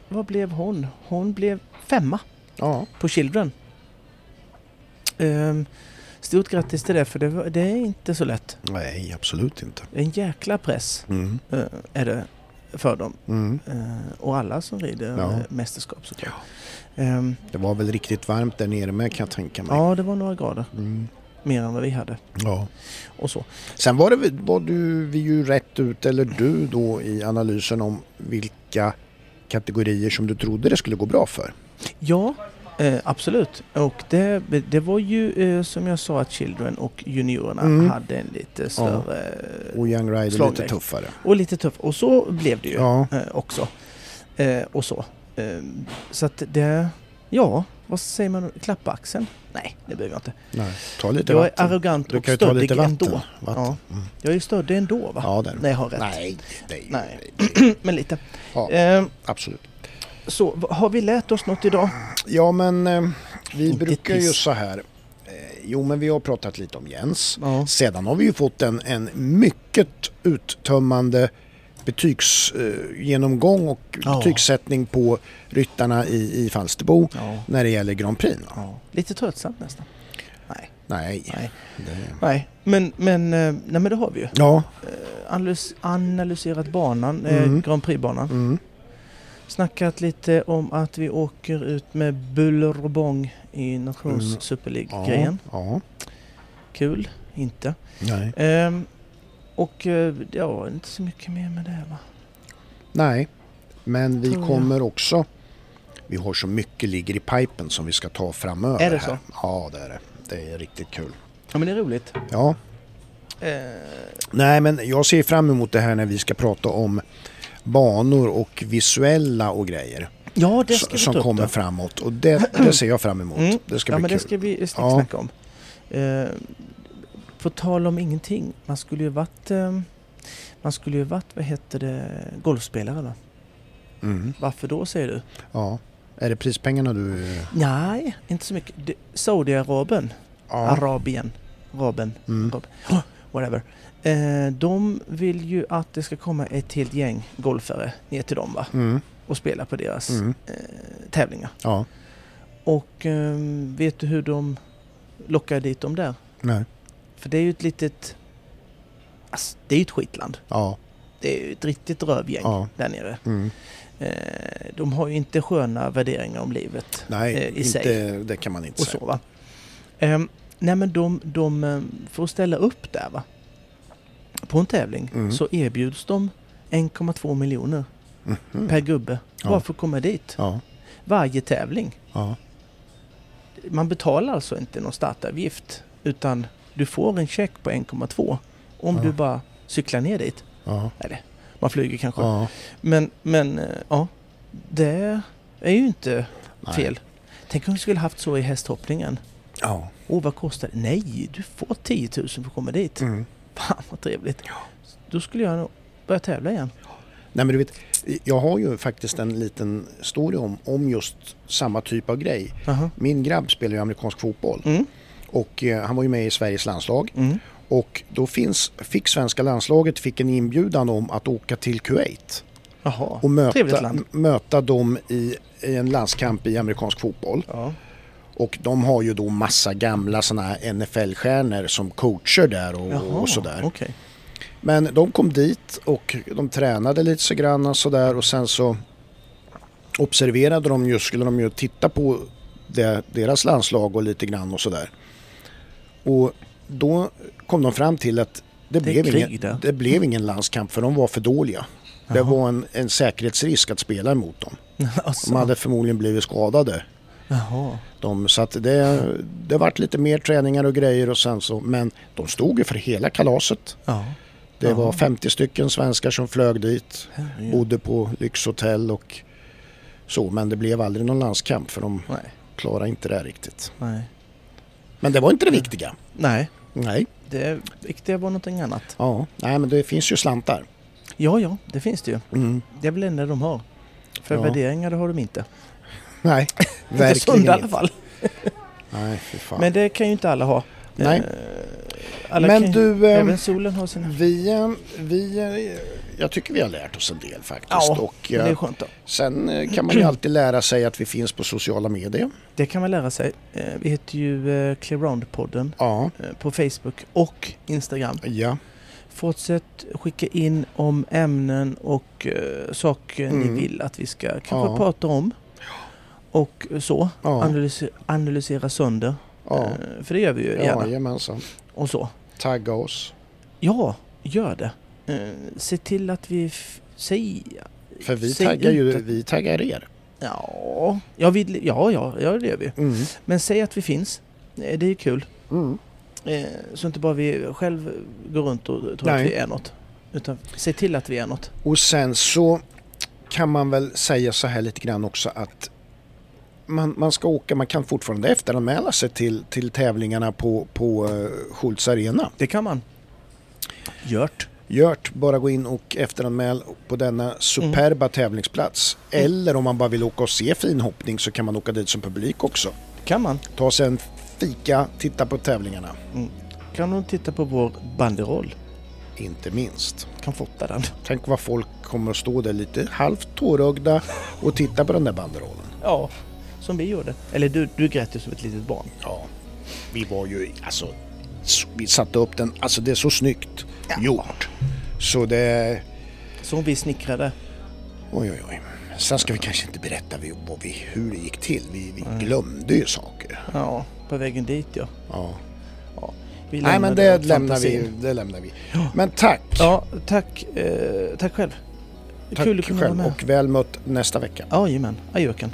Speaker 1: Vad blev hon? Hon blev femma
Speaker 2: Ja,
Speaker 1: på Children. Um, stort grattis till det för det, var, det är inte så lätt.
Speaker 2: nej absolut inte.
Speaker 1: En jäkla press
Speaker 2: Mm.
Speaker 1: eh, är det för dem.
Speaker 2: Mm.
Speaker 1: Eh, och alla som rider
Speaker 2: Ja.
Speaker 1: mästerskap såklart. Ehm,
Speaker 2: Det var väl riktigt varmt där nere med kan jag tänka mig.
Speaker 1: ja, det var några grader.
Speaker 2: Mm.
Speaker 1: Mer än vad vi hade.
Speaker 2: Ja.
Speaker 1: Och så.
Speaker 2: Sen var, det, var du, vi ju rätt ut, eller du då i analysen om vilka kategorier som du trodde det skulle gå bra för.
Speaker 1: Ja, eh, absolut. Och det, det var ju eh, som jag sa att Children och juniorerna
Speaker 2: Mm.
Speaker 1: hade en lite större...
Speaker 2: Och Young Rider
Speaker 1: Slagläge.
Speaker 2: lite tuffare.
Speaker 1: Och lite tuff. Och så blev det ju
Speaker 2: Ja.
Speaker 1: eh, också. Eh, och så. Eh, så att det... Ja, vad säger man? Klappa axeln? Nej, det behöver jag inte.
Speaker 2: Nej, ta lite
Speaker 1: Jag är
Speaker 2: vatten.
Speaker 1: arrogant
Speaker 2: Du
Speaker 1: och
Speaker 2: kan ju ta
Speaker 1: stöddig
Speaker 2: lite vatten.
Speaker 1: ändå.
Speaker 2: vatten.
Speaker 1: Ja.
Speaker 2: Mm.
Speaker 1: Jag är stöddig ändå va?
Speaker 2: Ja, där.
Speaker 1: När jag har rätt.
Speaker 2: Nej, nej,
Speaker 1: Nej.
Speaker 2: nej.
Speaker 1: Men lite.
Speaker 2: Ja,
Speaker 1: Eh,
Speaker 2: absolut.
Speaker 1: så, har vi lärt oss något idag?
Speaker 2: Ja, men eh, vi
Speaker 1: Inte
Speaker 2: brukar ju
Speaker 1: piss.
Speaker 2: så här. Eh, jo, men vi har pratat lite om Jens.
Speaker 1: Ja.
Speaker 2: Sedan har vi ju fått en, en mycket uttömmande betygsgenomgång eh, genomgång och
Speaker 1: Ja.
Speaker 2: betygssättning på ryttarna i, i Falsterbo
Speaker 1: Ja.
Speaker 2: när det gäller Grand Prix.
Speaker 1: ja. Lite tröttsamt nästan. Nej.
Speaker 2: Nej,
Speaker 1: Nej.
Speaker 2: det...
Speaker 1: Nej. Men, men, eh, nej, men det har vi ju.
Speaker 2: Ja,
Speaker 1: Eh, Analys, analyserat banan, eh,
Speaker 2: Mm.
Speaker 1: Grand Prix-banan.
Speaker 2: mm.
Speaker 1: Snackat lite om att vi åker ut med buller och bång i nations
Speaker 2: Mm.
Speaker 1: Super
Speaker 2: ja,
Speaker 1: League-grejen.
Speaker 2: ja,
Speaker 1: Kul, inte.
Speaker 2: nej.
Speaker 1: Ehm, och eh, ja, inte så mycket mer med det va?
Speaker 2: nej. Men vi kommer också... Vi har så mycket ligger i pipen som vi ska ta framöver.
Speaker 1: Är det
Speaker 2: här.
Speaker 1: så?
Speaker 2: Ja, det är det. Det är riktigt kul.
Speaker 1: Ja men det är roligt.
Speaker 2: Ja,
Speaker 1: Eh,
Speaker 2: Nej, men jag ser fram emot det här när vi ska prata om banor och visuella och grejer
Speaker 1: ja det ska vi
Speaker 2: som
Speaker 1: ta upp
Speaker 2: kommer
Speaker 1: då.
Speaker 2: framåt. Och det, det ser jag fram emot.
Speaker 1: Mm.
Speaker 2: Det ska
Speaker 1: ja
Speaker 2: bli
Speaker 1: men
Speaker 2: kul.
Speaker 1: det ska vi ska
Speaker 2: Ja.
Speaker 1: snacka om. Eh, på tal om ingenting. Man skulle ju varit, eh, man skulle ju varit, vad heter det, golfspelare va?
Speaker 2: Mm.
Speaker 1: Varför då säger du?
Speaker 2: Ja. Är det prispengarna du...
Speaker 1: Nej, inte så mycket. Saudiarabien,
Speaker 2: Ja.
Speaker 1: Arabien, Raben,
Speaker 2: Mm.
Speaker 1: Rab- whatever. Eh, de vill ju att det ska komma ett helt gäng golfare ner till dem va?
Speaker 2: Mm.
Speaker 1: Och spela på deras
Speaker 2: Mm.
Speaker 1: eh, tävlingar.
Speaker 2: Ja.
Speaker 1: Och eh, vet du hur de lockar dit dem där?
Speaker 2: Nej.
Speaker 1: För det är ju ett litet... Alltså, det är ju ett skitland.
Speaker 2: Ja.
Speaker 1: Det är ju ett riktigt rövgäng
Speaker 2: Ja.
Speaker 1: där nere.
Speaker 2: Mm.
Speaker 1: Eh, de har ju inte sköna värderingar om livet
Speaker 2: Nej,
Speaker 1: eh, i sig.
Speaker 2: det kan man inte
Speaker 1: och
Speaker 2: säga.
Speaker 1: så va. Ehm, nej men de, de, eh, för att ställa upp där va. På en tävling
Speaker 2: Mm.
Speaker 1: så erbjuds de 1,2 miljoner
Speaker 2: Mhm.
Speaker 1: per gubbe.
Speaker 2: Ja.
Speaker 1: Bara för att komma dit.
Speaker 2: Ja.
Speaker 1: Varje tävling.
Speaker 2: Ja.
Speaker 1: Man betalar alltså inte någon startavgift. Utan du får en check på 1,2 om
Speaker 2: Ja.
Speaker 1: du bara cyklar ner dit.
Speaker 2: Ja.
Speaker 1: Eller man flyger kanske.
Speaker 2: Ja.
Speaker 1: Men, men eh, ja, det är ju inte
Speaker 2: Nej.
Speaker 1: fel. Tänk om vi skulle haft så i hästhoppningen.
Speaker 2: Ja.
Speaker 1: Åh, vad kostar det? Nej, du får 10 000 för att komma dit.
Speaker 2: Mm.
Speaker 1: Fan vad trevligt. Då skulle jag nog börja tävla igen.
Speaker 2: Nej men du vet, jag har ju faktiskt en liten story om, om just samma typ av grej.
Speaker 1: Aha.
Speaker 2: Min grabb spelar ju amerikansk fotboll
Speaker 1: Mm.
Speaker 2: Och eh, han var ju med i Sveriges landslag.
Speaker 1: Mm.
Speaker 2: Och då finns, fick svenska landslaget fick en inbjudan om att åka till Kuwait
Speaker 1: Jaha,
Speaker 2: och möta, möta dem i, i en landskamp i amerikansk fotboll.
Speaker 1: Ja.
Speaker 2: Och de har ju då massa gamla sådana här NFL-stjärnor som coacher där och,
Speaker 1: Jaha,
Speaker 2: och sådär.
Speaker 1: okej.
Speaker 2: Men de kom dit och de tränade lite så grann och sådär och sen så observerade de ju, skulle de ju titta på det, deras landslag och lite grann och sådär. Och då kom de fram till att det,
Speaker 1: Det
Speaker 2: blev,
Speaker 1: krig
Speaker 2: ingen, det blev ingen landskamp för de var för dåliga. Det var en, en säkerhetsrisk att spela emot dem.
Speaker 1: alltså,
Speaker 2: De hade förmodligen blivit skadade.
Speaker 1: Jaha.
Speaker 2: De, så att det, det vart lite mer träningar och grejer och sen så, men de stod ju för hela kalaset.
Speaker 1: Ja.
Speaker 2: Det var
Speaker 1: Jaha.
Speaker 2: 50 stycken svenskar som flög dit,
Speaker 1: herregud.
Speaker 2: bodde på lyxhotell och så. Men det blev aldrig någon landskamp för de
Speaker 1: Nej.
Speaker 2: klarade inte det riktigt.
Speaker 1: Nej.
Speaker 2: Men det var inte det viktiga.
Speaker 1: Nej,
Speaker 2: Nej.
Speaker 1: det viktiga var någonting annat.
Speaker 2: Ja, nej men det finns ju slantar.
Speaker 1: Ja, ja, det finns det ju.
Speaker 2: Mm.
Speaker 1: Det är väl det enda de har. För
Speaker 2: Ja.
Speaker 1: värderingar det har de inte.
Speaker 2: Nej,
Speaker 1: Inte
Speaker 2: verkligen
Speaker 1: sunda i
Speaker 2: inte.
Speaker 1: alla fall.
Speaker 2: Nej, fy fan.
Speaker 1: Men det kan ju inte alla ha.
Speaker 2: Nej.
Speaker 1: Eh, Alla
Speaker 2: Men du, eh,
Speaker 1: även solen har sina...
Speaker 2: vi, eh, vi, eh, jag tycker vi har lärt oss en del faktiskt.
Speaker 1: Ja,
Speaker 2: och,
Speaker 1: Det är
Speaker 2: eh,
Speaker 1: skönt då.
Speaker 2: sen kan man ju alltid lära sig att vi finns på sociala medier.
Speaker 1: Det kan man lära sig. Eh, Vi heter ju eh, Clear Round-podden
Speaker 2: Ja,
Speaker 1: eh, på Facebook och Instagram.
Speaker 2: ja,
Speaker 1: Fortsätt skicka in om ämnen och saker
Speaker 2: Mm.
Speaker 1: ni vill att vi ska kanske
Speaker 2: Ja.
Speaker 1: prata om. Och så.
Speaker 2: ja,
Speaker 1: Analysera, analysera sönder.
Speaker 2: ja.
Speaker 1: För det gör vi ju
Speaker 2: ja
Speaker 1: gärna.
Speaker 2: jajamensan.
Speaker 1: Och så.
Speaker 2: Tagga oss.
Speaker 1: Ja, gör det. Se till att vi... F- säg,
Speaker 2: För vi taggar ju, vi taggar er.
Speaker 1: Ja, ja, vi, ja, ja, ja, det gör vi.
Speaker 2: Mm.
Speaker 1: Men säg att vi finns. Eh, Det är kul.
Speaker 2: Mm.
Speaker 1: Eh, Så inte bara vi själv går runt och tror
Speaker 2: Nej.
Speaker 1: att vi är något. Utan se till att vi är något.
Speaker 2: Och sen så kan man väl säga så här lite grann också att man, man ska åka, man kan fortfarande efteranmäla sig till, till tävlingarna på, på uh, Schultz Arena.
Speaker 1: Det kan man. Gjort.
Speaker 2: Gört, bara gå in och efteranmäl på denna superba tävlingsplats. Eller om man bara vill åka och se finhoppning så kan man åka dit som publik också.
Speaker 1: Kan man.
Speaker 2: Ta sig en fika, titta på tävlingarna.
Speaker 1: Kan de titta på vår banderoll.
Speaker 2: Inte minst.
Speaker 1: Kan fota den.
Speaker 2: Tänk vad folk kommer att stå där lite halvt tårögda och titta på den där banderollen.
Speaker 1: Ja, som vi gjorde. Eller du, du grät ju som ett litet barn.
Speaker 2: Ja, vi var ju alltså... Vi satte upp den, alltså det är så snyggt gjort. Så det...
Speaker 1: Som vi snickrade.
Speaker 2: Oj, oj, oj. Sen ska vi kanske inte berätta vi, vad vi, hur det gick till. Vi, vi glömde ju saker.
Speaker 1: Ja, på vägen dit ja.
Speaker 2: Ja.
Speaker 1: Vi
Speaker 2: Nej, men det lämnar, vi, det lämnar vi. Men tack!
Speaker 1: Ja, tack. Eh, tack själv.
Speaker 2: tack
Speaker 1: Kul att kunna vara
Speaker 2: själv
Speaker 1: med.
Speaker 2: och väl mött nästa vecka.
Speaker 1: Jajamän, adjöken.